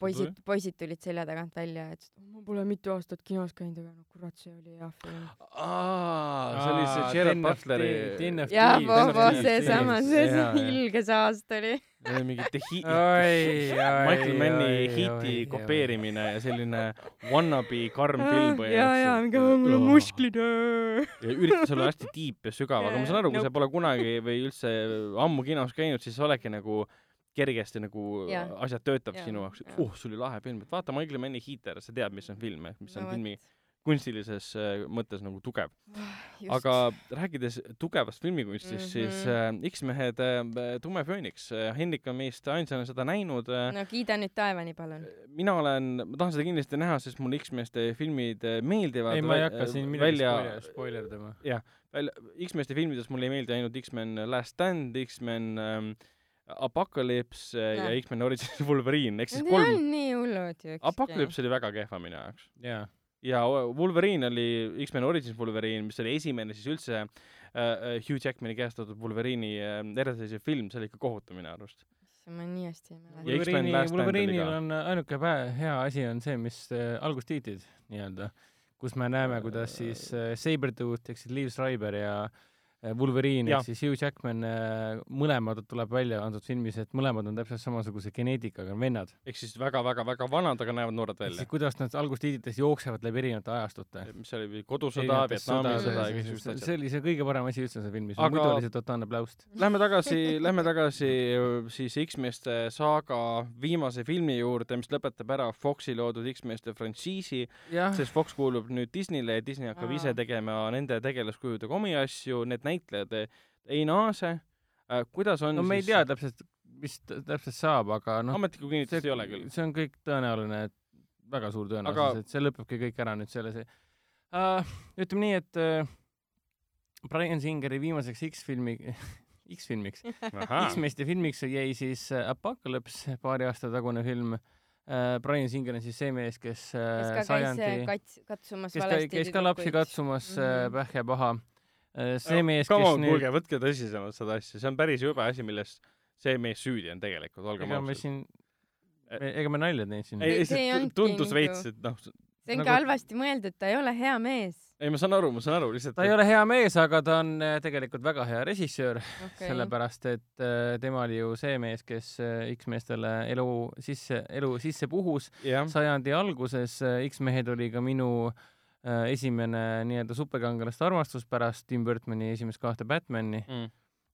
Poisid, poisid tulid selja tagant välja ja ütlesid, ma pole mitu aastat kinos käinud, aga no kurat, see oli hea film. aa, see oli see Gerard Butleri. jah, seesama, see ilge saast oli mingi The Heat, Michael Manni Heati kopeerimine ja selline wannabe karm film põhimõtteliselt. ja, ja mingi mul on musklid. ja üritas olla hästi deep ja sügav, aga ma saan aru, kui sa pole kunagi või üldse ammu kinos käinud, siis sa oledki nagu kergesti nagu ja. asjad töötab ja. sinu jaoks, et oh, see oli lahe film, et vaata Michael Manni Heater, sa tead, mis on film, mis on no, filmi kunstilises äh, mõttes nagu tugev. aga rääkides tugevast filmikunstist mm, -hmm. siis äh, X-mehed äh, Tume Fööniks äh,, Hendrik on meist ainsana seda näinud äh,. no kiida nüüd taevani, palun. mina olen, ma tahan seda kindlasti näha, sest mulle X-meeste filmid äh, meeldivad. ei, ma ei hakka siin midagi välja... spoilerdama. jah, välja, X-meeste filmides mulle ei meeldi ainult X-men Last Stand, X-men ähm, Apocalypse äh, ja, ja X-men Origins Wolverine, ehk siis kolm. Need olnud nii hullud ju. Apocalypse oli väga kehva minu jaoks. yeah ja Wolverine oli X-men Origins Wolverine, mis oli esimene siis üldse äh, äh Hugh Jackmani kehastatud Wolverine'i äh, eraldiseisev film, see oli ikka kohutav minu arust. ma nii hästi ei mäleta. Wolverine'i, Wolverine'il on ainuke hea asi on see, mis äh, algustiitrid nii-öelda, kus me näeme, kuidas siis äh, Sabretooth ehk siis Liv Schreiber ja äh, Äh, Wolverine ehk siis Hugh Jackman, äh, mõlemad tuleb välja antud filmis, et mõlemad on täpselt samasuguse geneetikaga vennad. ehk siis väga-väga-väga vanad, aga näevad noored välja. kuidas nad algustiidites jooksevad läbi erinevate ajastute. mis oli, kodusõda, Vietnami sõda ja siuksed asjad. see oli see kõige parem asi üldse see filmis aga..., muidu oli see totaalne pläust. Lähme tagasi, lähme tagasi siis X-meeste saaga viimase filmi juurde, mis lõpetab ära Foxi loodud X-meeste frantsiisi, sest Fox kuulub nüüd Disneyle ja Disney hakkab ise tegema nende tegelaskujudega omi asju, need näitlejad ei naase äh,. kuidas on no me siis... ei tea täpselt, mis täpselt saab, aga noh. ametlikku kinnitust ei ole küll. see on kõik tõenäoline, et väga suur tõenäosus aga..., et see lõpebki kõik ära nüüd selles uh,. ütleme nii, et uh, Brian Singeri viimaseks X-filmi X-filmiks X-meeste filmiks jäi siis Apocalypse, paari aasta tagune film. Brian Singer on siis see mees, kes, kes ka sajandi, kats-, kes valesti käis ka lapsi katsumas mm -hmm. pähhe paha Äh, see mees, kes on, nüüd kuulge, võtke tõsisemalt seda asja, see on päris jube asi, milles see mees süüdi on tegelikult, olgem ausad. ega me siin, ega me nalja teinud siin. ei, lihtsalt tundus veits, et noh. see on nagu... ka halvasti mõeldud, ta ei ole hea mees. ei, ma saan aru, ma saan aru, lihtsalt. ta ei ole hea mees, aga ta on äh, tegelikult väga hea režissöör okay., sellepärast et äh, tema oli ju see mees, kes X-meestele elu sisse, elu sisse puhus yeah. sajandi alguses. X-mehed oli ka minu äh, Äh, esimene nii-öelda superkangelaste armastus pärast Tim Burtoni esimest kahte Batman'i. Mm.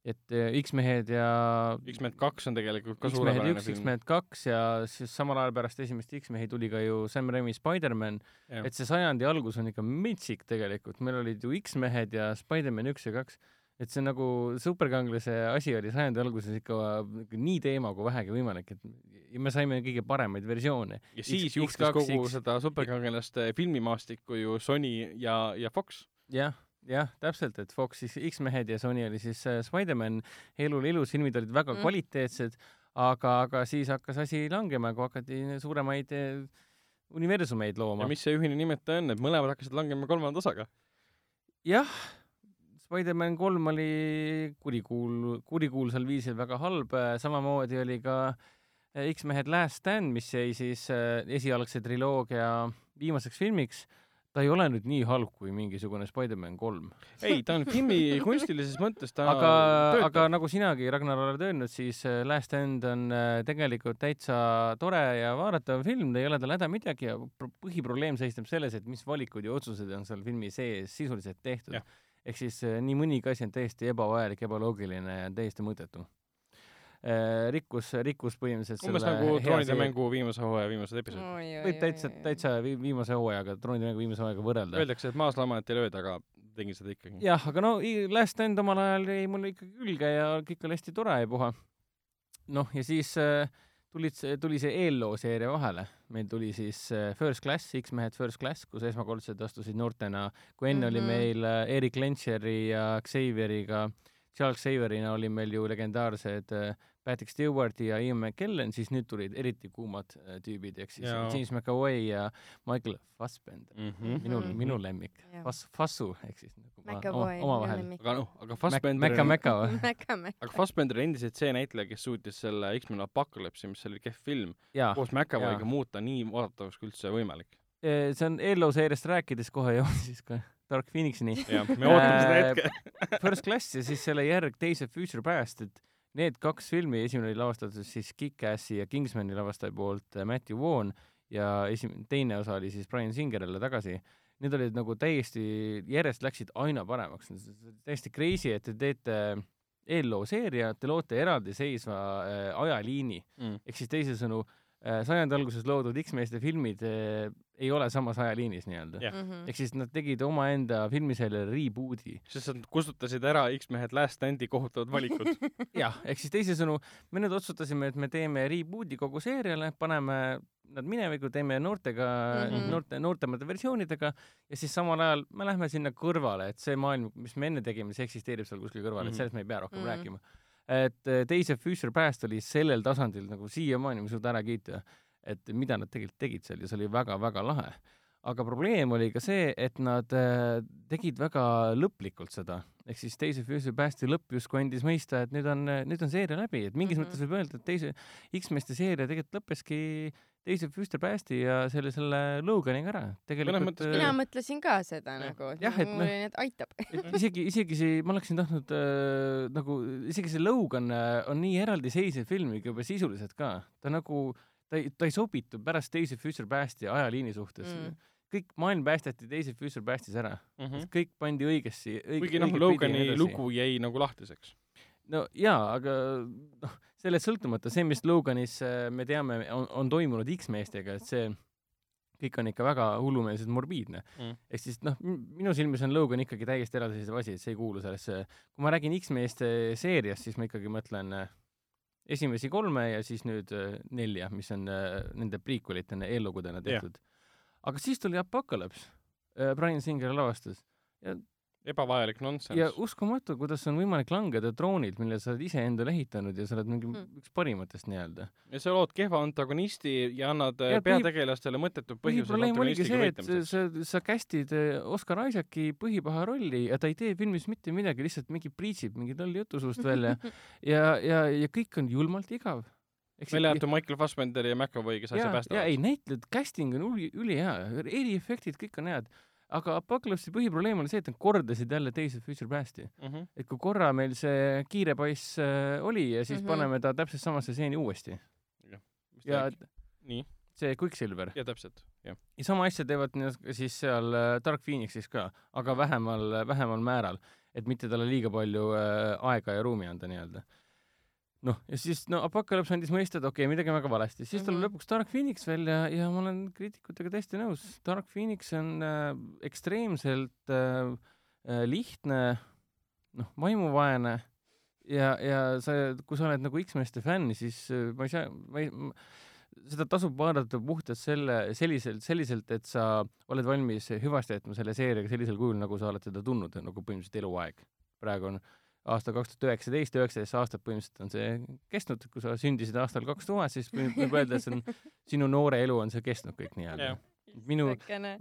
et äh, X-mehed ja X-mehed kaks on tegelikult ka suurepärane film. X-mehed kaks ja siis samal ajal pärast esimest X-mehi tuli ka ju Sam Raimi Spider-man, et see sajandi algus on ikka metsik tegelikult, meil olid ju X-mehed ja Spider-man üks ja kaks et see nagu superkangelase asi oli sajandi alguses ikka nii teema kui vähegi võimalik, et me saime kõige paremaid versioone. ja siis X, juhtis X2, kogu X... seda superkangelaste filmimaastikku ju Sony ja, ja Fox ja,. jah, jah, täpselt, et Fox siis X-mehed ja Sony oli siis äh, Spider-man, elul ilus, filmid olid väga mm. kvaliteetsed, aga, aga siis hakkas asi langema, kui hakati suuremaid äh, universumeid looma. ja mis see ühine nimetaja on, et mõlemad hakkasid langema kolmanda osaga? jah Spider-man kolm oli kurikuul-, kurikuulsal viisil väga halb, samamoodi oli ka eh, X-mehed Last Stand, mis jäi siis eh, esialgse triloogia viimaseks filmiks. ta ei ole nüüd nii halb kui mingisugune Spider-man kolm. ei, ta on filmi kunstilises mõttes ta aga, aga nagu sinagi, Ragnar, oled öelnud, siis Last Stand on tegelikult täitsa tore ja vaadatav film, ei ole tal häda midagi ja põhiprobleem seisneb selles, et mis valikud ja otsused on seal filmi sees sisuliselt tehtud ehk siis äh, nii mõnigi asi on täiesti ebavajalik, ebaloogiline ja täiesti mõttetu äh, rikkus, rikkus põhimõtteliselt umbes nagu Troonide mängu viimase hooaja viimased episoodid. võib täitsa, täitsa viimase hooajaga, Troonide mängu viimase hooajaga võrrelda. Öeldakse, et maaslamanat ei lööda, aga tegin seda ikkagi. jah, aga no Last Stand omal ajal jäi mulle ikkagi külge ja kõik oli hästi tore ja puha. noh, ja siis äh, tulid, tuli see eelloo seeria vahele. meil tuli siis äh, First Class, X-mehed First Class, kus esmakordselt astusid noortena, kui enne mm -hmm. oli mhm. meil äh, Erik Lentšeri ja Xavieriga Charles Saverina oli meil ju legendaarsed äh, Patrick Stewart ja Ian McKellen, siis nüüd tulid eriti kuumad äh, tüübid, ehk siis ja. James McAvoy ja Michael Fassbender mm. -hmm. minu, minu lemmik. Fass, Fassu ehk siis nagu omavahel. aga noh, aga Fassbender Mäka, Mäka või? aga Fassbender on endiselt see näitleja, kes suutis selle X-Men Apocalypse'i, mis oli kehv film, koos McAvoy'ga muuta nii vaadatavaks kui üldse võimalik. see on eelnõu seeriast rääkides kohe jõudis siis ka Dark Phoenixini. jah, me ootame seda äh, hetke First Class ja siis selle järg of Future Past, et need kaks filmi, esimene oli lavastatud siis Kick-Assi ja Kingsmani lavastaja poolt äh, Matthew Vaughn ja esim-, teine osa oli siis Brian Singer jälle tagasi. Need olid nagu täiesti, järjest läksid aina paremaks, täiesti crazy, et te teete eelloo seeria, te loote eraldiseisva äh, ajaliini mm., ehk siis teisisõnu äh, sajandi alguses loodud X-meeste filmid äh, ei ole samas ajaliinis nii-öelda yeah.. Mm -hmm. ehk siis nad tegid omaenda filmiseeriale reboot'i. sest nad kustutasid ära X-mehed Last Standi kohutavad valikud jah, ehk siis teisisõnu, me nüüd otsustasime, et me teeme reboot'i kogu seeriale, paneme nad minevikku, teeme noortega mm, -hmm. noorte, noortemate versioonidega ja siis samal ajal me lähme sinna kõrvale, et see maailm, mis me enne tegime, see eksisteerib seal kuskil kõrval mm, -hmm. et mhm. sellest me ei pea rohkem mm -hmm. rääkima. Et äh, of Future Past oli sellel tasandil nagu siiamaani ma ei suuda ära kiita et mida nad tegelikult tegid seal ja see oli väga-väga lahe. Aga probleem oli ka see, et nad äh, tegid väga lõplikult seda, ehk siis teise Fuse'i päästi lõpp justkui andis mõista, et nüüd on, nüüd on seeria läbi, et mingis mm -hmm. mõttes võib öelda, et teise X-meeste seeria tegelikult lõppeski teise Fuster Päästi ja selle, selle Loganiga ära. tegelikult äh, mina mõtlesin ka seda ja. nagu, et jah, et mul oli, et aitab. isegi, isegi see, ma oleksin tahtnud äh, nagu, isegi see Logan äh, on nii eraldiseisev film ikka juba sisuliselt ka. ta nagu ta ei, ta ei sobitu pärast teise Future Pasti ajaliini suhtes mm. Kõik maailm päästeti teise Future Pastis ära mm. -hmm. kõik pandi õigesse õig,. kuigi noh, Logani lugu jäi nagu lahtiseks. no jaa, aga noh, sellest sõltumata see, mis Loganis äh, me teame, on, on toimunud X-meestega, et see kõik on ikka väga hullumeelselt morbiidne mm.. ehk siis noh, minu silmis on Logan ikkagi täiesti eraldiseisev asi, et see ei kuulu sellesse, kui ma räägin X-meeste seeriast, siis ma ikkagi mõtlen äh, esimesi kolme ja siis nüüd äh, nelja, mis on nende prequelitena, eellugudena tehtud yeah.. Aga siis tuli Apocalypse äh,, Brian Singer lavastas ja ebavajalik nonsense. ja uskumatu, kuidas on võimalik langeda troonilt, mille sa oled ise endale ehitanud ja sa oled mingi hmm. üks parimatest nii-öelda. ja sa lood kehva antagonisti ja annad ja, peategelastele mõttetud põhjuse probleem oligi see, et sa, sa cast'id äh, Oscar Isaaci põhipaha rolli ja ta ei tee filmis mitte midagi, lihtsalt mingi priitsib mingi lolli jutu suust välja ja, ja, ja kõik on julmalt igav välja arvatud Michael Fassbender ja McAvoy, kes asja päästavad. ei, näitlejad, casting on üli, ülihea, eriefektid, kõik on head aga Apocalypse'i põhiprobleem oli see, et nad kordasid jälle Days of Future Past'i mm. -hmm. et kui korra meil see kiire poiss äh, oli ja siis mm -hmm. paneme ta täpselt samasse stseeni uuesti. ja nii? see Quicksilver. ja täpselt, jah. ja sama asja teevad siis seal äh, Dark Phoenixis ka, aga vähemal, vähemal määral, et mitte talle liiga palju äh, aega ja ruumi anda nii-öelda noh, ja siis no Apocalypse andis mõista, et okei okay,, midagi on väga valesti, siis tuleb mm -hmm. lõpuks Dark Phoenix välja ja ma olen kriitikutega täiesti nõus. Dark Phoenix on äh, ekstreemselt äh, äh, lihtne, noh, vaimuvaene ja, ja sa, kui sa oled nagu X-meeste fänn, siis äh, ma ei saa, ma ei, seda tasub vaadata puhtalt selle, selliselt, selliselt, et sa oled valmis hüvasti jätma selle seeriaga sellisel kujul, nagu sa oled teda tundnud nagu põhimõtteliselt eluaeg. praegu on aasta kaks tuhat üheksateist, üheksateist aastat põhimõtteliselt on see kestnud, kui sa sündisid aastal kaks tuhat, siis võib, võib öelda, et see on, sinu noore elu on see kestnud kõik nii-öelda yeah. minu,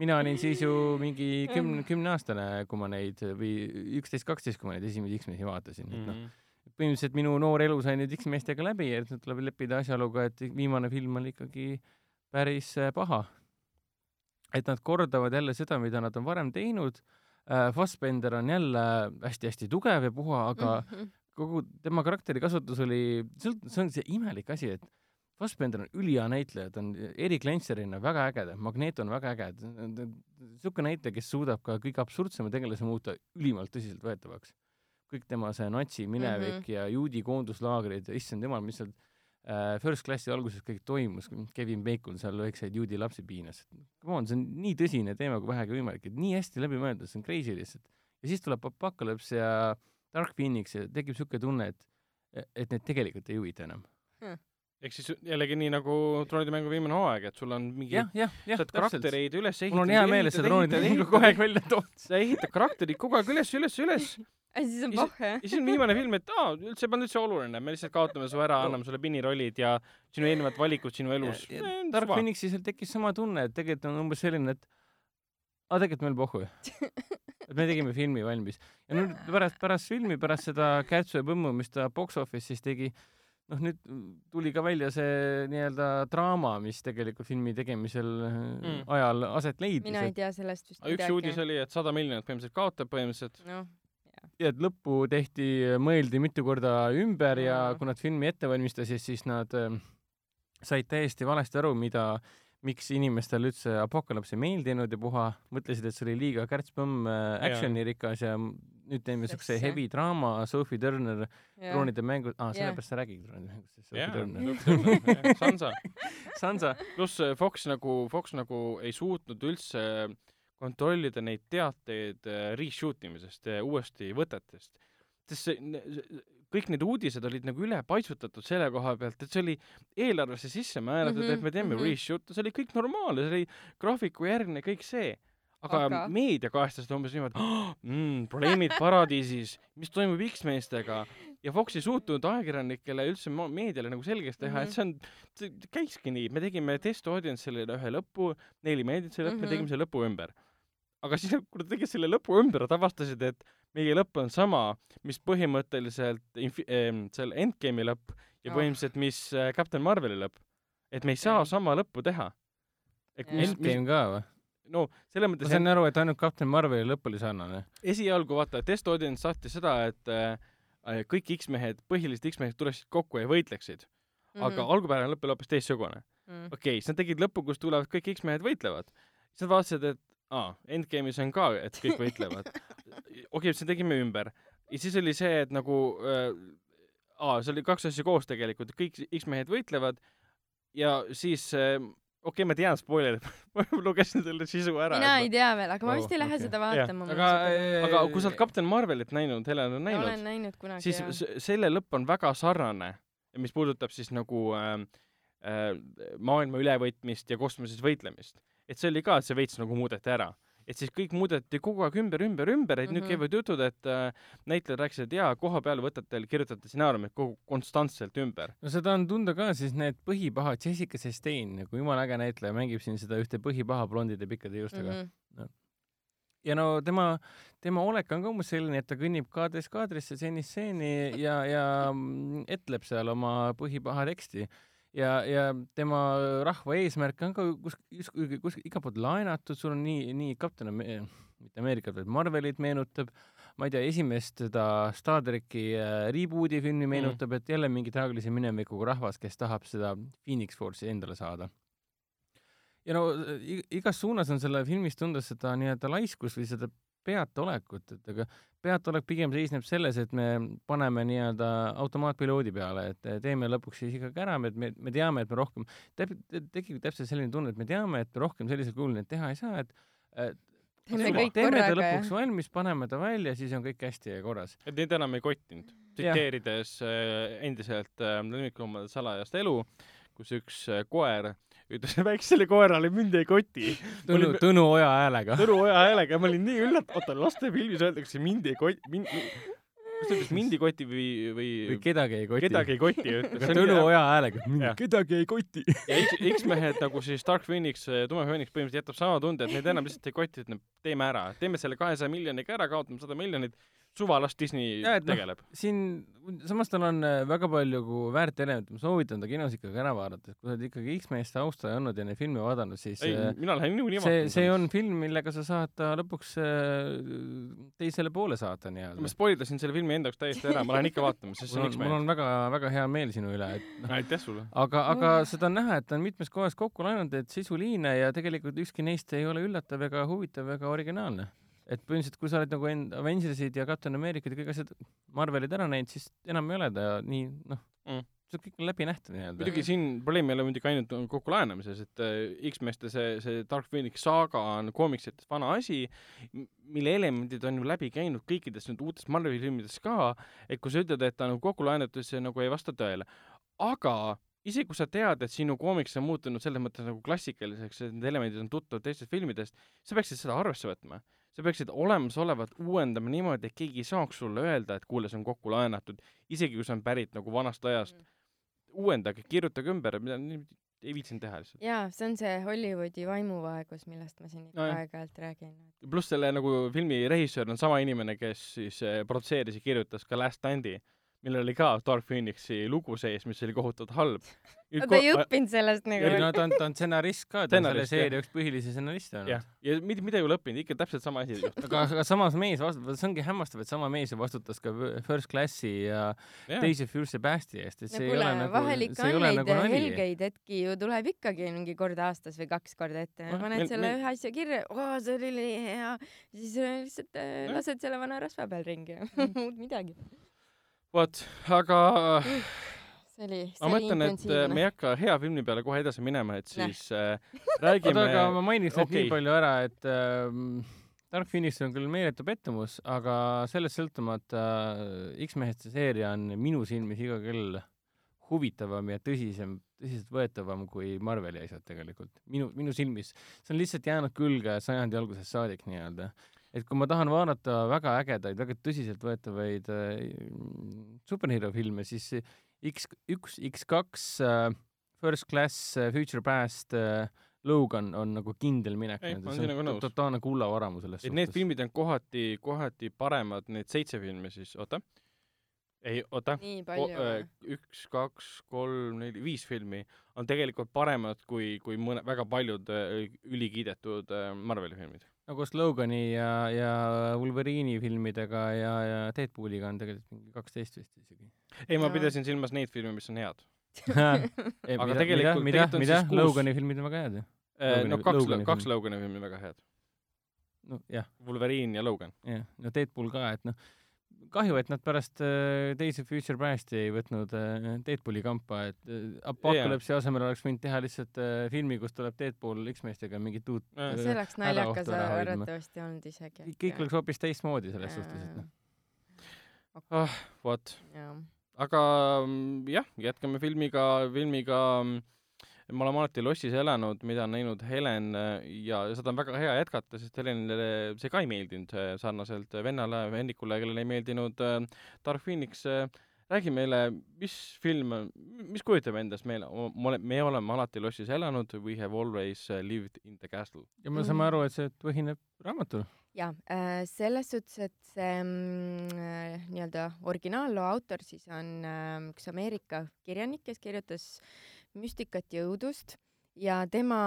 mina olin siis ju mingi kümne, kümneaastane, kui ma neid või üksteist, kaksteist, kui ma neid esimesi X-mehi vaatasin, et noh, mhm. põhimõtteliselt minu noor elu sai nüüd X-meestega läbi ja nüüd tuleb leppida asjaoluga, et viimane film oli ikkagi päris äh, paha. et nad kordavad jälle seda, mida nad on varem teinud Fassbender on jälle hästi-hästi tugev ja puha, aga mm -hmm. kogu tema karakteri kasutus oli, see on see imelik asi, et Fassbender on ülihea näitleja, ta on Erik Lentserina väga äge, Magneto on väga äge, niisugune näitleja, kes suudab ka kõige absurdsema tegelase muuta ülimalt tõsiseltvõetavaks. kõik tema see natsi minevik mm -hmm. ja juudi koonduslaagrid, issand jumal, mis seal äh, First Classi alguses kõik toimus, Kevin Bacon seal väikseid juudi lapsi piinas. Come on, see on nii tõsine teema kui vähegi võimalik, et nii hästi läbi mõeldud, see on crazy lihtsalt. ja siis tuleb Apocalypse ja Dark Phoenix ja tekib niisugune tunne, et, et need tegelikult ei huvita enam hmm ehk siis jällegi nii nagu troonide mängu viimane hooaeg, et sul on mingi, sa oled karaktereid üles ehitanud. mul on hea meel, et sa troonide mängu kogu aeg välja tood. sa ehitad karakterid kogu aeg üles, üles, üles siis on jah? ja siis on viimane film, et aa, üldse ei pannud üldse oluline, me lihtsalt kaotame su ära, anname sulle pinirollid ja sinu eelnevad valikud sinu elus. Dark Phoenixil tekkis sama tunne, et tegelikult on umbes selline, et aa, tegelikult meil pohhu ju et me tegime filmi valmis. ja nüüd pärast, pärast filmi, pärast seda Kätsu ja Põmmu, mis ta box office'is tegi, noh, nüüd tuli ka välja see nii-öelda draama, mis tegelikult filmi tegemisel mm. ajal aset leidis. mina ei tea sellest vist midagi. üks uudis oli, et sada miljonit põhimõtteliselt kaotab põhimõtteliselt no ja et lõppu tehti, mõeldi mitu korda ümber ja kui nad filmi ette valmistasid, siis nad äh, said täiesti valesti aru, mida, miks inimestele üldse Apocalypse ei meeldinud ja puha, mõtlesid, et see oli liiga kärts-põmm äh, action'irikas ja nüüd teeme siukse heavy draama, Sophie Turner, troonide mängud, aa, sellepärast sa räägid troonide mängust, sest Sophie Turner. Sansa. Sansa. pluss äh, Fox nagu, Fox nagu ei suutnud üldse kontrollida neid teateid äh, reshoot imisest, uuesti võtetest. sest see, kõik need uudised olid nagu ülepaisutatud selle koha pealt, et see oli eelarvesse sisse määratud mm, -hmm, et me teeme mm -hmm. reshoot'e, see oli kõik normaalne, see oli graafiku järgne, kõik see aga, aga... meedia kajastasid umbes niimoodi oh,, mm, probleemid paradiisis, mis toimub X-meestega ja Fox ei suutnud ajakirjanikele üldse meediale nagu selgeks teha mm, -hmm. et see on, see käiski nii, me tegime test audience'ile ühe lõpu, neile meeldis see lõpp mm, -hmm. me tegime selle lõpu ümber. Aga siis, nad tegid selle lõpu ümber, nad avastasid, et meie lõpp on sama, mis põhimõtteliselt infi-, äh, selle Endgame'i lõpp ja oh. põhimõtteliselt, mis äh, Captain Marveli lõpp. et me ei saa sama lõppu teha. Endgame mis... ka või? no selles mõttes ma sain aru, et ainult Captain Marveli lõpp oli sarnane. esialgu vaata, test audience saatis seda, et äh, kõik X-mehed, põhilised X-mehed tuleksid kokku ja võitleksid mm. -hmm. aga algupärane lõpp oli hoopis teistsugune mm.. okei okay,, siis nad tegid lõppu, kus tulevad kõik X-mehed võitlevad. siis nad vaatasid, et aa, Endgame'is on ka, et kõik võitlevad. okei okay,, siis tegime ümber. ja siis oli see, et nagu äh, aa, see oli kaks asja koos tegelikult, kõik X-mehed võitlevad ja siis äh, okei okay,, ma tean spoilerit ma lugesin selle sisu ära. mina ei tea veel, aga ma vist ei lähe okay. seda vaatama. aga, aga kui sa oled Captain Marvelit näinud, Helen on näinud. olen näinud kunagi, siis jah. selle lõpp on väga sarnane, mis puudutab siis nagu äh, äh, maailma ülevõtmist ja kosmoses võitlemist. Et see oli ka, et see veits nagu muudeti ära et siis kõik muudeti kogu aeg ümber, ümber, ümber, et mm -hmm. nüüd mhm. käivad jutud, et äh, näitlejad rääkisid, et jaa, koha peal võtate, kirjutate stsenaariumit kogu konstantselt ümber. no seda on tunda ka siis need põhipahad, Jessica Chastain, nagu jumala äge näitleja, mängib siin seda ühte põhipaha blondide pikkade juustega mm. -hmm. No. ja no tema, tema olek on ka umbes selline, et ta kõnnib kaadrist kaadrisse, stseenist stseeni ja, ja etleb seal oma põhipaha teksti ja, ja tema rahva eesmärk on ka kus, kus, kus igalt poolt laenatud, sul on nii, nii kapten, mitte Ameerikat, vaid Marvelit meenutab, ma ei tea, esimest seda Star tracki äh, reboot'i filmi meenutab mm., et jälle mingi traagilise minevikuga rahvas, kes tahab seda Phoenix Force'i endale saada. ja no igas suunas on selle filmis tunda seda nii-öelda laiskust või seda peataolekut, et aga peataolek pigem seisneb selles, et me paneme nii-öelda automaatpiloodi peale, et teeme lõpuks siis ikkagi ära, et me, me teame, et me rohkem, tekib täpselt selline tunne, et me teame, et me rohkem sellisel kujul neid teha ei saa, et, et teeme kõik teeme korraga, ta lõpuks jah. valmis, paneme ta välja, siis on kõik hästi ja korras. et neid enam ei kottinud. tsiteerides äh, endiselt äh, lemmikloomade salajast elu, kus üks koer ütles väiksele koerale mind ei koti. Tõnu, Tõnu Oja häälega. Tõnu Oja häälega, ma olin nii üllatunud, oota lastefilmis öeldakse mind ei koti, mind, kas ta ütles mind ei koti või, või või kedagi ei koti. kedagi ei koti ütles. Tõnu Oja häälega, kedagi ei koti. ja X-mehed nagu siis Dark Phoenix, Tume Phoenix põhimõtteliselt jätab sama tunde, et neid enam lihtsalt ei koti, et teeme ära, teeme selle kahesaja miljoniga ära, kaotame sada miljonit suva, las Disney ja, et, noh, tegeleb no,. siin, samas tal on äh, väga palju väärt elemente, ma soovitan ta kinos ikkagi ära vaadata, et kui sa oled ikkagi X-meeste austaja olnud ja neid filme vaadanud, siis ei, äh, mina lähen niikuinii vaatama. see, see on film, millega sa saad ta lõpuks äh, teisele poole saata nii-öelda. ma spoildasin selle filmi enda jaoks täiesti ära, ma lähen ikka vaatama, sest see on X-Men. mul on väga-väga hea meel sinu üle, et noh. aitäh sulle. aga, aga seda on näha, et ta on mitmes kohas kokku läinud, et sisuliine ja tegelikult ükski neist ei ole üllatav ega huvitav ega originaalne et põhimõtteliselt, kui sa oled nagu end-, Avengersid ja Captain Americat ja kõik asjad, Marvelid ära näinud, siis enam ei ole ta nii, noh mm., see kõik on läbi nähtud nii-öelda. muidugi siin probleem ei ole muidugi ainult kokku laenamises, et äh, X-meeste see, see Dark Phoenix saaga on koomiksites vana asi, mille elemendid on ju läbi käinud kõikides nüüd uutes Marveli filmides ka, et kui sa ütled, et ta on nagu kokku laenatud, see nagu ei vasta tõele. aga isegi kui sa tead, et sinu koomiks on muutunud selles mõttes nagu klassikaliseks, et need elemendid on tuttavad teistest filmidest, sa peaksid seda arvesse võtma. sa peaksid olemasolevat uuendama niimoodi, et keegi ei saaks sulle öelda, et kuule, see on kokku laenatud, isegi kui see on pärit nagu vanast ajast mm.. uuendage, kirjutage ümber, mida ei viitsinud teha lihtsalt. jaa, see on see Hollywoodi vaimuvaegus, millest ma siin ikka no, aeg-ajalt räägin. pluss selle nagu filmi režissöör on sama inimene, kes siis eh, produtseeris ja kirjutas ka Last Standi millel oli ka Dark Phoenixi lugu sees, mis oli kohutavalt halb. no ta ei õppinud sellest nagu. no ta on, ta on stsenarist ka, ta on selle seeria üks põhilisi stsenariste olnud. jah, ja mida, mida ei ole õppinud, ikka täpselt sama asi aga, aga samas mees vastutab, see ongi hämmastav, et sama mees ju vastutas ka First Classi ja, ja. teisi Fure Sebasti eest, et see no, ei ole nagu, vahel ikka on neid nagu helgeid hetki ju tuleb ikkagi mingi kord aastas või kaks korda ette. paned selle ühe asja kirja, oo, see oli nii hea, siis lihtsalt äh, lased selle vana rasva peal ringi muud midagi vot, aga see oli, see ma mõtlen, et äh, me ei hakka hea filmi peale kohe edasi minema, et siis äh, räägime oota, aga ma mainiks okay. nii palju ära, et äh, Dark Phoenix on küll meeletu pettumus, aga sellest sõltumata äh, X-mehed see seeria on minu silmis iga kell huvitavam ja tõsisem, tõsiseltvõetavam kui Marveli asjad tegelikult. minu, minu silmis. see on lihtsalt jäänud külge sajandi algusest saadik nii-öelda et kui ma tahan vaadata väga ägedaid, väga tõsiseltvõetavaid äh, superhero filme, siis X üks, X kaks äh,, First Class äh,, Future Past äh,, Logan on nagu kindel minek. ei, ma olen sinuga nõus. totaalne kullavaramu selles suhtes. et need filmid on kohati, kohati paremad, need seitse filmi siis, oota ei, oota. Äh, üks, kaks, kolm, neli, viis filmi on tegelikult paremad kui, kui mõne, väga paljud äh, ülikiidetud äh, Marveli filmid. No koos Logani ja, ja Wolverine'i filmidega ja, ja Deadpooliga on tegelikult mingi kaksteist vist isegi. ei, ma pidasin silmas neid filme, mis on head ei, aga mida, tegelikult mida, mida, mida? Kuus... Logani filmid on väga head ju. no kaks, kaks Logani filmi väga head. no jah. Wolverine ja Logan. jah, no Deadpool ka, et noh kahju, et nad pärast äh, teisi Future Pasti ei võtnud äh, Deadpooli kampa, et äh, Apocalypse'i yeah. asemel oleks võinud teha lihtsalt filmi, kus tuleb Deadpool X-meestega mingit uut see oleks naljakas arvatavasti olnud isegi. kõik oleks hoopis teistmoodi selles yeah. suhtes, et noh. ah, vot. aga mm, jah, jätkame filmiga, filmiga mm, me oleme alati lossis elanud, mida on näinud Helen ja seda on väga hea jätkata, sest Helenile see ka ei meeldinud sarnaselt vennale, Hennikule, kellele ei meeldinud äh, Dark Phoenix. räägi meile, mis film, mis kujutab endast meile, me oleme alati lossis elanud, we have always lived in the castle. ja me saame aru, et see põhineb raamatul jaa äh,, selles suhtes, et see mm, äh, nii-öelda originaalloo autor siis on äh, üks Ameerika kirjanik, kes kirjutas müstikat ja õudust ja tema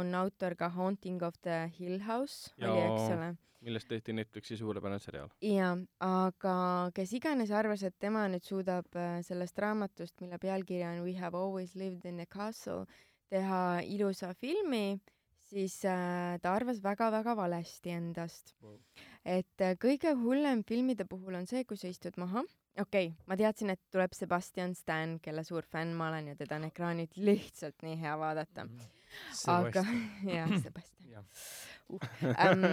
on autor ka Haunting of the Hill House ja, oli, eks ole. millest tehti Netflixi suurepärane seriaal. jaa, aga kes iganes arvas, et tema nüüd suudab äh, sellest raamatust, mille pealkiri on We have always lived in a castle, teha ilusa filmi, siis äh, ta arvas väga-väga valesti endast wow.. et äh, kõige hullem filmide puhul on see, kui sa istud maha okei okay,, ma teadsin, et tuleb Sebastian Stan, kelle suur fänn ma olen ja teda on ekraanilt lihtsalt nii hea vaadata. Mhm. aga, jah, Sebastian uh, ähm,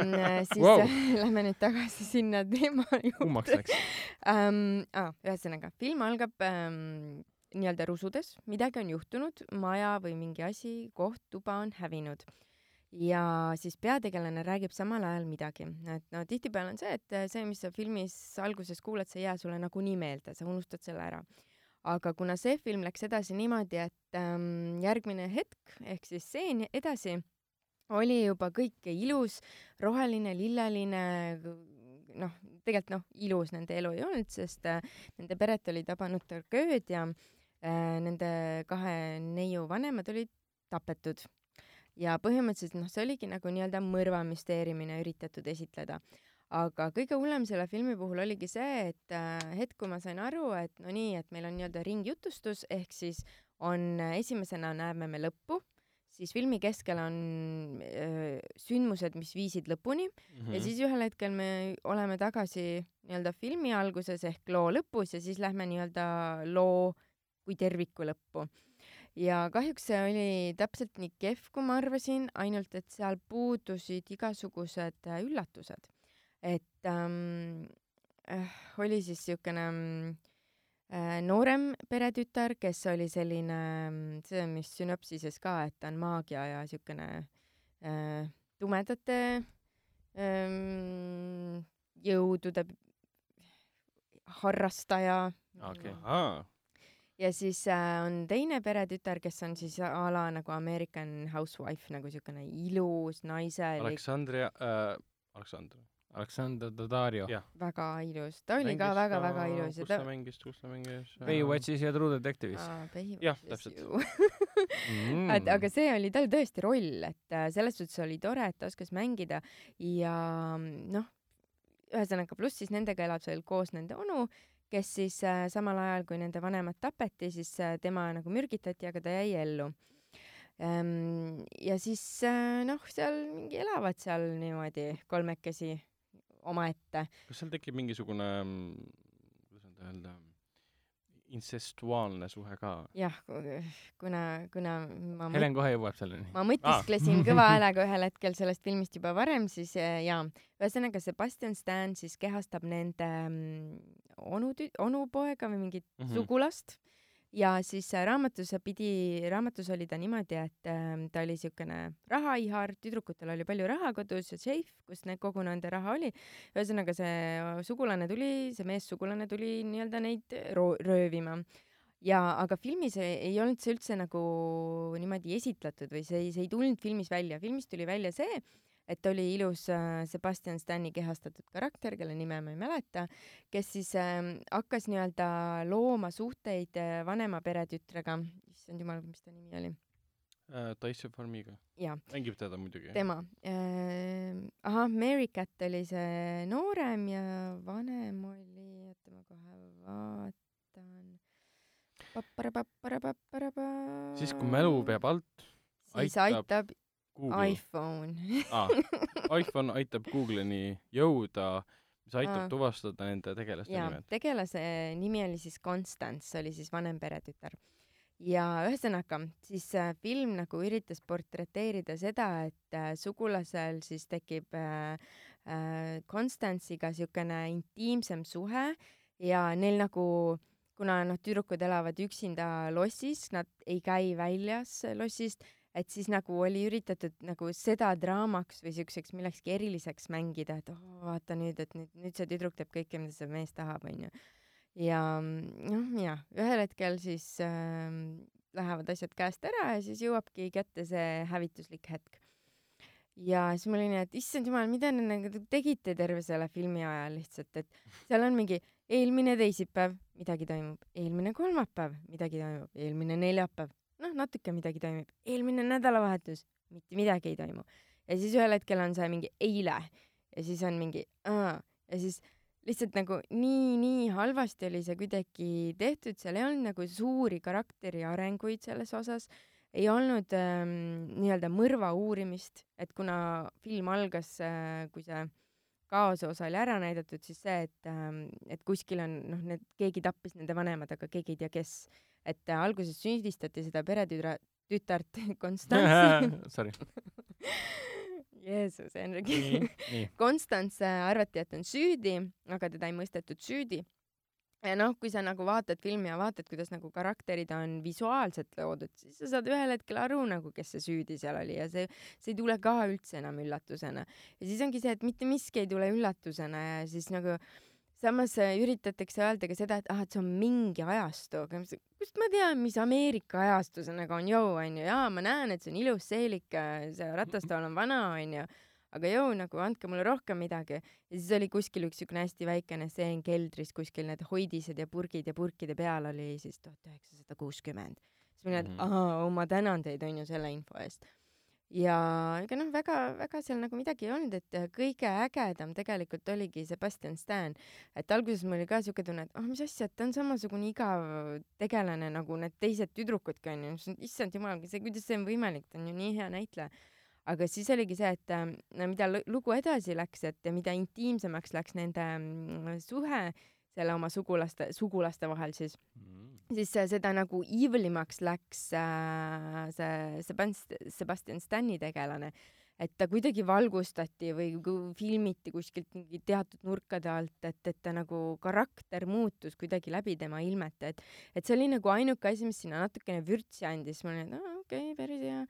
siis wow. lähme nüüd tagasi sinna teema juurde. ähm, ah, ühesõnaga, film algab ähm, nii-öelda rusudes, midagi on juhtunud, maja või mingi asi, koht, tuba on hävinud ja siis peategelane räägib samal ajal midagi, et no tihtipeale on see, et see, mis sa filmis alguses kuuled, see ei jää sulle nagunii meelde, sa unustad selle ära. aga kuna see film läks edasi niimoodi, et ähm, järgmine hetk ehk siis stseen edasi oli juba kõik ilus, roheline, lilleline, noh, tegelikult noh, ilus nende elu ei olnud, sest äh, nende peret oli tabanud tragöödia äh,, nende kahe neiu vanemad olid tapetud ja põhimõtteliselt noh, see oligi nagu nii-öelda mõrvamüsteeriumina üritatud esitleda. aga kõige hullem selle filmi puhul oligi see, et äh, hetk, kui ma sain aru, et no nii, et meil on nii-öelda ringjutustus, ehk siis on äh, esimesena näeme me lõppu, siis filmi keskel on äh, sündmused, mis viisid lõpuni mm -hmm. ja siis ühel hetkel me oleme tagasi nii-öelda filmi alguses ehk loo lõpus ja siis lähme nii-öelda loo kui terviku lõppu ja kahjuks see oli täpselt nii kehv, kui ma arvasin, ainult et seal puudusid igasugused äh, üllatused. et ähm, äh, oli siis siukene äh, noorem peretütar, kes oli selline, mm, see on vist sünopsises ka, et ta on maagia ja siukene äh, tumedate ähm, jõudude harrastaja. Okay.. Ja siis äh, on teine peretütar, kes on siis a la nagu American Housewife nagu siukene ilus naiselik. Aleksandria äh,, Aleksandr. Aleksandr Daddario. väga ilus, ta oli mängis ka väga-väga ilus. kus ta, mängis, kus ta mängis? Baywatchis ja True Detective'is. jah, täpselt mm. et aga see oli tal tõesti roll, et äh, selles suhtes oli tore, et ta oskas mängida ja noh, ühesõnaga pluss siis nendega elab seal koos nende onu kes siis äh, samal ajal, kui nende vanemad tapeti, siis äh, tema nagu mürgitati, aga ta jäi ellu ähm,. ja siis äh, noh, seal mingi elavad seal niimoodi kolmekesi omaette. kas seal tekib mingisugune, kuidas nüüd öelda, intsestuaalne suhe ka? jah, kuna, kuna ma Helen kohe jõuab selleni. ma mõtisklesin ah. kõva häälega ühel hetkel sellest filmist juba varem, siis jaa, ühesõnaga Sebastian Stan siis kehastab nende mm, onu, onupoega või mingit mm -hmm. sugulast ja siis äh, raamatus pidi, raamatus oli ta niimoodi, et äh, ta oli siukene rahaihar, tüdrukutel oli palju raha kodus ja seif, kus need kogu nende raha oli. ühesõnaga see sugulane tuli, see meessugulane tuli nii-öelda neid röövima ja aga filmis ei, ei olnud see üldse nagu niimoodi esitletud või see ei, see ei tulnud filmis välja, filmis tuli välja see, et oli ilus äh, Sebastian Stani kehastatud karakter, kelle nime ma ei mäleta, kes siis äh, hakkas nii-öelda looma suhteid äh, vanema peretütrega, issand jumal, mis ta nimi oli äh,? Taisse Farmiga. mängib teda muidugi. tema äh,. ahah, Mary Cat oli see noorem ja vanem oli, oota ma kohe vaatan. siis, kui mälu peab alt, siis aitab, aitab. iPhone ah, iPhone aitab Google'ini jõuda, mis aitab ah. tuvastada nende tegelaste ja, nimed. tegelase nimi oli siis Constance, oli siis vanem peretütar. ja ühesõnaga, siis äh, film nagu üritas portreteerida seda, et äh, sugulasel siis tekib äh, äh, Constance'iga siukene intiimsem suhe ja neil nagu kuna noh, tüdrukud elavad üksinda lossis, nad ei käi väljas lossist et siis nagu oli üritatud nagu seda draamaks või siukseks millekski eriliseks mängida, et oh, vaata nüüd, et nüüd, nüüd see tüdruk teeb kõike, mida see mees tahab, onju. ja noh, jah, ühel hetkel siis äh, lähevad asjad käest ära ja siis jõuabki kätte see hävituslik hetk. ja siis mul oli nii, et issand jumal, mida te nagu tegite terve selle filmi ajal lihtsalt, et seal on mingi eelmine teisipäev, midagi toimub, eelmine kolmapäev, midagi toimub, eelmine neljapäev, noh, natuke midagi toimib. eelmine nädalavahetus mitte midagi ei toimu. ja siis ühel hetkel on see mingi eile ja siis on mingi aa ja siis lihtsalt nagu nii, nii halvasti oli see kuidagi tehtud, seal ei olnud nagu suuri karakteri arenguid selles osas, ei olnud ähm, nii-öelda mõrva uurimist, et kuna film algas äh,, kui see kaose osa oli ära näidatud, siis see, et ähm,, et kuskil on noh, need, keegi tappis nende vanemad, aga keegi ei tea, kes et äh, alguses süüdistati seda peretütre, tütart Konstantsi Sorry Jeesus, Henrik. Konstants arvati, et on süüdi, aga teda ei mõistetud süüdi. ja noh, kui sa nagu vaatad filmi ja vaatad, kuidas nagu karakterid on visuaalselt loodud, siis sa saad ühel hetkel aru nagu, kes see süüdi seal oli ja see, see ei tule ka üldse enam üllatusena. ja siis ongi see, et mitte miski ei tule üllatusena ja siis nagu samas äh, üritatakse öelda ka seda, et ah, et see on mingi ajastu, aga kust ma tean, mis Ameerika ajastu see nagu on, joo, onju, jaa, ma näen, et see on ilus seelik, äh, see ratastool on vana, onju, aga joo, nagu andke mulle rohkem midagi. ja siis oli kuskil üks siukene hästi väikene seen keldris, kuskil need hoidised ja purgid ja purkide peal oli siis tuhat üheksasada kuuskümmend. siis ma olin, et mhm. ahaa, ma tänan teid, onju, selle info eest ja ega noh, väga-väga seal nagu midagi ei olnud, et kõige ägedam tegelikult oligi Sebastian Stan. et alguses mul oli ka siuke tunne, et ah oh, mis asja, et ta on samasugune igav tegelane nagu need teised tüdrukudki onju. issand jumal, see, kuidas see on võimalik, ta on ju nii hea näitleja. aga siis oligi see, et no mida lugu edasi läks, et mida intiimsemaks läks nende mm, suhe selle oma sugulaste, sugulaste vahel siis. Mm. Siis seda nagu evilimaks läks äh, see Sebastian, Sebastian Stani tegelane. et ta kuidagi valgustati või filmiti kuskilt mingi teatud nurkade alt, et, et ta nagu karakter muutus kuidagi läbi tema ilmete, et et see oli nagu ainuke asi, mis sinna natukene vürtsi andis, ma olin, et aa okei okay,, päris hea.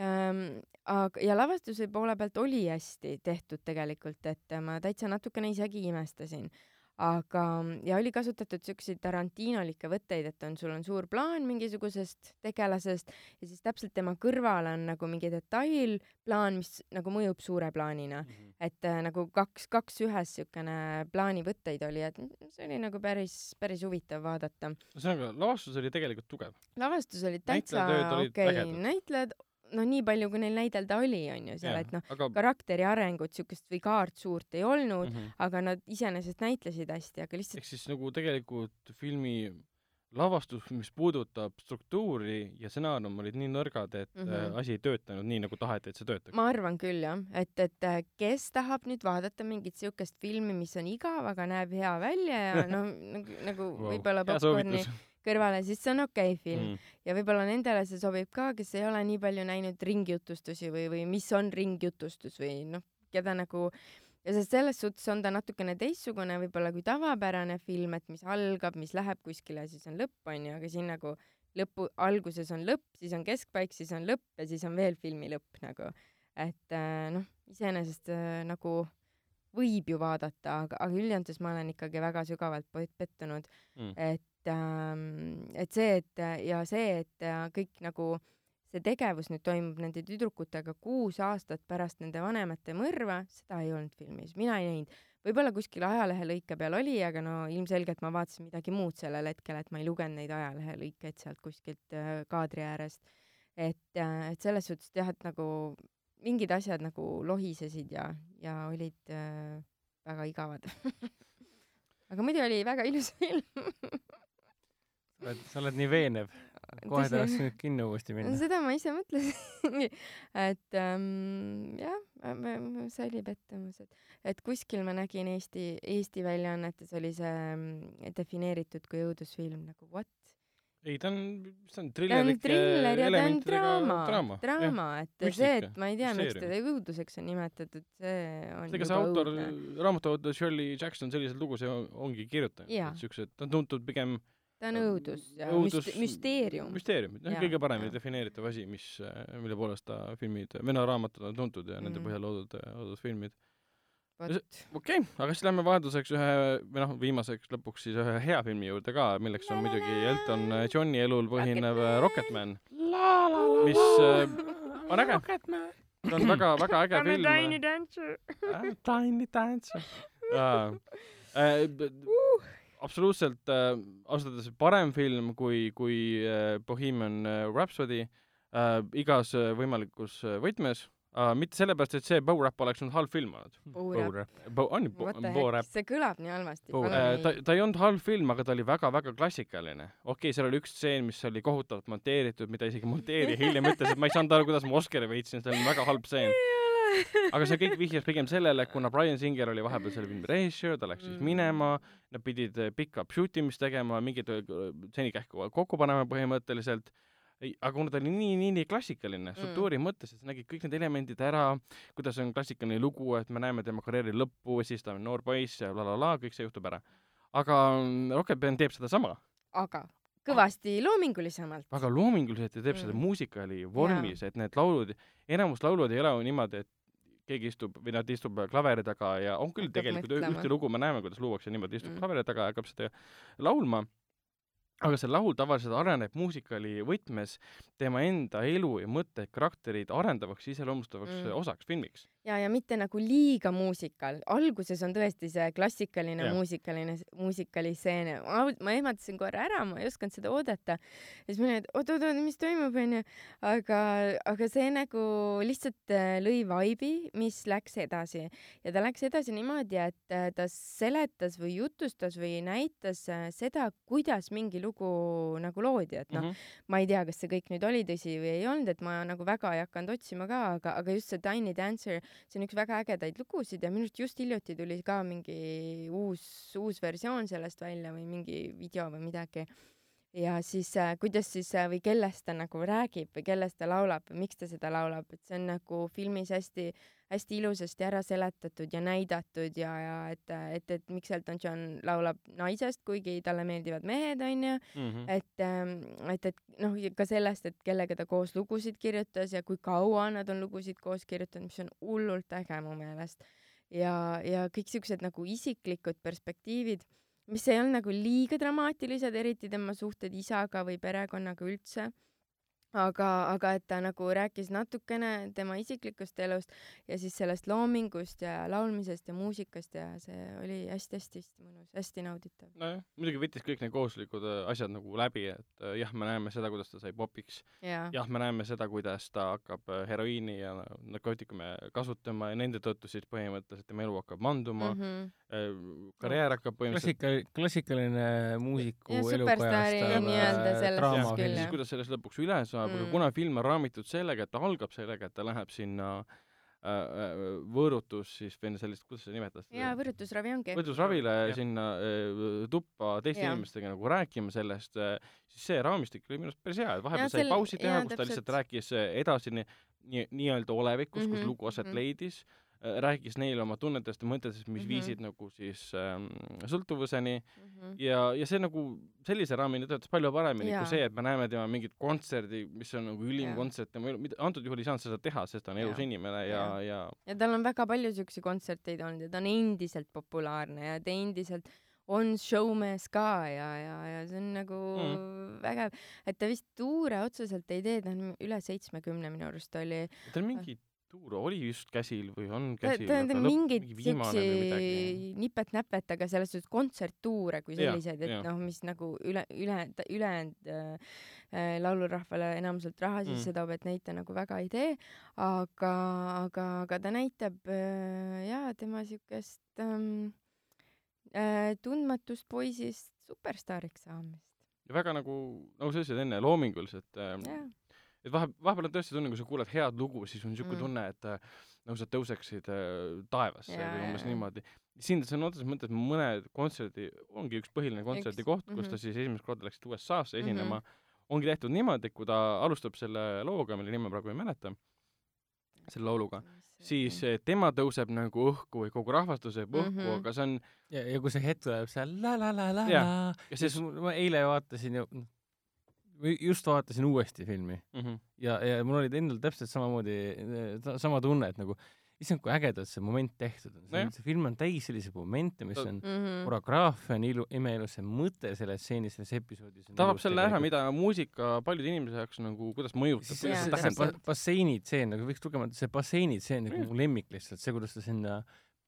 Ähm,. aga, ja lavastuse poole pealt oli hästi tehtud tegelikult, et ma täitsa natukene isegi imestasin aga, ja oli kasutatud siukseid Tarantinolikke võtteid, et on, sul on suur plaan mingisugusest tegelasest ja siis täpselt tema kõrval on nagu mingi detailplaan, mis nagu mõjub suure plaanina mm. -hmm. et äh, nagu kaks, kaks ühes siukene plaanivõtteid oli, et see oli nagu päris, päris huvitav vaadata. ühesõnaga, lavastus oli tegelikult tugev. lavastus oli täitsa okei okay., näitlejad noh, nii palju, kui neil näidelda oli, on ju seal, et noh aga..., karakteri arengut siukest või kaart suurt ei olnud mm, -hmm. aga nad iseenesest näitlesid hästi, aga lihtsalt. ehk siis nagu tegelikult filmi lavastus, mis puudutab struktuuri ja stsenaarium olid nii nõrgad, et mm -hmm. asi ei töötanud nii, nagu taheti, et see töötaks. ma arvan küll jah, et, et äh, kes tahab nüüd vaadata mingit siukest filmi, mis on igav, aga näeb hea välja ja noh, nagu, nagu wow. võib-olla popkorni kõrvale, siis see on okei okay film mm. ja võib-olla nendele see sobib ka, kes ei ole nii palju näinud ringjutustusi või, või mis on ringjutustus või noh, keda nagu ja sest selles suhtes on ta natukene teistsugune võib-olla kui tavapärane film, et mis algab, mis läheb kuskile, siis on lõpp, onju, aga siin nagu lõpu, alguses on lõpp, siis on keskpaik, siis on lõpp ja siis on veel filmi lõpp nagu. et äh, noh, iseenesest äh, nagu võib ju vaadata, aga, aga üldjoontes ma olen ikkagi väga sügavalt pettunud mm., et et see, et ja see, et äh, kõik nagu see tegevus nüüd toimub nende tüdrukutega kuus aastat pärast nende vanemate mõrva, seda ei olnud filmis, mina ei näinud. võib-olla kuskil ajalehelõike peal oli, aga no ilmselgelt ma vaatasin midagi muud sellel hetkel, et ma ei lugenud neid ajalehelõikeid sealt kuskilt äh, kaadri äärest. et, äh, et selles suhtes jah, et nagu mingid asjad nagu lohisesid ja, ja olid äh, väga igavad aga muidu oli väga ilus film oled, sa oled nii veenev. kohe tahaks nüüd kinno uuesti minna. seda ma ise mõtlesingi et ähm, jah, see oli pettumus, et, et kuskil ma nägin Eesti, Eesti väljaannetes oli see mm, defineeritud kui õudusfilm nagu what? ei, ta on, see on trillerlik triller ja ta on draama, draama, draama, et Müstika, see, et ma ei tea, miks teda õuduseks on nimetatud, see on ega see autor, raamatu autor Shirley Jackson selliseid lugusid ongi kirjutanud, et siuksed, ta on tuntud pigem äh, ta on õudus ja õudus, müsteerium. müsteerium, noh, kõige paremini defineeritav asi, mis, mille poolest ta filmid, vene raamatud on tuntud ja mm. nende põhjal loodud, loodud filmid. okei aga siis lähme vahelduseks ühe, või noh, viimaseks lõpuks siis ühe hea filmi juurde ka, milleks on muidugi Elton Johni elul põhinev Rocketman, mis äh, on äge. ta on väga, väga äge film. Tiny Dancer. Tiny Dancer. Äh, absoluutselt äh, ausalt öeldes parem film kui, kui äh, Bohemian äh, Rhapsody äh, igas äh, võimalikus äh, võtmes uh,. mitte sellepärast, et see Bow Rap oleks olnud halb film olnud. Bow Rap. on ju, Bow Rap. see kõlab nii halvasti. Uh, ta, ta ei olnud halb film, aga ta oli väga-väga klassikaline. okei okay,, seal oli üks stseen, mis oli kohutavalt monteeritud, mida isegi monteerija hiljem ütles, et ma ei saanud aru, kuidas ma Oscari võitsin, see oli väga halb stseen aga see kõik vihjas pigem sellele, kuna Brian Singer oli vahepeal selle filmi režissöör, ta läks siis mm. minema, nad pidid eh, pikka shoot imist tegema, mingid eh, senikähku kokku panema põhimõtteliselt, aga kuna ta oli nii, nii, nii klassikaline mm. struktuuri mm. mõttes, et sa nägid kõik need elemendid ära, kuidas on klassikaline lugu, et me näeme tema karjääri lõppu, siis ta on noor poiss ja la la la, kõik see juhtub ära. aga Rocketband teeb sedasama. aga kõvasti loomingulisemalt. väga loominguliselt ja teeb mm. seda muusikali vormis, et need laulud, enamus laulud ei ole niimoodi, et keegi istub või nad istub klaveri taga ja on küll Hakkab tegelikult mõtlema. ühte lugu me näeme, kuidas luuakse niimoodi, istub mm. klaveri taga ja hakkab seda laulma aga see laul tavaliselt areneb muusikali võtmes tema enda elu ja mõtteid, karakterid arendavaks, iseloomustavaks mm. osaks filmiks. Ja, ja mitte nagu liiga muusikal. alguses on tõesti see klassikaline ja. muusikaline, muusikalistseen. ma ehmatasin korra ära, ma ei osanud seda oodata. ja siis ma olin, et oot-oot-oot, mis toimub, onju. aga, aga see nagu lihtsalt äh, lõi vaibi, mis läks edasi ja ta läks edasi niimoodi, et äh, ta seletas või jutustas või näitas äh, seda, kuidas mingi lugu nagu loodi, et noh mm -hmm., ma ei tea, kas see kõik nüüd oli tõsi või ei olnud, et ma nagu väga ei hakanud otsima ka, aga, aga just see Tiny Dancer, see on üks väga ägedaid lugusid ja minu arust just hiljuti tuli ka mingi uus, uus versioon sellest välja või mingi video või midagi ja siis äh, kuidas siis äh, või kellest ta nagu räägib või kellest ta laulab või miks ta seda laulab, et see on nagu filmis hästi, hästi ilusasti ära seletatud ja näidatud ja, ja et, et, et miks Elton John laulab naisest, kuigi talle meeldivad mehed, onju. -hmm. et, ähm, et, et noh, ka sellest, et kellega ta koos lugusid kirjutas ja kui kaua nad on lugusid koos kirjutanud, mis on hullult äge mu meelest. ja, ja kõik siuksed nagu isiklikud perspektiivid mis ei olnud nagu liiga dramaatilised, eriti tema suhted isaga või perekonnaga üldse aga, aga et ta nagu rääkis natukene tema isiklikust elust ja siis sellest loomingust ja laulmisest ja muusikast ja see oli hästi-hästi-hästi mõnus, hästi nauditav. nojah, muidugi võttis kõik need kohustuslikud äh, asjad nagu läbi, et äh, jah, me näeme seda, kuidas ta sai popiks ja.. jah, me näeme seda, kuidas ta hakkab äh, heroiini ja narkootikume kasutama ja nende tõttu siis põhimõtteliselt tema elu hakkab manduma mm, -hmm. Karjäär hakkab põhimõtteliselt Klassika, klassikaline muusiku elu kajastav draama. siis kuidas sellest lõpuks üle saab mm., aga kuna film on raamitud sellega, et ta algab sellega, et ta läheb sinna äh, äh võõrutus siis või sellist, kuidas seda? jaa, võõrutusravi ongi. võõrutusravile ja. sinna äh, tuppa teiste ja. inimestega nagu rääkima sellest äh,, siis see raamistik oli minu arust päris hea, et vahepeal sai pausi teha, kus ta lihtsalt rääkis äh, edasi nii, nii, nii-öelda olevikus mm, -hmm. kus mhm, lugu aset mm -hmm. leidis Äh, rääkis neile oma tunnetest ja mõtetest, mis mm -hmm. viisid nagu siis ähm, sõltuvuseni mm -hmm. ja, ja see nagu sellise raamina töötas palju paremini ja. kui see, et me näeme tema mingit kontserdi, mis on nagu ülim ja. kontsert tema elu, antud juhul ei saanud seda teha, sest ta on elus inimene ja, ja, ja ja tal on väga palju siukseid kontserteid olnud ja ta on endiselt populaarne ja ta endiselt on showmees ka ja, ja, ja see on nagu mm. vägev, et ta vist tuure otseselt ei tee, ta on üle seitsmekümne minu arust oli. tal mingi tuur oli just käsil või on käsil? on mingeid siukesi nipet-näpet, aga selles suhtes kontserttuure kui selliseid, et noh, mis nagu üle, üle, ülejäänud äh, äh, laulurahvale enamuselt raha sisse mm. toob, et neid ta nagu väga ei tee, aga, aga, aga ta näitab äh, jaa, tema siukest ähm, äh, tundmatust poisist superstaariks saamist. ja väga nagu, nagu sa ütlesid enne, loominguliselt äh, et vahe, vahepeal on tõesti tunne, kui sa kuulad head lugu, siis on niisugune mm. tunne, et äh, nagu sa tõuseksid äh, taevasse yeah, või umbes yeah. niimoodi. siin sõna otseses mõttes mõne kontserdi, ongi üks põhiline kontserdikoht, kus mm -hmm. ta siis esimest korda läks USA-sse esinema mm, -hmm. ongi tehtud niimoodi, kui ta alustab selle looga, mille nime praegu ei mäleta, selle lauluga, siis tema tõuseb nagu õhku või kogu rahvas tõuseb õhku mm, -hmm. aga see on ja, ja kui see hetk tuleb seal la la la la la, ja siis ma eile vaatasin ju just vaatasin uuesti filmi mm -hmm. ja, ja mul oli endal täpselt samamoodi, sama tunne, et nagu issand, kui ägedalt see moment tehtud on. see, see film on täis selliseid momente, mis on mm -hmm. koreograafia on ilu, imeilus, see mõte selles stseenis, selles episoodis ta avab selle ära, mida muusika paljude inimese jaoks nagu, kuidas mõjutab. see, see, see basseinitseen, nagu võiks lugema, see basseinitseen nagu mu lemmik lihtsalt, see, kuidas ta sinna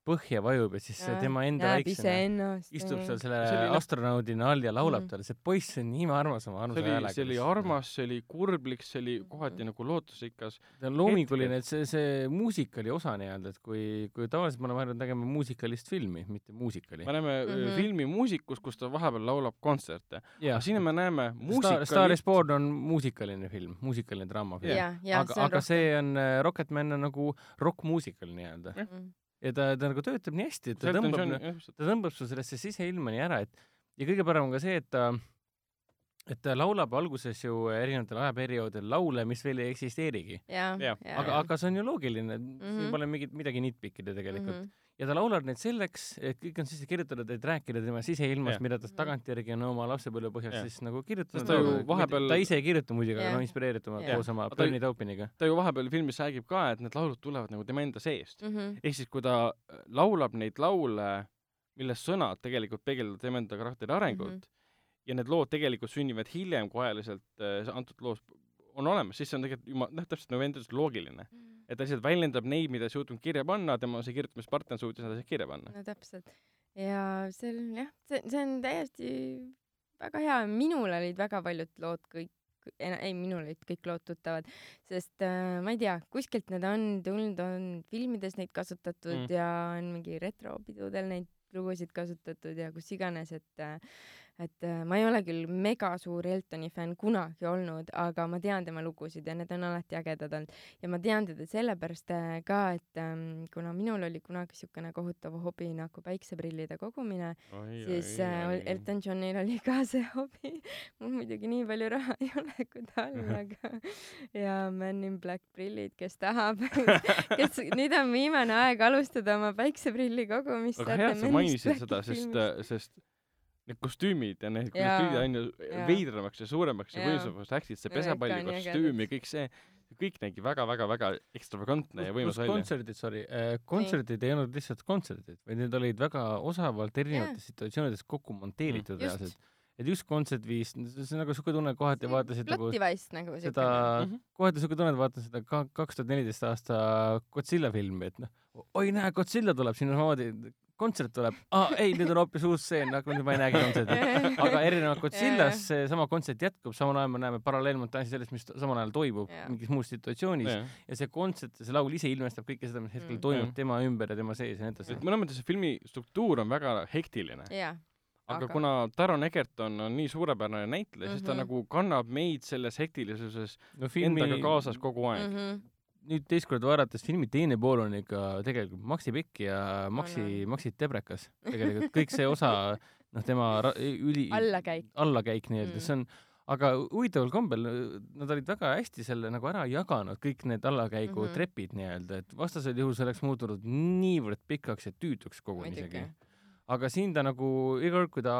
põhja vajub ja siis ja, tema enda väiksena istub seal selle oli, astronaudina all ja laulab mm. talle, see poiss on nii armas oma armsa häälega. see oli armas, see oli kurblik, see oli kohati nagu lootusrikas. ta on loominguline, et see, see muusikali osa nii-öelda, et kui, kui tavaliselt me oleme harjunud nägema muusikalist filmi, mitte muusikali. me näeme mm -hmm. filmi muusikus, kus ta vahepeal laulab kontserte. aga siin me näeme muusikali Star is Born on muusikaline film, muusikaline draamafilm. aga, aga see on, äh, Rocketman on nagu rokkmuusikal nii-öelda mm. -hmm ja ta, ta nagu töötab nii hästi, et ta Selton tõmbab, ta tõmbab su sellesse siseilma nii ära, et ja kõige parem on ka see, et ta et ta laulab alguses ju erinevatel ajaperioodidel laule, mis veel ei eksisteerigi. aga, aga see on ju loogiline mm, -hmm. siin pole mingit midagi nitpikkida tegelikult mm. -hmm ja ta laulab neid selleks, et kõik on sisse kirjutatud, et rääkida tema siseilmast, mida ta tagantjärgi on oma lapsepõlve põhjal siis nagu kirjutanud. ta ju vahepeal ta ise ei kirjuta muidugi, aga noh, inspireerituna koos oma Bernie Taupiniga. ta ju vahepeal filmis räägib ka, et need laulud tulevad nagu tema enda seest mm. -hmm. ehk siis, kui ta laulab neid laule, milles sõnad tegelikult peegeldavad tema enda karakteri arengut mm, -hmm. ja need lood tegelikult sünnivad hiljem, kui ajaliselt äh, antud loos on olemas, siis see on tegelikult jumal, noh, täpselt nagu enda loogiline mm. -hmm et ta lihtsalt väljendab neid, mida ei suutnud kirja panna, tema see kirjutamispartner suutis nad asjad kirja panna. no täpselt. ja see on jah, see, see on täiesti väga hea, minul olid väga paljud lood kõik ei, minul olid kõik lood tuttavad, sest äh, ma ei tea, kuskilt need on tulnud, on filmides neid kasutatud mm. ja on mingi retropidudel neid lugusid kasutatud ja kus iganes, et äh, et äh, ma ei ole küll mega suur Eltoni fänn kunagi olnud, aga ma tean tema lugusid ja need on alati ägedad olnud ja ma tean teda sellepärast äh, ka, et ähm, kuna minul oli kunagi siukene kohutav hobi nagu päikseprillide kogumine, siis oi, äh, oi. Elton Johnil oli ka see hobi. mul muidugi nii palju raha ei ole kui tal, aga ja Man in Black prillid, kes tahab kes, nüüd on viimane aeg alustada oma päikseprilli kogumist. aga hea, et sa mainisid seda, sest, sest need kostüümid ja need kostüümid aina veidramaks ja suuremaks ja võimsamaks läksid, see pesapalli kostüüm ja kõik see, kõik nägi väga-väga-väga ekstravagantne ja võimas välja. kontserdid, sorry? Äh,, kontserdid ei olnud lihtsalt kontserdid, vaid need olid väga osavalt erinevates situatsioonides kokku monteeritud mm, reaalselt. Et üks kontsert viis, see on nagu siuke tunne, kohati vaatasid nagu nagu seda, mhm. kohati siuke tunne, et vaatan seda ka kaks tuhat neliteist aasta Godzilla filmi, et noh, oi näe, Godzilla tuleb, siin on samamoodi kontsert tuleb ah,, ei, nüüd on hoopis uus stseen, nagu nüüd ma ei näegi kontserti. aga erinevalt Godzillas seesama kontsert jätkub, samal ajal me näeme paralleelmontaaži sellest, mis samal ajal toimub yeah. mingis muus situatsioonis yeah. ja see kontsert ja see laul ise ilmestab kõike seda, mis hetkel mm. toimub yeah. tema ümber ja tema sees ja nii edasi. mõnes mõttes see filmi struktuur on väga hektiline yeah aga, aga kuna Taron Egerton on nii suurepärane näitleja mm, -hmm. siis ta mhm. nagu kannab meid selles hektilisuses no, filmi... endaga kaasas kogu aeg mm. -hmm nüüd teist korda vaadates filmi teine pool on ikka tegelikult Maxi Pikk ja Maxi oh, no., Maxi Tebrekas. tegelikult kõik see osa, noh, tema üli allakäik, allakäik nii-öelda mm., see on aga huvitaval kombel nad olid väga hästi selle nagu ära jaganud, kõik need allakäigu mm -hmm. trepid nii-öelda, et vastasel juhul see oleks muutunud niivõrd pikaks ja tüütuks koguni isegi. aga siin ta nagu iga kord, kui ta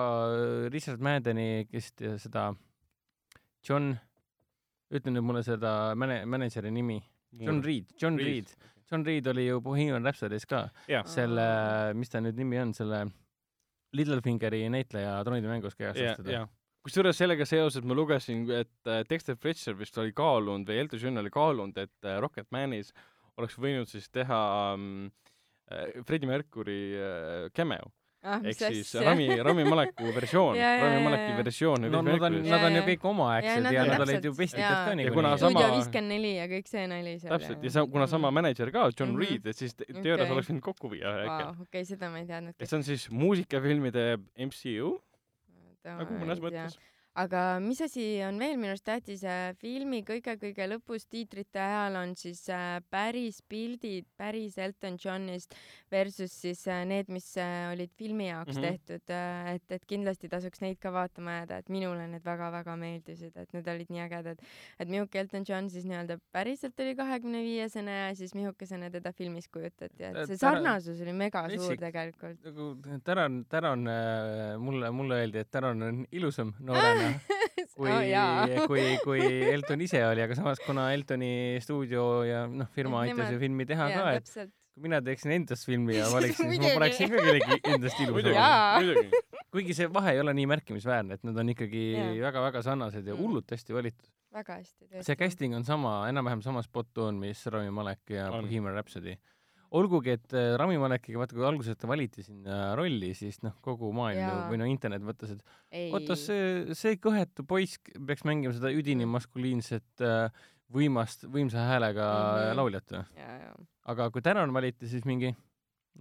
Richard Maddeni, kes seda John, ütle nüüd mulle seda mäne-, mänedžeri nimi John Reed, John Reed, Reed., John Reed oli ju Bohemian Rhapsodys ka. selle, mis ta nüüd nimi on, selle Littlefingeri näitleja Tronide mängus kehastas teda. kusjuures sellega seoses ma lugesin, et äh, Dexter Fletcher vist oli kaalunud või Elton John oli kaalunud, et äh, Rocketmanis oleks võinud siis teha um, Freddie Mercury uh, cameo ah, ehk siis Rami, Rami Maleku versioon Rami Maleki versioon. no nad on, nad on ju kõik omaaegsed ja, ja nad olid ju pestikad ka niikuinii. kuna sama. stuudio viiskümmend neli ja kõik see nali seal. täpselt ja sa, kuna sama mänedžer ka, John mm -hmm. Reed, et siis teoorias okay. oleks võinud kokku viia äkki wow,. okei seda ma ei teadnudki. et see on siis muusikafilmide MCU nagu mõnes mõttes aga mis asi on veel minu arust tähtis, äh, filmi kõige-kõige lõpus tiitrite ajal on siis äh, päris pildid päris Elton Johnist versus siis äh, need, mis olid filmi jaoks mm -hmm. tehtud, et, et kindlasti tasuks neid ka vaatama jääda, et minule need väga-väga meeldisid, et need olid nii ägedad. et mihuke Elton John siis nii-öelda päriselt oli kahekümne viiesene ja siis mihukesena teda filmis kujutati, et see sarnasus oli mega suur tegelikult. nagu Taran, Taran, mulle, mulle öeldi, et Taran on ilusam noorena kui oh,, kui, kui Elton ise oli, aga samas kuna Eltoni stuudio ja noh, firma aitas ju filmi teha ja, ka, et täpselt. kui mina teeksin endast filmi ja valiksin, siis ma paneksin ka kellegi endast ilusa. kuigi see vahe ei ole nii märkimisväärne, et nad on ikkagi väga-väga sarnased ja mm. hullult hästi valitud. väga hästi, see casting on sama, enam-vähem sama spot on, mis Rami Malek ja Bohemian Rhapsody olgugi, et äh, Rami Malekiga, vaata kui alguses ta valiti sinna rolli, siis noh, kogu maailm või no internet mõtles, et oota, see, see kõhetu poiss peaks mängima seda üdini mm. maskuliinset äh, võimast, võimsa häälega mm -hmm. lauljat või? aga kui Tänan valiti, siis mingi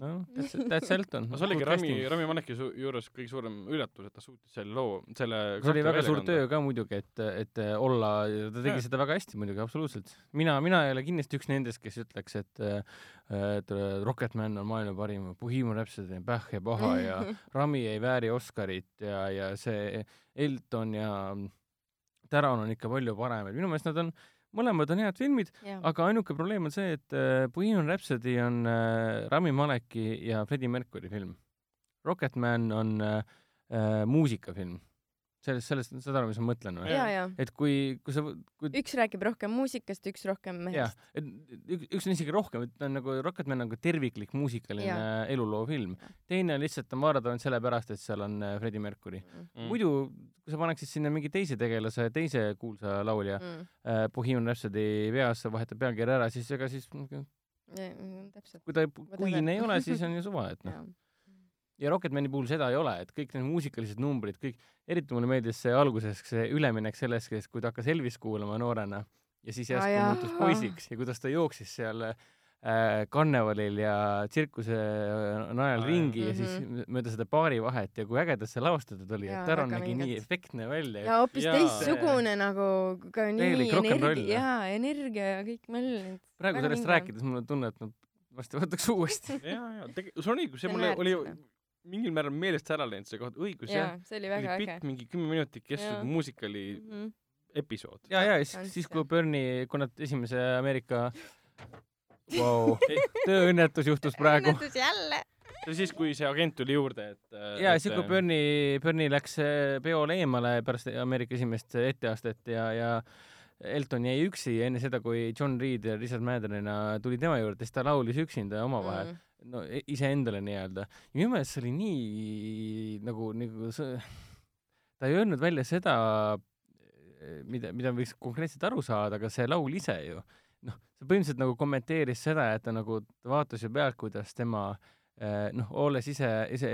noh, that's, that's Elton. no see oligi Rami, Rami Maleki su juures kõige suurem üllatus, et ta suutis selle loo, selle see oli väga suur töö ka muidugi, et, et olla, ta tegi ja. seda väga hästi muidugi, absoluutselt. mina, mina ei ole kindlasti üks nendest, kes ütleks, et et Rocketman on maailma parim, Bohemian Rhapsody on päh ja paha ja Rami ei vääri Oscarit ja, ja see Elton ja Taran on ikka palju parem, et minu meelest nad on mõlemad on head filmid, aga ainuke probleem on see, et äh, Bohemian Rhapsody on äh, Rami Maleki ja Freddie Mercury film. Rocketman on äh, äh, muusikafilm sellest, sellest, saad aru, mis ma mõtlen või? et kui, kui sa kui... üks räägib rohkem muusikast, üks rohkem mehest. et üks, üks on isegi rohkem, et ta on nagu Rocketman nagu terviklik muusikaline eluloo film. teine lihtsalt on vaadatav ainult sellepärast, et seal on äh, Freddie Mercury mm. muidu, kui sa paneksid sinna mingi teise tegelase, teise kuulsa laulja mm äh, Bohemian Rhapsody veas, vahetab pealkirja ära, siis ega siis täpselt. kui ta kuine ei ole, siis on ju suva, et noh ja Rocketmani puhul seda ei ole, et kõik need muusikalised numbrid, kõik, eriti mulle meeldis see alguses see üleminek sellest, kui ta hakkas Elvist kuulama noorena ja siis järsku muutus poisiks ja kuidas ta jooksis seal äh, karnevalil ja tsirkuse najal Aa, ringi jah. ja siis Mhm. mööda seda baari vahet ja kui ägedalt see lavastatud oli, et Taron nägi vinged. nii efektne välja ja hoopis teistsugune nagu ka nii energia, jaa, energia ja kõik möll. praegu sellest vinge. rääkides mul on tunne, et ma varsti võtaks uuesti. ja, ja tegelikult sul on õigus, see See mulle oli. Mingil määral meelest ära läinud see koht, õigus jah see oli väga äge mingi kümme minutit Jaa. muusikali Mhm. episood. ja, ja siis, siis jah. kui Bernie, kui nad esimese Ameerika wow. tööõnnetus juhtus praegu. õnnetus jälle. see oli siis, kui see agent tuli juurde, et. ja siis, kui Bernie, Bernie läks äh, peole eemale pärast Ameerika esimest etteastet ja, ja Elton jäi üksi enne seda, kui John Reed ja Richard Maddenina tuli tema juurde, siis ta laulis üksinda omavahel Mm. No e- iseendale nii-öelda. ja minu meelest see oli nii nagu, nagu see, ta ei öelnud välja seda, mida, mida võiks konkreetselt aru saada, aga see laul ise ju, noh, see põhimõtteliselt nagu kommenteeris seda, et ta nagu ta vaatas ju pealt, kuidas tema eh, noh, olles ise, ise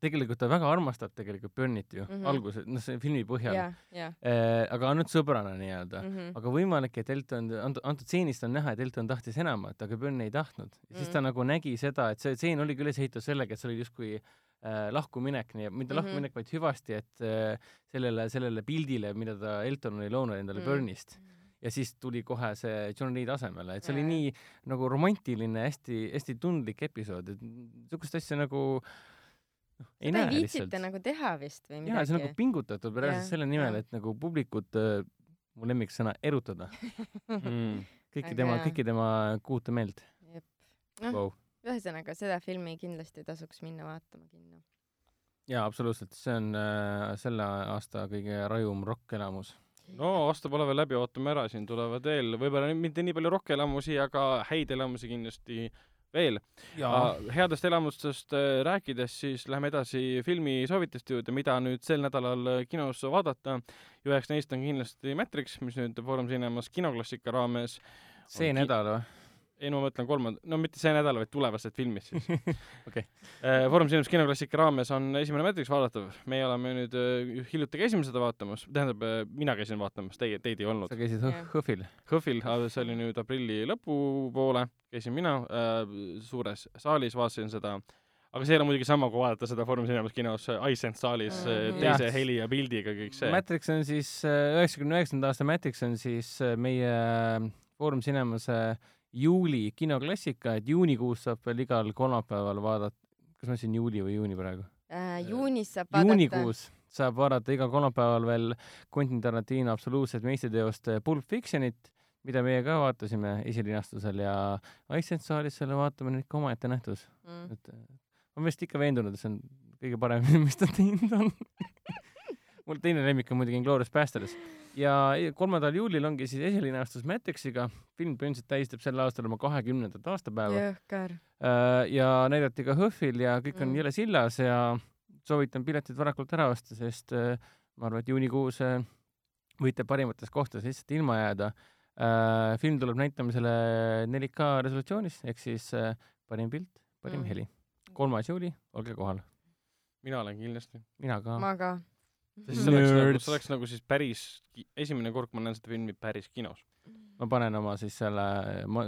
tegelikult ta väga armastab tegelikult Burnit ju mm Mhm. -hmm. alguses, noh, see filmi põhjal jah, jah. eh,, aga ainult sõbrana nii-öelda mm. Mhm. aga võimalik, et Elton, antud, stseenist on näha, et Elton tahtis enamat, aga Byrne ei tahtnud. siis ta Mm. nagu nägi seda, et see stseen oligi üles ehitatud sellega, et see oli justkui äh, lahkuminek, nii, mitte Mhm. lahkuminek, vaid hüvasti, et äh, sellele, sellele pildile, mida ta Elton oli loonud endale Mm. mm. Byrne'ist. ja siis tuli kohe see John Reed asemele, et see oli nii nagu romantiline, hästi, hästi tundlik episood, et niisugust asja nagu noh, ei näe lihtsalt. nagu teha vist või jaa, see on nagu midagi. pingutatud reaalselt selle nimel, et nagu publikut äh, mu lemmiksõna erutada mm.. kõiki Väga tema, kõiki tema kuute meelt Noh, wow.. ühesõnaga, seda filmi kindlasti tasuks minna vaatama kinno. jaa, absoluutselt, see on äh, selle aasta kõige rajum rokkelamus. no aasta pole veel läbi, ootame ära, siin tulevad veel, võib-olla mitte nii palju rokkelamusi, aga häid elamusi kindlasti veel. headest elamustest äh, rääkides, siis läheme edasi filmisoovituste juurde, mida nüüd sel nädalal äh, kinos vaadata. üheks neist on kindlasti Matrix, mis nüüd Foorum Cinemas kinoklassika raames see nädal või? Ei no ma mõtlen kolmanda, no mitte see nädal, vaid tulevased filmid siis Okei. Eh, Foorum Cinemas kinoklassika raames on esimene Matrix vaadatav, meie oleme nüüd eh, hiljuti käisime seda vaatamas, tähendab, mina käisin vaatamas, teie, teid ei olnud sa. käisid. Hõ- Hõhvil? Hõhvil, see oli nüüd aprilli lõpupoole, käisin mina äh, suures saalis, vaatasin seda, aga see ei ole muidugi sama, kui vaadata seda Foorum Cinemas kinos iSense saalis äh, Mhm. teise Jah. heli ja pildiga kõik see. Matrix on siis üheksakümne üheksanda aasta Matrix on siis äh, meie äh, Foorum Cinemas äh, juuli kinoklassika, et juunikuus saab veel igal kolmapäeval vaadata, kas ma ütlesin juuli või juuni praegu? Äh, juunis saab vaadata. juunikuus saab vaadata igal kolmapäeval veel Quentin Tarantino absoluutset meistriteost Pulp Fictionit, mida meie ka vaatasime esilinastusel ja iSense saalis selle vaatamine on ikka omaette nähtus, mm.. et äh, ma olen vist ikka veendunud, et see on kõige parem mis ta teinud on. mul teine lemmik on muidugi Inglourious Basterds ja kolmandal juulil ongi siis esilinastus Matrixiga, film põhimõtteliselt tähistab sel aastal oma kahekümnendat aastapäeva jõhker. Äh, ja näidati ka HÖFFil ja kõik on Mm. jõle sillas ja soovitan piletid varakult ära osta, sest äh, ma arvan, et juunikuus äh, võite parimates kohtades lihtsalt ilma jääda. film tuleb näitamisele 4K resolutsioonis ehk siis parim pilt, parim Mm. heli. kolmas juuli, olge kohal. mina olen kindlasti. mina ka. ma ka. Sest see oleks nagu, see oleks nagu siis päris, esimene kord, kui ma näen seda filmi päris kinos. ma panen oma siis selle ma,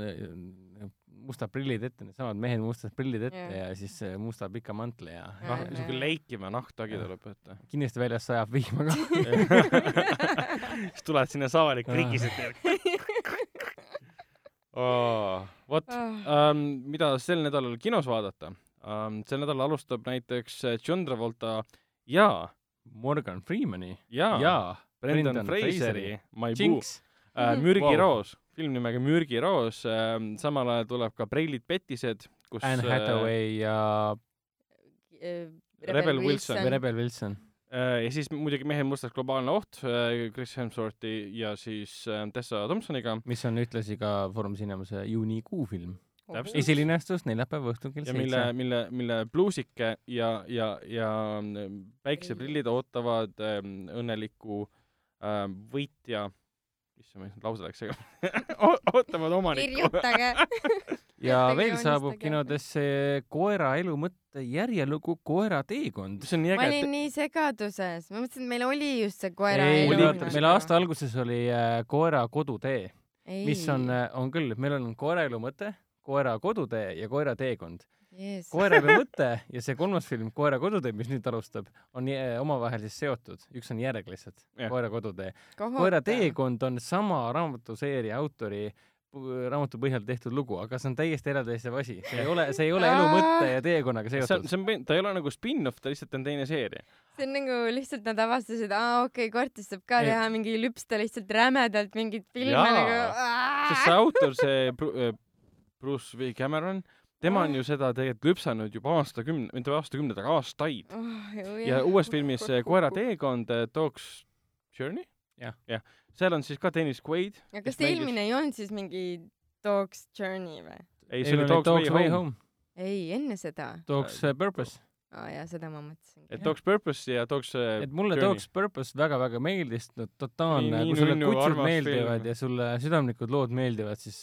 mustad prillid ette, needsamad mehed mustad prillid ette Jah. ja siis äh, musta pika mantli ja Jah, noh, niisugune leikiv nahktagi tuleb ette. kindlasti väljas sajab vihma ka. siis tuled sinna saali, krikised oh. vot, ähm, mida sel nädalal kinos vaadata ähm,? sel nädalal alustab näiteks äh, John Travolta ja, Morgan Freemani ja, ja Brendan, Brendan Fraseri. My Boo äh, Mhm. Mürgi Wow. roos, film nimega Mürgi roos ähm,, samal ajal tuleb ka Preilid petised, kus Anne Hathaway ja Rebel Wilson. või Rebel Wilson. äh, ja siis muidugi Mehed mustas globaalne oht äh, Chris Hemsworthi ja siis äh, Tessa Thompsoniga mis on ühtlasi ka Foorum Cinemase juunikuu film. Täpselt. esilinastus neljapäeva õhtul kell ja mille seitse., mille, mille pluusike ja, ja, ja mm, päikseprillid ootavad ähm, õnnelikku ähm, võitja, issand, ma lause läks segamini ootavad omanikku. kirjutage. ja veel saabub kinodesse Koera elu mõtte järjelugu Koera teekond. see on nii ma äge, olin nii segaduses, ma mõtlesin, et meil oli just see koera ei, elu. meil aasta alguses oli äh, Koera kodutee mis on, on küll, meil on koeraelu mõte, koera kodutee ja koera teekond yes.. koeraelu mõte ja see kolmas film, Koera kodutee, mis nüüd alustab, on omavahel siis seotud, üks on järg lihtsalt, Koera kodutee. koera teekond on sama raamatuseeria autori raamatu põhjal tehtud lugu, aga see on täiesti eraldiseisev asi, see ei ole, see ei ole elu mõtte ja teekonnaga seotud. see on, ta ei ole nagu spin-off, ta lihtsalt on teine seeria. see on nagu lihtsalt nad avastasid, aa okei okay,, Kortis saab ka ei. teha mingi lüpsta lihtsalt rämedalt mingit filmi nagu. sest see autor, see äh, Bruce V Cameron, tema on ju seda tegelikult lüpsanud juba aastakümne, mitte aastakümneid, aga aastaid oh,. ja uues filmis Koera teekond, Dog's Journey, jah, jah seal on siis ka Dennis Quaid. aga kas see eelmine ei olnud siis mingi Dog's Journey või? ei, see oli Dog's, Dog's Way, Way Home. ei, enne seda. Dog's uh, Purpose. aa ah, jaa, seda ma mõtlesin. et Dog's Purpose ja Dog's uh, et mulle Journey. Dog's Purpose väga-väga meeldis, no totaalne, kui sulle kutsud meeldivad film. ja sulle südamlikud lood meeldivad, siis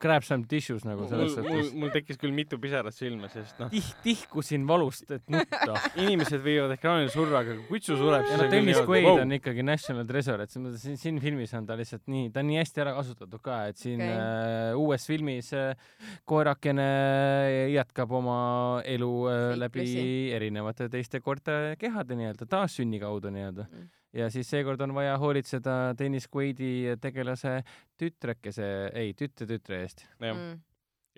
grab some tissues nagu selles suhtes. mul, tekkis küll mitu pisarat silma, sest noh Tih,. tihkusin valust, et nutta inimesed võivad ekraanil surra, aga kui kutsu sureb, siis no Dennis Quaid wow. on ikkagi national treasure, et selles mõttes siin, siin filmis on ta lihtsalt nii, ta on nii hästi ära kasutatud ka, et siin okay. äh, uues filmis äh, koerakene jätkab oma elu äh, läbi erinevate teiste koerte kehade nii-öelda, taassünni kaudu nii-öelda mm ja siis seekord on vaja hoolitseda Dennis Quaidi tegelase tütrekese, ei, tütre-tütre eest. Mm.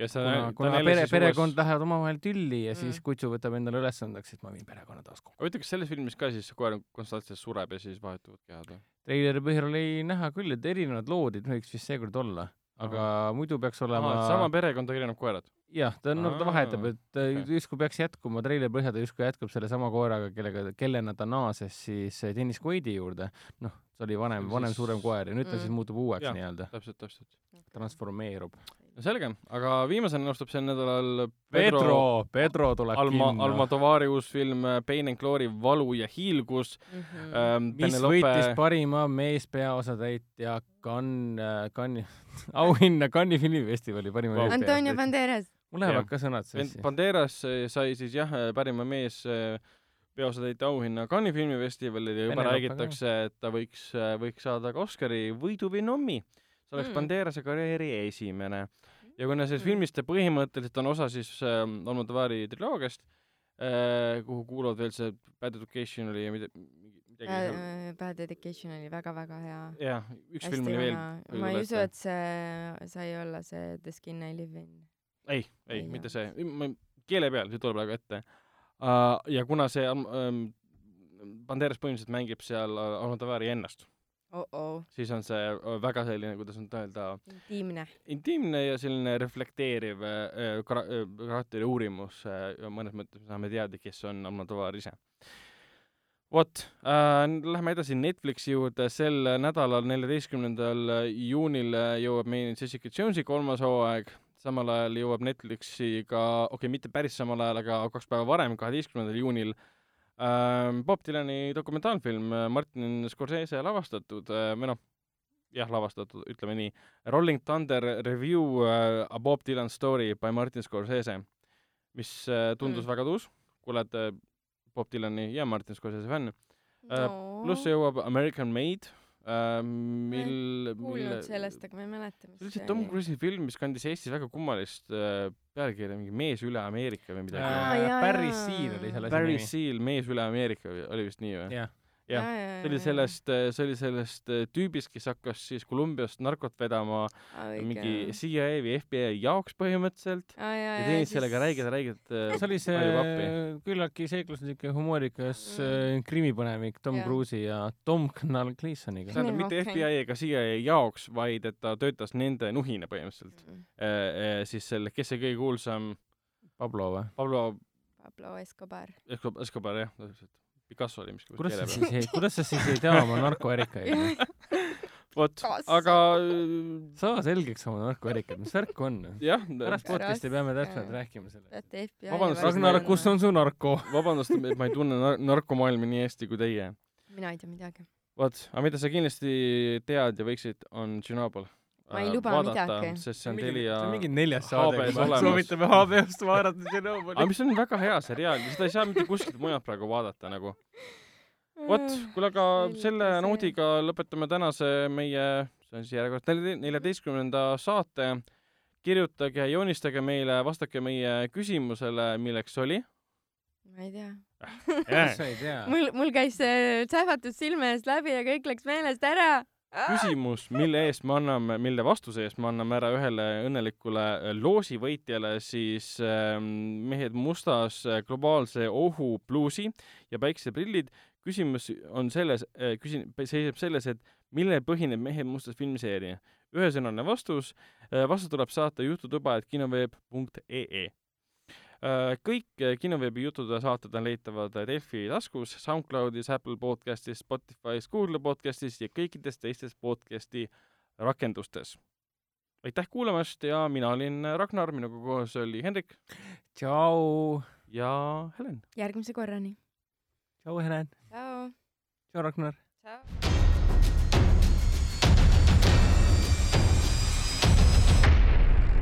ja see kuna, kuna pere, perekond uues... lähevad omavahel tülli ja mm. siis kutsu võtab endale ülesandeks, et ma viin perekonna taas kokku. huvitav, kas selles filmis ka siis koer konstantselt sureb ja siis vahetuvad kehad või? treileri põhjal oli näha küll, et erinevad lood võiks vist seekord olla aga Aha. muidu peaks olema Aha, sama perekond, aga erinevad koerad? jah, ta on, nagu ta vahetab, et okay. justkui peaks jätkuma, treileri põhjal ta justkui jätkab sellesama koeraga, kellega, kellena ta naases siis Dennis Quaidi juurde. noh, see oli vanem, vanem siis... suurem koer ja nüüd ta mm. siis muutub uueks nii-öelda. täpselt, täpselt. transformeerub. No selge, aga viimasena alustub sel nädalal Pedro, Pedro, Pedro tuleb Alma, kinno. Almodovari uus film Pain and Glory, Valu ja hiilgus mm. -hmm. Ähm, mis Penelope... võitis parima meespeaosatäitja Cannes, Cannes'i auhinna Cannes'i filmifestivali parima wow. Antonio Banderas. mul lähevad ka sõnad sassi. Banderas sai siis jah, parima mees äh, peaosatäitja auhinna Cannes'i filmifestivalil ja juba räägitakse, et ta võiks, äh, võiks saada ka Oscari võidu või nommi. See oleks mm. Banderase karjääri esimene. ja kuna sellest mm. filmist põhimõtteliselt on osa siis äh, Almodovari triloogiast äh,, kuhu kuuluvad veel see Bad Education oli ja mida, midagi seal. Bad Education oli väga-väga hea. jah, üks film oli veel. ma ei usu, et see sai olla see The Skin I Live In. ei, ei, ei, mitte see, ma keele peal, see tuleb praegu ette uh,. ja kuna see um, Banderas põhimõtteliselt mängib seal Almodovari ennast oh. -oh. siis on see väga selline, kuidas nüüd öelda. intiimne. intiimne ja selline reflekteeriv äh, karakteri uurimus äh, mõnes mõttes me saame teada, kes on Almodovar ise vot äh,, lähme edasi Netflixi juurde, sel nädalal, neljateistkümnendal juunil jõuab meieni Jessica Jonesi kolmas hooaeg, samal ajal jõuab Netflixi ka, okei okay,, mitte päris samal ajal, aga kaks päeva varem, kaheteistkümnendal juunil äh,, Bob Dylani dokumentaalfilm Martin Scorsese lavastatud äh, või noh, jah, lavastatud, ütleme nii, Rolling Thunder Review uh, A Bob Dylan Story by Martin Scorsese, mis tundus mm. väga tuus, kui oled uh, Bob Dylani ja Martin Scorsese fänn no.. pluss jõuab American Made äh,, mil, mille sellest, aga ma ei mäleta, mis see oli. Tom Cruise'i film, mis kandis Eestis väga kummalist äh, pealkirja, mingi Mees üle Ameerika või midagi äh,. Barry Seal oli selle Barry Seal, Mees üle Ameerika oli vist nii või? jah jah, see oli sellest, äh, see oli sellest äh, tüübist, kes hakkas siis Kolumbiast narkot vedama oh, mingi CIA või FBI jaoks põhimõtteliselt ah, ja, ja teenis sellega räigelt, räigelt äh, see oli see küllaltki seikluslik ja humoorikas mm. krimipõnevik Tom Cruise'i ja Tom Knall Gleesoniga. tähendab, mitte okay. FBI ega CIA jaoks, vaid et ta töötas nende nuhina põhimõtteliselt mm.. E, e, siis selle, kes see kõige kuulsam Pablo või? Pablo Pablo Escobar. Escobar, Escobar jah, täpselt Picasso oli vist kuidas sa siis ei, kuidas sa siis ei tea oma narkoärikaid? vot, aga saa selgeks oma narkoärikad, mis värk on? pärast podcast'i peame täpselt rääkima sellest. vabandust, Ragnar, kus on su narko? vabandust, et ma ei tunne nar narkomaailma nii hästi kui teie. mina ei tea midagi. vot, aga mida sa kindlasti tead ja võiksid, on Tšernobõl ma ei luba vaadata, midagi. sest see on Telia mingi neljas saade, soovitame HBO-st vaadata Tšernobõli. aga mis on väga hea seriaal ja seda ei saa mitte kuskilt mujalt praegu vaadata nagu. vot, kuule aga selle noodiga lõpetame tänase meie see on siis järjekordselt neljateistkümnenda saate. kirjutage, joonistage meile, vastake meie küsimusele, milleks oli. ma ei tea sa ei tea? mul, mul käis see sähvatus silme eest läbi ja kõik läks meelest ära küsimus, mille eest me anname, mille vastuse eest me anname ära ühele õnnelikule äh, loosivõitjale siis äh, mehed mustas äh, globaalse ohu pluusi ja päikseprillid. küsimus on selles äh,, küsin, seisneb selles, et millel põhineb Mehed mustas filmiseeria. ühesõnaline vastus äh,, vastus tuleb saata jututuba, et kinoveeb.ee kõik äh, kinoveebi jutud ja saated on leitavad Delfi taskus, SoundCloudis, Apple podcastis, Spotify's, Google podcastis ja kõikides teistes podcasti rakendustes. aitäh kuulamast ja mina olin Ragnar, minuga koos oli Hendrik. tšau. ja Helen. järgmise korrani. tšau, Helen. tšau. tšau, Ragnar. tšau.